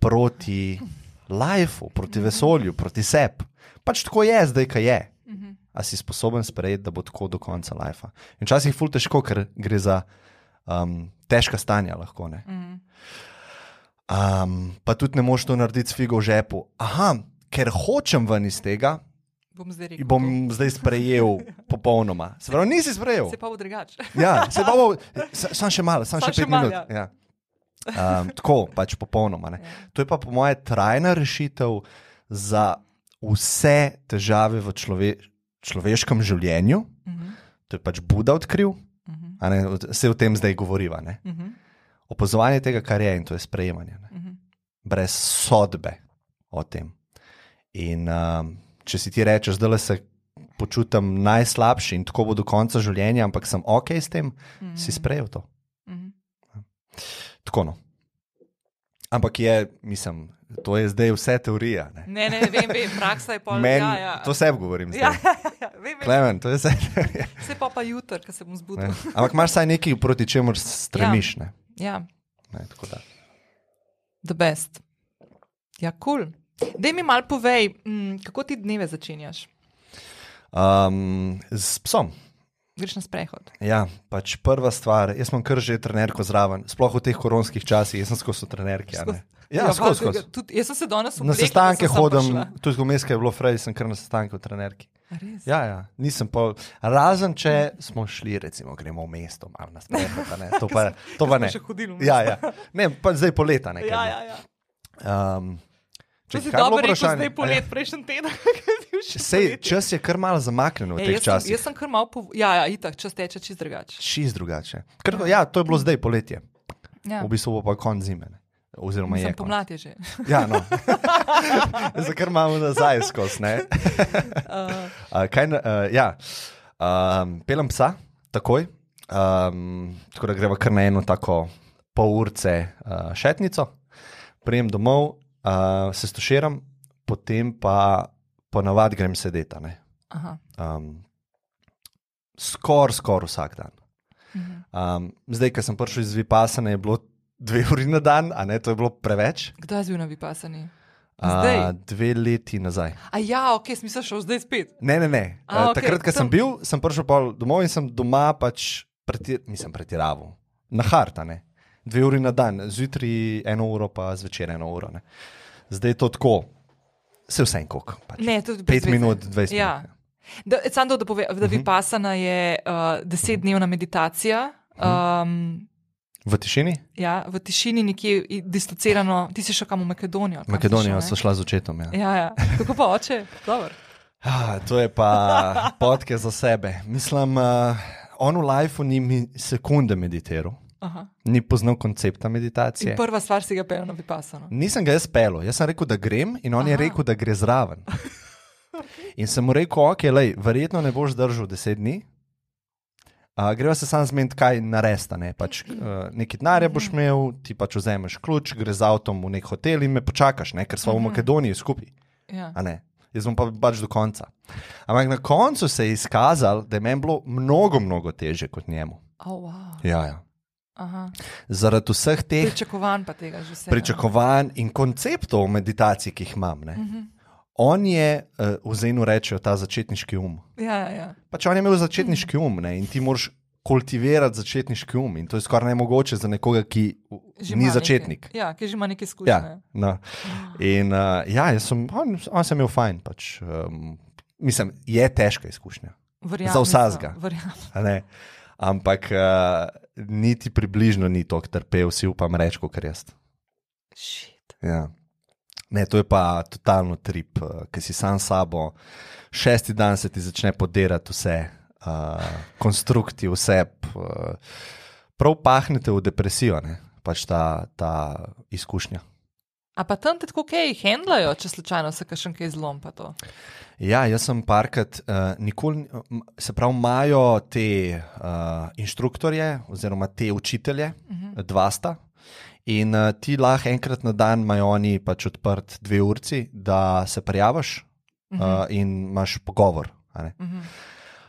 proti lifeu, proti vesolju, proti sebi. Pač tako je, zdaj, kaj je. Mhm. A si sposoben sprejeti, da bo tako do konca lifea. In včasih je ful težko, ker gre za um, težka stanja. Lahko, ne. Mhm. um, pa tudi ne moš to narediti s figo v žepu. Aha, ker hočem ven iz tega, Bom zdaj rekel. bom zdaj sprejel popolnoma. Se pravi, nisi sprejel. Se pa bo drugače. Ja, se pa bo, sa- samo še malo, samo Samo še še pet malo, minut. Ja. Um, tako, pač popolnoma. Ne. Ja. To je pa po mojem trajna rešitev za vse težave v člove, človeškem življenju. Mhm. To je pač Buda odkril, Mhm. a ne, vse o tem zdaj govoriva. Ne. Mhm. Opazovanje tega, kar je in to je sprejemanje. Ne. Mhm. Brez sodbe o tem. In um, če si ti rečeš, da se počutim najslabši in tako bo do konca življenja, ampak sem ok s tem, Mhm. si sprejel to. Mhm. Tako no. Ampak je, mislim, to je zdaj vse teorija. Ne? Ne, ne, vem, vem, praksa je pol. Men, ja, ja. To sebi govorim. Ja, Zdaj. ja, ja, vem, vem. Klemen, to je vse. teorija, Se pa pa jutr, ko se bom ne. zbudil. Ampak imaš vsaj nekaj, proti čemu stremiš. Ne? Ja, Ne, tako da. the best. Ja, kul. Cool. Dej mi mal povej, mm, kako ti dneve začenjaš? um, z psom. Greš na sprehod. Ja, pač prva stvar, jaz sem kar že trenerko zraven, sploh v teh koronskih časih, jaz sem skozi trenerke. a ne. Ja, skozi, skozi. Tudi, jaz sem se danes Na oblekla, sestanke hodim, tudi vmes, ko je bilo frej, sem kar na sestanke v trenerki. Ja, ja, nisem pa, razen če smo šli, recimo, gremo v mesto, malo na sprehod, to pa, to pa ne. v Ja, ja. Ne, pa zdaj poleta ne. Ja, ja, ja. Um, Če si je dobro rekel, zdaj polet, prejšnji teden. je Sej, čas je kar malo zamaknjen v Ej, teh jaz, sem, časih. jaz sem kar malo pov... Ja, ja, itak, čas teče čist drugače. Čist drugače. Kar, ja, to je bilo zdaj poletje. Ja. V bistvu bo pa konc zime. Ne? Oziroma je. Mislim, konec. pomlad je že. Ja, no. Zdaj kar imamo nazaj skozi. Uh, kaj, uh, ja. um, pelem psa, takoj. Um, tako da greva kar na eno tako pol urce uh, šetnico, prijem domov, uh, se stoširam, potem pa ponavadi grem sedeti. a. Um, skoraj, skoraj vsak dan. Um, zdaj, ko sem prišel iz Vipasana, je bilo dve uri na dan, a ne, to je bilo preveč. Kdaj si bil na vipasani? A, Zdaj? dve leti nazaj. A ja, ok, smisel šel zdaj spet. Ne, ne, ne. A, A, okej, Takrat, ko sem bil, sem prišel domov in sem doma pač pretir, nisem pretiraval. Na harta, ne. Dve uri na dan, zjutraj eno uro, pa zvečer eno uro. Ne. Zdaj je to tako, se vse en kok. Pač. Ne, brez Pet veze. minut, dvajset Ja. minut. ja. Da, sam to, da povem, da Mhm. vipasana je uh, desetdnevna meditacija. Um, V tišini? ja, v tišini, nekje dislocirano. Ti si šel kam v Makedonijo? Makedonijo so šla z očetom. Ja. Ja, ja. Kako pa oče? Dobro. Ah, to je pa podke za sebe. Mislim, uh, on v lifeu ni mi sekunde meditiral, Aha. ni poznal koncepta In meditacije. prva stvar si ga pel na vipasano. Nisem ga jaz pel, jaz sem rekel, da grem, in on Aha. je rekel, da gre zraven. In sem mu rekel, ok, lej, verjetno ne boš držal deset dni. Uh, greva se sam zmeniti, kaj naresta. Ne? Pač, uh, nekaj denarja boš imel, ti pač vzameš ključ, greš z avtom v nek hotel in me počakaš, ne? ker smo v Makedoniji skupaj. Ja. Jaz bom pa pač do konca. Ampak na koncu se je izkazalo, da je meni bilo mnogo, mnogo teže kot njemu. Oh, wow. Ja, ja. Aha. Zaradi vseh teh Pričakovan pa tega že vse. pričakovanj in konceptov meditacij, ki jih imam. Ne. Mhm. on je, uh, v Zenu rečejo, ta začetniški um. Ja, ja, ja. Pač on je imel začetniški um ne, in ti moraš kultivirati začetniški um. In to je skoraj nemogoče za nekoga, ki Že ni začetnik. Nekaj, ja, ki že ima nekaj izkušnje. Ja, no. In uh, ja, sem, on, on sem imel fajn. Pač, um, mislim, je težka izkušnja. Verjamem, Za vsakega. Verjamem. Ampak uh, niti približno ni tako trpel, si upam reči, kot jaz. Shit. Ja. Ne, to je pa totalno trip, uh, ki si sam sabo, šesti dan se ti začne podirati vse, uh, konstrukti, vse. Uh, prav pahnete v depresijo, ne? pač ta, ta izkušnja. A pa tam te tako kaj handlajo, če slučajno se kakšen kaj zlom pa to. Ja, jaz sem parkrat, uh, nikoli, se pravi, imajo te uh, inštruktorje oziroma te učitelje, uh -huh. dva sta. In uh, ti lahko enkrat na dan imajo oni pač odprt dve urci, da se prijaviš uh -huh. uh, in imaš pogovor. Uh -huh.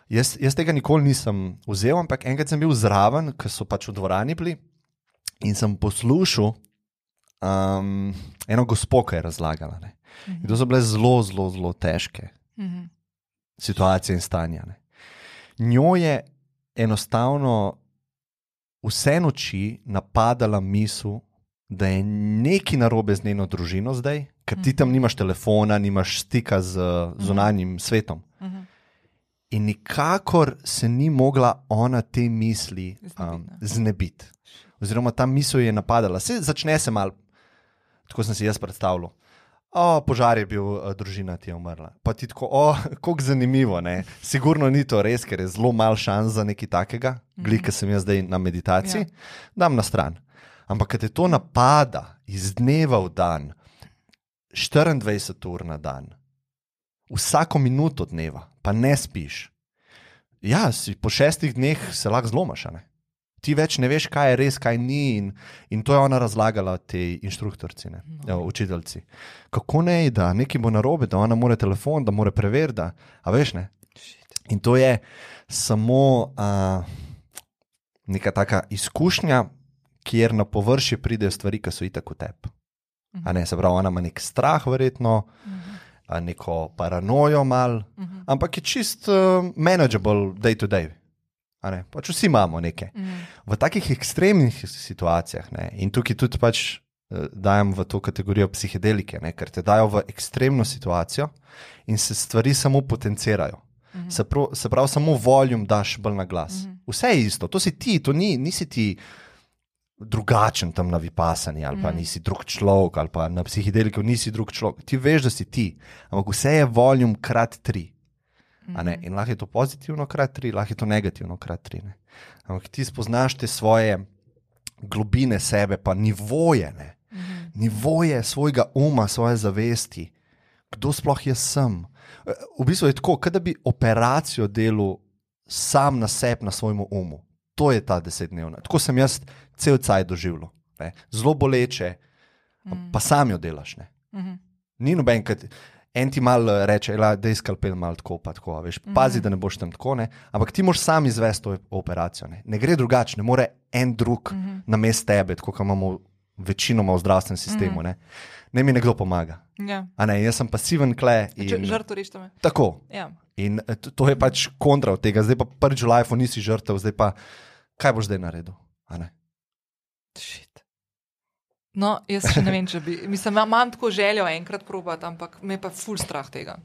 Jaz, jaz tega nikoli nisem vzel, ampak enkrat sem bil zraven, ker so pač v dvorani bili in sem poslušal um, eno gospo, ki je razlagala. Ne. In to so bile zelo, zelo, zelo težke Uh -huh. situacije in stanja. Ne. Njo je enostavno vse noči napadala misel, da je nekaj narobe z njeno družino zdaj, ker ti tam nimaš telefona, nimaš stika z zunanjim svetom. Uh -huh. In nikakor se ni mogla ona te misli um, ne. znebiti. Oziroma, ta misel je napadala. Se začne se mal, tako sem si jaz predstavljal. O, požar je bil, eh, družina ti je umrla. Pa ti tako, o, kako zanimivo. Ne? Sigurno ni to res, ker je zelo malo šans za nekaj takega, glika ki sem jaz zdaj na meditaciji, Ja. dam na stran. Ampak, ker te to napada iz dneva v dan, 24 ur na dan, vsako minuto dneva, pa ne spiš. Ja, si po šestih dneh se lahko zlomaš. ne. Ti več ne veš, kaj je res, kaj ni. In, in to je ona razlagala tej inštruktorici, ne, ja, učiteljci. Kako ne, da nekaj bo narobe, da ona mora telefon, da mora preveriti. A veš ne? In to je samo uh, neka taka izkušnja, kjer na površje pridejo stvari, ki so itak v tebi. A ne, se pravi, ona ima nek strah, verjetno, a neko paranojo, mal, ampak je čist uh, manageable day to day. Ne, pač vsi imamo nekaj. V takih ekstremnih situacijah, ne, in tukaj tudi pač eh, dajem v to kategorijo psihedelike, ne, ker te dajo v ekstremno situacijo in se stvari samo potencirajo. Se, prav, se pravi, samo voljum daš bolj na glas. Vse je isto, to si ti, to ni, nisi ti drugačen tam na vipasani, ali pa nisi drug človek, ali pa na psihedeliku nisi drug človek. Ti veš, da si ti, ampak vse je voljum krat tri. Ne. In lahko je to pozitivno krat tri, lahko je to negativno krat tri. Ne. Ampak ti spoznaš te svoje globine sebe, pa nivoje, ne. nivoje svojega uma, svoje zavesti, kdo sploh jaz sem. Eh, V bistvu je tako, kot da bi operacijo delal sam na sebi, na svojem umu. To je ta desetdnevna. Tako sem jaz cel cajt doživljal. Zelo boleče, pa sam jo delaš. Ne. Ni noben, ki en ti mal eh, reče, da je skalpel mal tako, pa tako, veš, pazi, da ne boš tam tako, ne. ampak ti moraš sam izvesti to operacijo. Ne, ne gre drugače, ne more en drug na mest tebe, kot imamo večinoma v zdravstvenem sistemu. Ne, ne mi nekdo pomaga. Ja. A ne, jaz sem pasiven kle. Če In, žrtvo rešite me. tako. Ja. In eh, to, to je pač kontra od tega, zdaj pa prvič v lifeu nisi žrtev, zdaj pa kaj boš zdaj naredil? Shit. No, jaz še ne vem, če bi. Mislim, imam- tako željo enkrat probati, ampak me je pa ful strah tega.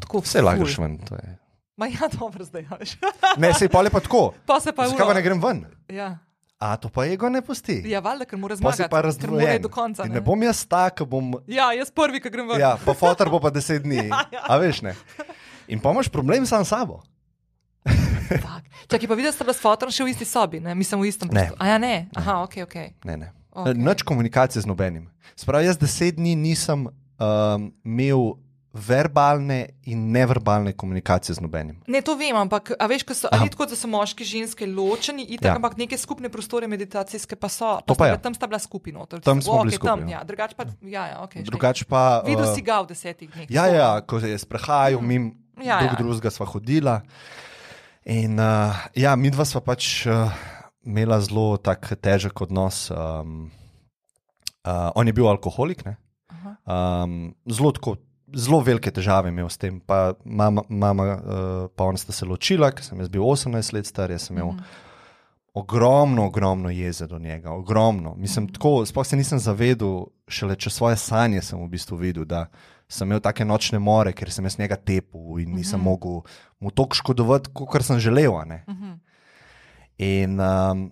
Tako Vse lahko greš ven. to je. Ma ja, dobro, zdaj veš. Ne, pa je pa tako. Pa se pa Zakaj pa ne grem ven? Ja, A to pa ego ne pusti. ja valjda, ker mora Pa si zmagati. pa ker mora razdvojen. iti do konca. Ne? ne bom jaz ta, ki bom. Ja, jaz prvi, ki grem ven. Ja, pa fotor bo pa deset dni. Ja, ja. A veš ne. In pa imaš problem sam s sabo. Čakaj, pa videl ste, da s fotom še v isti sobi, ne? mislim v istem Ne. prostoru. A ja, ne. Aha, ok, ok. Ne, ne. Okej. Okay. Noč komunikacije z nobenim. Spravi, jaz deset dni nisem um, imel verbalne in neverbalne komunikacije z nobenim. Ne, to vem, ampak veš, so, ali tako, da so moški in ženske ločeni, itak, Ja. ja. ampak neke skupne prostore meditacijske pa so. To pa sta bila- Tam sta bila noter. Tam smo O, bili tam, skupaj, ja. Ja, drugače pa, ja, ja, ok. Drugače pa. Videl uh, si ga v desetih dneh. Ja, ja, ko je sprehajal, mim Ja, drug ja. drugega sva hodila. In uh, ja, mi dva sva pač uh, imela zelo tak težek odnos. Um, uh, on je bil alkoholik, ne? Um, zelo tako zelo velike težave imel s tem. Pa mama, mama uh, pa ona sta se ločila, ker sem jaz bil 18 let star, jaz sem imel. Mm. Ogromno, ogromno jeze do njega, ogromno. Mislim, tako, sploh se nisem zavedel, šele čez svoje sanje sem v bistvu videl, da sem imel take nočne more, ker sem jaz njega tepel in nisem uh -huh. mogel mu toliko škodovati, kot sem želel. Uh -huh. In um,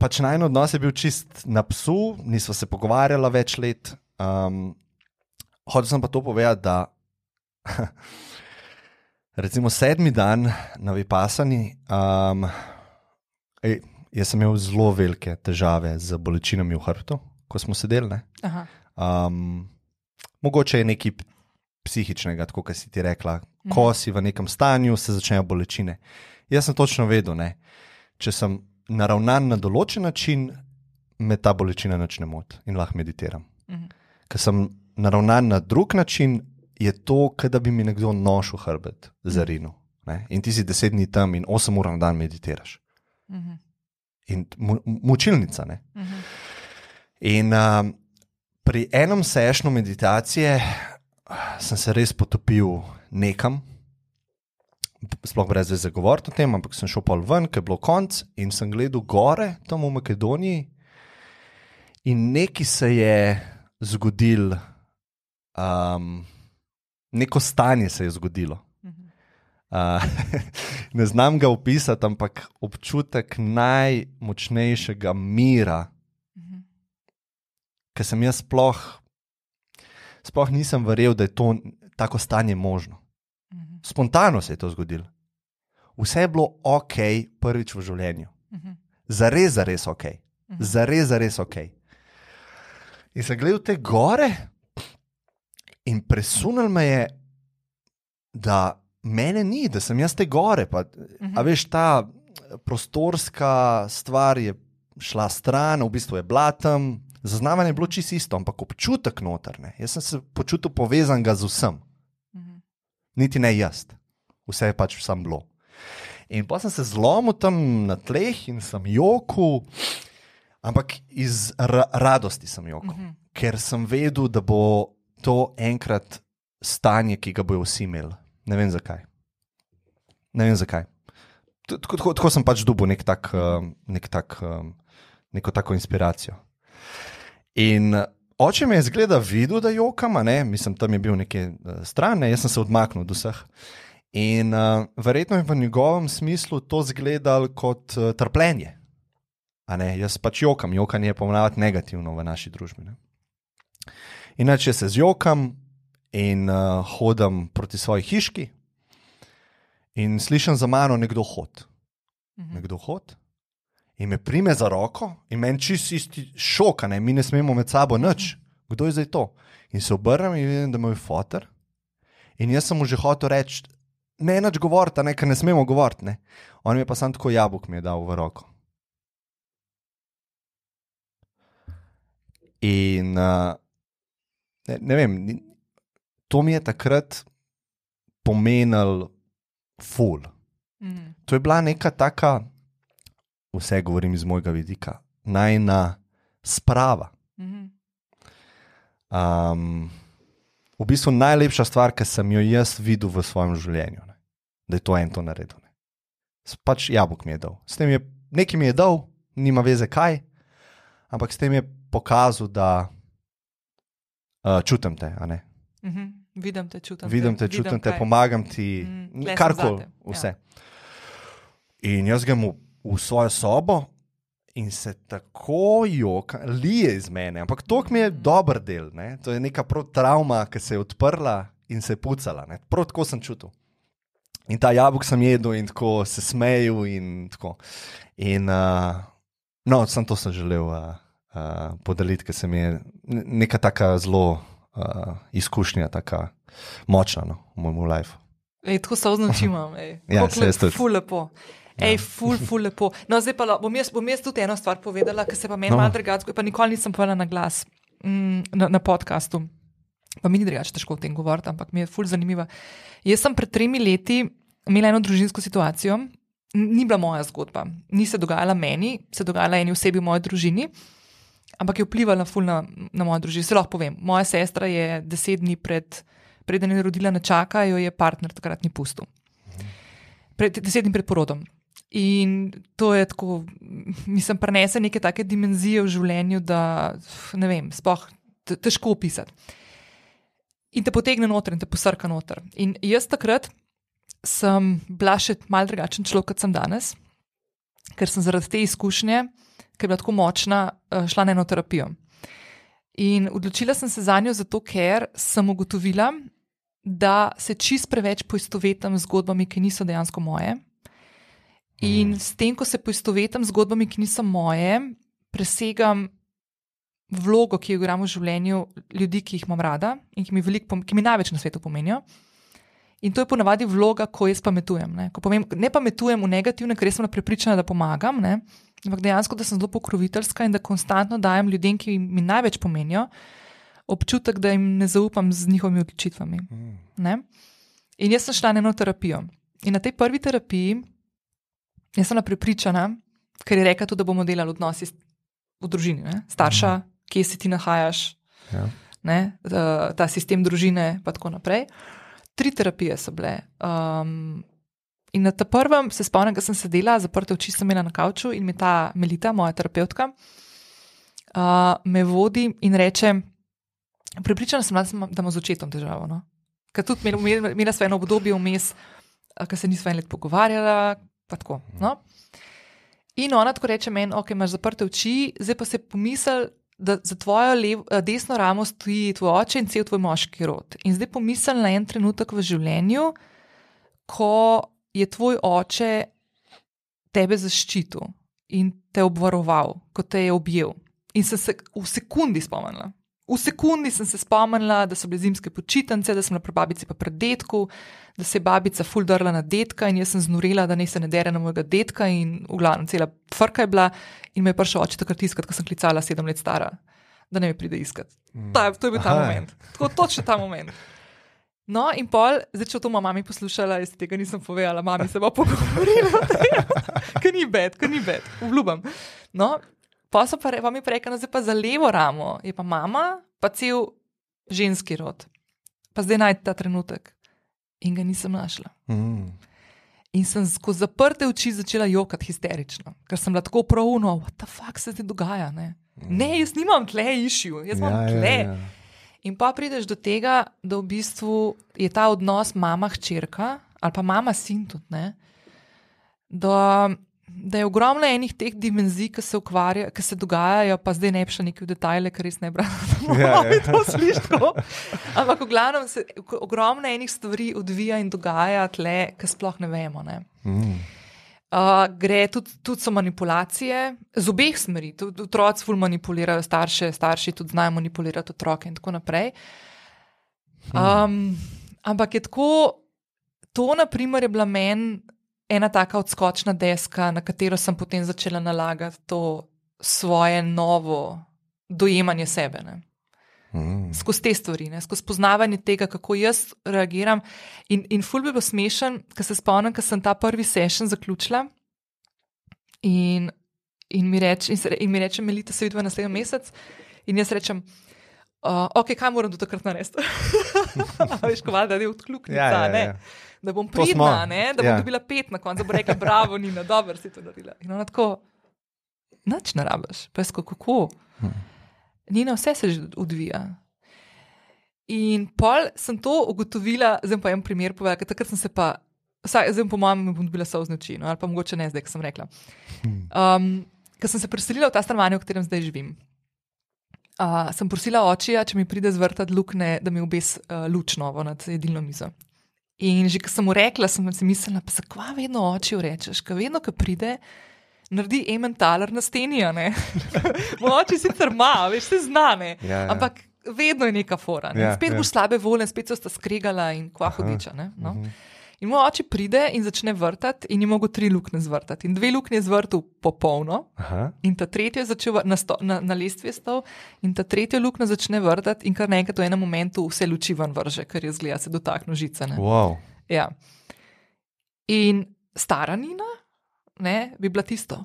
pač najno odnos je bil čist na psu, nismo se pogovarjali več let. Um, Hočel sem pa to povedati, da recimo sedmi dan na Vipasani. Um, Ej, jaz sem imel zelo velike težave z bolečinami v hrbtu, ko smo sedeli. Um, mogoče je nekaj psihičnega, tako kot si ti rekla. Ko mhm. si v nekem stanju, se začnejo bolečine. Jaz sem točno vedel, ne? Če sem naravnan na določen način, me ta bolečina začne moti in lahko meditiram. Mhm. Ker sem naravnan na drug način, je to, da bi mi nekdo nošil hrbet za rino. In ti si deset dni tam in osem ur na dan meditiraš. -hmm. In mu, mučilnica. Uh -huh. In um, pri enem sešnu meditacije sem se res potopil nekam, sploh brez veze govoriti o tem, ampak sem šel pa ven, ker je bilo konc in sem gledal gore, tam v Makedoniji, in nekaj se je zgodilo, um, neko stanje se je zgodilo. ne znam ga opisati, ampak občutek najmočnejšega mira, mhm. ki sem jaz sploh, sploh nisem verjel, da je to tako stanje možno. Mhm. Spontano se je to zgodilo. Vse je bilo ok, prvič v življenju. Mhm. Zares, zares ok. Zares, zares ok. In sem gledal te gore, in presunil me je, da mene ni, da sem jaz te gore. Pa, uh -huh. A mhm. veš, ta prostorska stvar je šla stran, v bistvu je bila tam. Zaznavanje je bilo čisto isto, ampak občutek notrne. Jaz sem se počutil povezan z vsem. Niti ne jaz, vse je pač sam bilo. In pa sem se zlomil tam na tleh in sem joku, ampak iz ra radosti sem joku, uh mhm. -huh. ker sem vedel, da bo to enkrat stanje, ki ga bojo vsi imeli. Ne vem zakaj. Ne vem zakaj. Tako, tako, tako sem pač dobil nek tak, eh, nek tak, eh, neko tako inspiracijo. In oče me je zgleda videl, da jokam, mislim, tam je bil nekaj stran, ne? jaz sem se odmaknil od vseh. In uh, verjetno je v njegovem smislu to izgledalo kot uh, trpljenje. Jaz pač jokam, jokanje je pomenavati negativno v naši družbi. Ne? Inače se zjokam, in uh, hodim proti svoji hiški, in slišim za mano nekdo hod. Mhm. Nekdo hod. In me prime za roko, in meni čist isti šok, ne, mi ne smemo med sabo nič, kdo je zdaj to. In se obrnem in vidim, da je moj fotor. In jaz sem mu že hotel reči, ne več govoriti, ne, ker ne smemo govoriti. Ne. On mi je pa samo tako jabolk mi je dal v roko. In uh, ne, ne vem, to mi je takrat pomenilo ful. Mm. To je bila neka taka, vse govorim iz mojega vidika, najna sprava. Um, v bistvu najlepša stvar, ki sem jo jaz videl v svojem življenju, ne? da je to en to naredil. Ne? Pač jabolk mi je dal. S tem je nekaj mi je dal, nima veze kaj, ampak s tem je pokazal, da uh, čutim te. Mm -hmm. Vidim te, čutim vidim te, čutim vidim te pomagam ti, mm, karkoli, vse. Ja. In jaz grem v, v svojo sobo in se tako joka, lije iz mene, ampak to mi je mm. dober del, ne? to je neka travma, ki se je odprla in se je pucala. Prav tako sem čutil. In ta jabolk sem jedel in tako se smejal. In, in uh, no, sem to sem želel uh, uh, podeliti, ker se mi je neka taka zelo uh, izkušnja, tako močna no, v mojem življenju. Tako se označimam. ja, se je to. Ful lepo. Ej, ja. ful, ful lepo. No, zdaj pa bom jaz, bom jaz tudi eno stvar povedala, ki se pa meni no. malo drugače, pa nikoli nisem povedala na glas mm, na, na podkastu. Pa mi ni drugače težko o tem govoriti, ampak mi je ful zanimiva. Jaz sem pred tremi leti imela eno družinsko situacijo, ni bila moja zgodba, ni se dogajala meni, se dogajala eni osebi v moji družini ampak je vplivala na, na mojo družino. Se lahko povem, moja sestra je deset dni pred preden je rodila nečaka, jo je partner takrat ni pustil. Pred, deset dni pred porodom. In to je tako, mislim, prenese neke take dimenzije v življenju, da ne vem, spoh, težko opisati. In te potegne noter in te posrka noter. In jaz takrat sem bila še mal drugačen človek, kot sem danes, ker sem zaradi te izkušnje, ker je bila tako močna, eh, šla na eno terapijo. In odločila sem se za njo zato, ker sem ugotovila, da se čist preveč poistovetim z zgodbami, ki niso dejansko moje. In s tem, ko se poistovetim z zgodbami, ki niso moje, presegam vlogo, ki jo igram v življenju ljudi, ki jih imam rada in ki mi, velik, ki mi največ na svetu pomenijo. In to je ponavadi vloga, ko jaz pametujem. Ne, ko pomem, ne pametujem v negativne, ker sem prepričana, da pomagam, ne, ampak dejansko, da sem zelo pokroviteljska in da konstantno dajem ljudem, ki mi največ pomenijo, občutek, da jim ne zaupam z njihovimi odločitvami. Ne. In jaz sem šla na eno terapijo. In na tej prvi terapiji, jaz sem prepričana, ker je rekla, da bomo delali odnosi v družini, ne, starša, mm kje se ti nahajaš, ja. ne, ta sistem družine, in tako naprej. Tri terapije so bile. Um, in na ta prvem se spomnim, da sem sedela, zaprte oči sem imela na kavču in mi ta Melita, moja terapeutka, uh, me vodi in reče: Pripričana sem, da imamo z očetom težavo. No? Ker tudi imela sva eno obdobje vmes, ki se nisva en let pogovarjala. Tako, no? In ona tako reče meni, ok, imaš zaprte oči, zdaj pa se pomisli, da za tvojo lev, eh, desno ramo stoji tvoj oče in cel tvoj moški rod. In zdaj pomisli na en trenutek v življenju, ko je tvoj oče tebe zaščitil in te obvaroval, ko te je objel. In sem se v sekundi spomnila. V sekundi sem se spomnila, da so bile zimske počitnice, da sem na prababici pa pred detku, da se je babica fuldrla na detka in jaz sem znurila, da ne se ne dere na mojega detka in v glavnem cela frka je bila in me je prišel oče takrat iskati, ko sem klicala sedem let stara, da ne me pride iskati. Mm. Ta, to je bil ta Aha. moment, tako točno ta moment. No, in pol, zdaj če to mama poslušala, jaz tega nisem povedala, mami se bo pogovorila, ker ni bed, ker ni bed, obljubam. No, pa so pa, pa mi rekli, da je pa za levo ramo, je pa mama, pa cel ženski rod. Pa zdaj najdete ta trenutek. In ga nisem našla. Mm. In sem skozi zaprte oči začela jokati histerično, ker sem bila tako pravno, what the fuck se ti dogaja. Ne, mm. ne jaz nimam tle išil, jaz imam ja, ja tle. Ja, ja. In pa prideš do tega, da v bistvu je ta odnos mama-hčerka ali pa mama-sin tudi. Ne, da da je ogromno enih teh dimenzij, ki se, ukvarja, ki se dogajajo, pa zdaj ne bi šel neki v detajle, ker res ne brano. Ja, ja. to slišiš. Ampak v glavnem se ogromno enih stvari odvija in dogaja tle, ki sploh ne vemo. Ne? Mm. Uh, gre tudi, tudi so manipulacije z obeh smeri. Tudi otroci ful manipulirajo starše, starši tudi znajo manipulirati otroke in tako naprej. Um, ampak je tako, to naprimer je bila meni ena taka odskočna deska, na katero sem potem začela nalagati to svoje novo dojemanje sebe. Mm. Skozi te stvari, ne? skozi poznavanje tega, kako jaz reagiram. In, in ful bi bil smešen, ker se spomnim, ker sem ta prvi session zaključila in, in mi reče, in mi reče, Melita, se vidva naslednji mesec. In jaz rečem, uh, ok, kaj moram do takrat narediti? Veš, ko valjda je odkluknica, ja, ja, ja. Da bom pridna, ne, da bom ja. dobila pet na koncu, da bo rekla: Bravo, ni na dobro, si to naredila. In ona tako, noč ne rabiš, pesko kako. Hm. Nina, vse se že odvija. In pol sem to ugotovila, zdaj pa en primer povedala, ker takrat sem se pa, vsaj, zdaj po mojem, bom dobila so vznoči, no, ali pa mogoče ne zdaj, ki sem rekla. Hm. Um, ker sem se preselila v ta stanovanje, v katerem zdaj živim. Uh, sem prosila očija, če mi pride zvrtati lukne, da mi obes uh, luč novo nad jedilno mizo. In že ko sem mu rekla, sem si mislila, pa zakaj vedno oči rečeš, kaj vedno, ko pride, naredi ementaler na steni. Moči sicer ima, veš, se znane. Ja, ja. Ampak vedno je neka fora. Ne? Ja, spet ja. boš slabe volje, spet so sta skregala in kva hodiča. No? Uh mhm. -huh. In moj oče pride in začne vrtati, in je mogel tri luknje zvrtati. In dve luknje je zvrtal popolno, Aha. in ta tretja je začela na, na, na lestvi stov, in ta tretja luknja začne vrtati, in kar naenkrat v enem momentu vse luči ven vrže, ker je zgleda, se dotakne žice. Wow. Ja. In stara Nina, ne, bi bila tisto.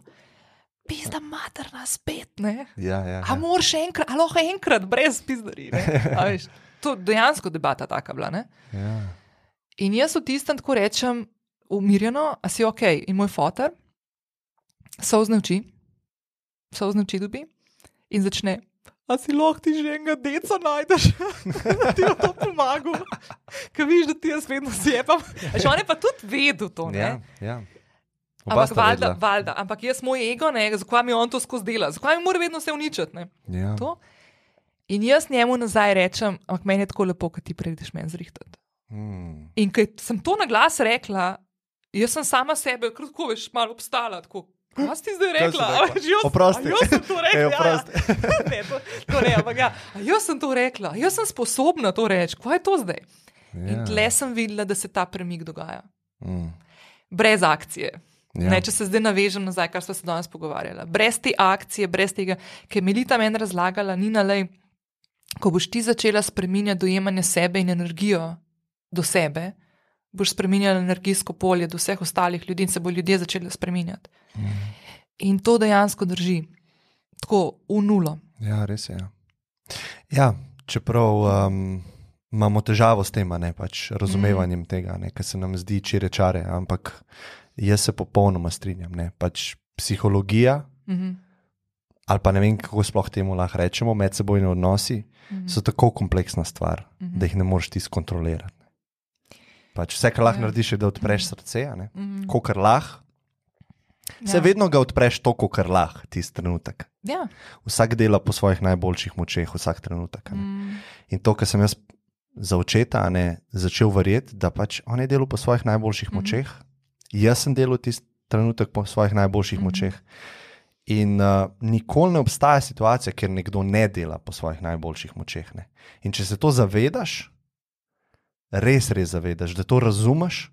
Pizda materna spet, ne? Ja, ja, ja. A moraš enkrat, a lahko enkrat, brez pizdarine. to dejansko debata taka bila. Ne? Ja. In jaz v tistem tako rečem, umirjeno, a si ok. In moj fotor, sozne oči, sozne oči dobi in začne. A si lahko ti že enega deca najdeš, da ti bo to pomagal, ker vidiš, da ti jaz vedno zjebam. Že on je pa tudi vedel to. Ne? Ja, ja. Oba Ampak, valjda, valjda, ampak jaz moj ego, ne, zakaj mi on to skozi dela, zakaj mi mora vedno vse uničiti. Ne? Ja. To. In jaz njemu nazaj rečem, ampak meni je tako lepo, kad ti prideš meni zrihtati. Mm. In ko sem to na glas rekla, jaz sem sama sebe, kratko veš, malo obstala. Tako, Kaj si zdaj rekla? Oprosti. Jaz sem to rekla. Ja, ja. ne, to, to ne, ampak ja. Jaz sem to rekla, jaz sem sposobna to reči. Kaj je to zdaj? Ja. In tle sem videla, da se ta premik dogaja. Mm. Brez akcije. Ja. Ne, če se zdaj navežem nazaj, kar smo se danes pogovarjali. Brez te akcije, brez tega, ki je Melita meni razlagala, ni nalej, ko boš ti začela spreminjati dojemanje sebe in energijo do sebe, boš spremenjala energijsko polje do vseh ostalih ljudi in se bo ljudje začeli spreminjati. In to dejansko drži. Tako v nulo. Ja, res je. Ja, ja čeprav um, imamo težavo s tem, ne pač razumevanjem mm. tega, ker se nam zdi čire čare, ampak jaz se popolnoma strinjam. Ne, pač psihologija, Mhm. ali pa ne vem, kako sploh temu lahko rečemo, medsebojni odnosi Mhm. so tako kompleksna stvar, Mhm. da jih ne moreš ti skontrolirati. Pač vse, kar lahko Ja. narediš, je, da odpreš srce, Mhm. ko kar lahko. Se Ja. vedno ga odpreš to, kar lahko, tisti trenutek. Ja. Vsak dela po svojih najboljših močeh, vsak trenutek. Mhm. In to, kar sem jaz za očeta ne, začel verjeti, da pač on je delal po svojih najboljših Mhm. močeh, jaz sem delal tisti trenutek po svojih najboljših Mhm. močeh. In uh, nikoli ne obstaja situacija, kjer nekdo ne dela po svojih najboljših močeh. Ne. In če se to zavedaš, res, res zavedaš, da to razumeš,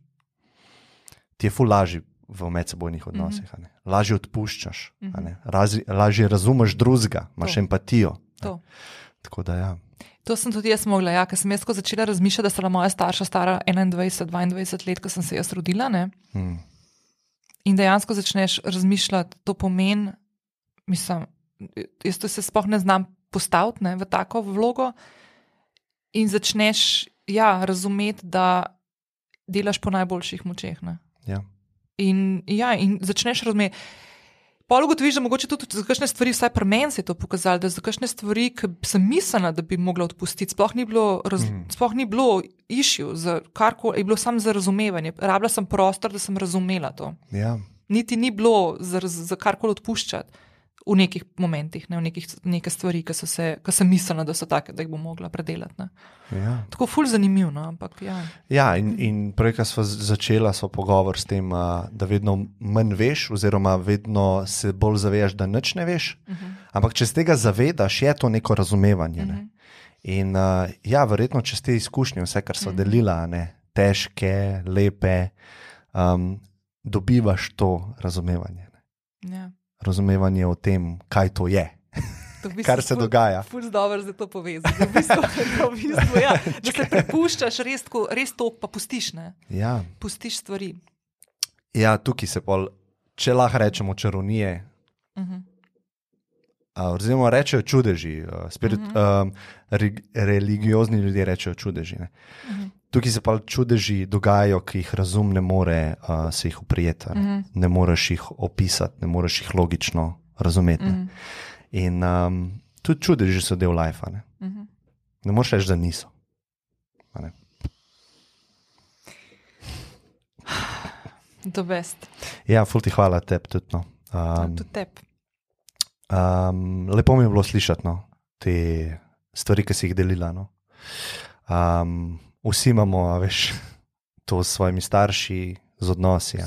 ti je ful lažje v medsebojnih odnosih. a ne. Lažje odpuščaš, a ne. Razi- lažje razumeš drugega, imaš To. empatijo. To. Tako da ja. To sem tudi jaz mogla, ja, ker sem jaz začela razmišljati, da bila moja starša stara 21-22 let, ko sem se jaz rodila. Ne? Mm. In dejansko začneš razmišljati, to pomeni, mislim, jaz to se sploh ne znam postaviti ne, v tako vlogo. In začneš ja, razumeti, da delaš po najboljših močeh. Ne. Ja. In, ja, in začneš razumeti. Pol ugotoviš, da mogoče tudi za kakšne stvari, vsaj pri meni se je to pokazalo, da za kakšne stvari, ki sem mislila, da bi mogla odpustiti, sploh ni bilo, raz, mm. sploh ni bilo išil, karkoli, je bilo samo za razumevanje. Rabila sem prostor, da sem razumela to. Ja. Niti ni bilo za, za karkoli odpuščati v nekih momentih, ne, v nekih neke stvari, ki, so se, ki sem mislila, da so take, da jih bom mogla predelati. Ne. Ja. Tako ful zanimivo, no, ampak ja. Ja, in, in prej, ko smo začeli smo pogovor s tem, da vedno manj veš, oziroma vedno se bolj zavedaš, da nič ne veš. Uh -huh. Ampak če se tega zavedaš, je to neko razumevanje. Ne? Mhm. In uh, ja, verjetno čez te izkušnje, vse, kar so Mhm. delila, ne? težke, lepe, um, dobivaš to razumevanje. Ne? ja. Razumevanje o tem, kaj to je, To v bistvu kar se ful- dogaja. Ful dobro za to povezati. V bistvu, v bistvu, ja, da se prepuščaš res, tako- res to, pa pustiš, ne? Ja. pustiš stvari. ja, tukaj se pol, če lahko rečemo čarovnije, Uh -huh. Uh, oziroma, rečejo čudeži, uh, spirit, uh -huh. um, re, religiozni ljudje rečejo čudeži. Ne. Uh -huh. Tukaj se pa čudeži dogajajo, ki jih razum ne more uh, se jih uprijeti, ne. Uh -huh. ne moreš jih opisati, ne moreš jih logično razumeti. Ne. -huh. In um, tudi čudeži so del life. Ne, Uh -huh. ne moreš reči, da niso. The best. Ja, fulti hvala tebi tudi. No. Um, Um, tudi tebi. um, lepo mi je bilo slišati no, te stvari, ki si jih delila. No. Um, vsi imamo, a veš, to s svojimi starši, z odnosi.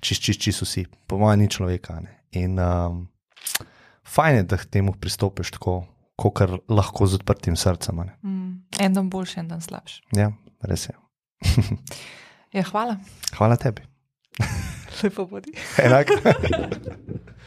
čist, čist, čist vsi, po mojem, ni človeka. Ne? In um, fajn je, da k temu pristopiš tako, kot lahko z odprtim srcem. Mm, en dan boljši, en dan slabši. Ja, res je. Ja, hvala. Hvala tebi. Lepo bodi. Enako.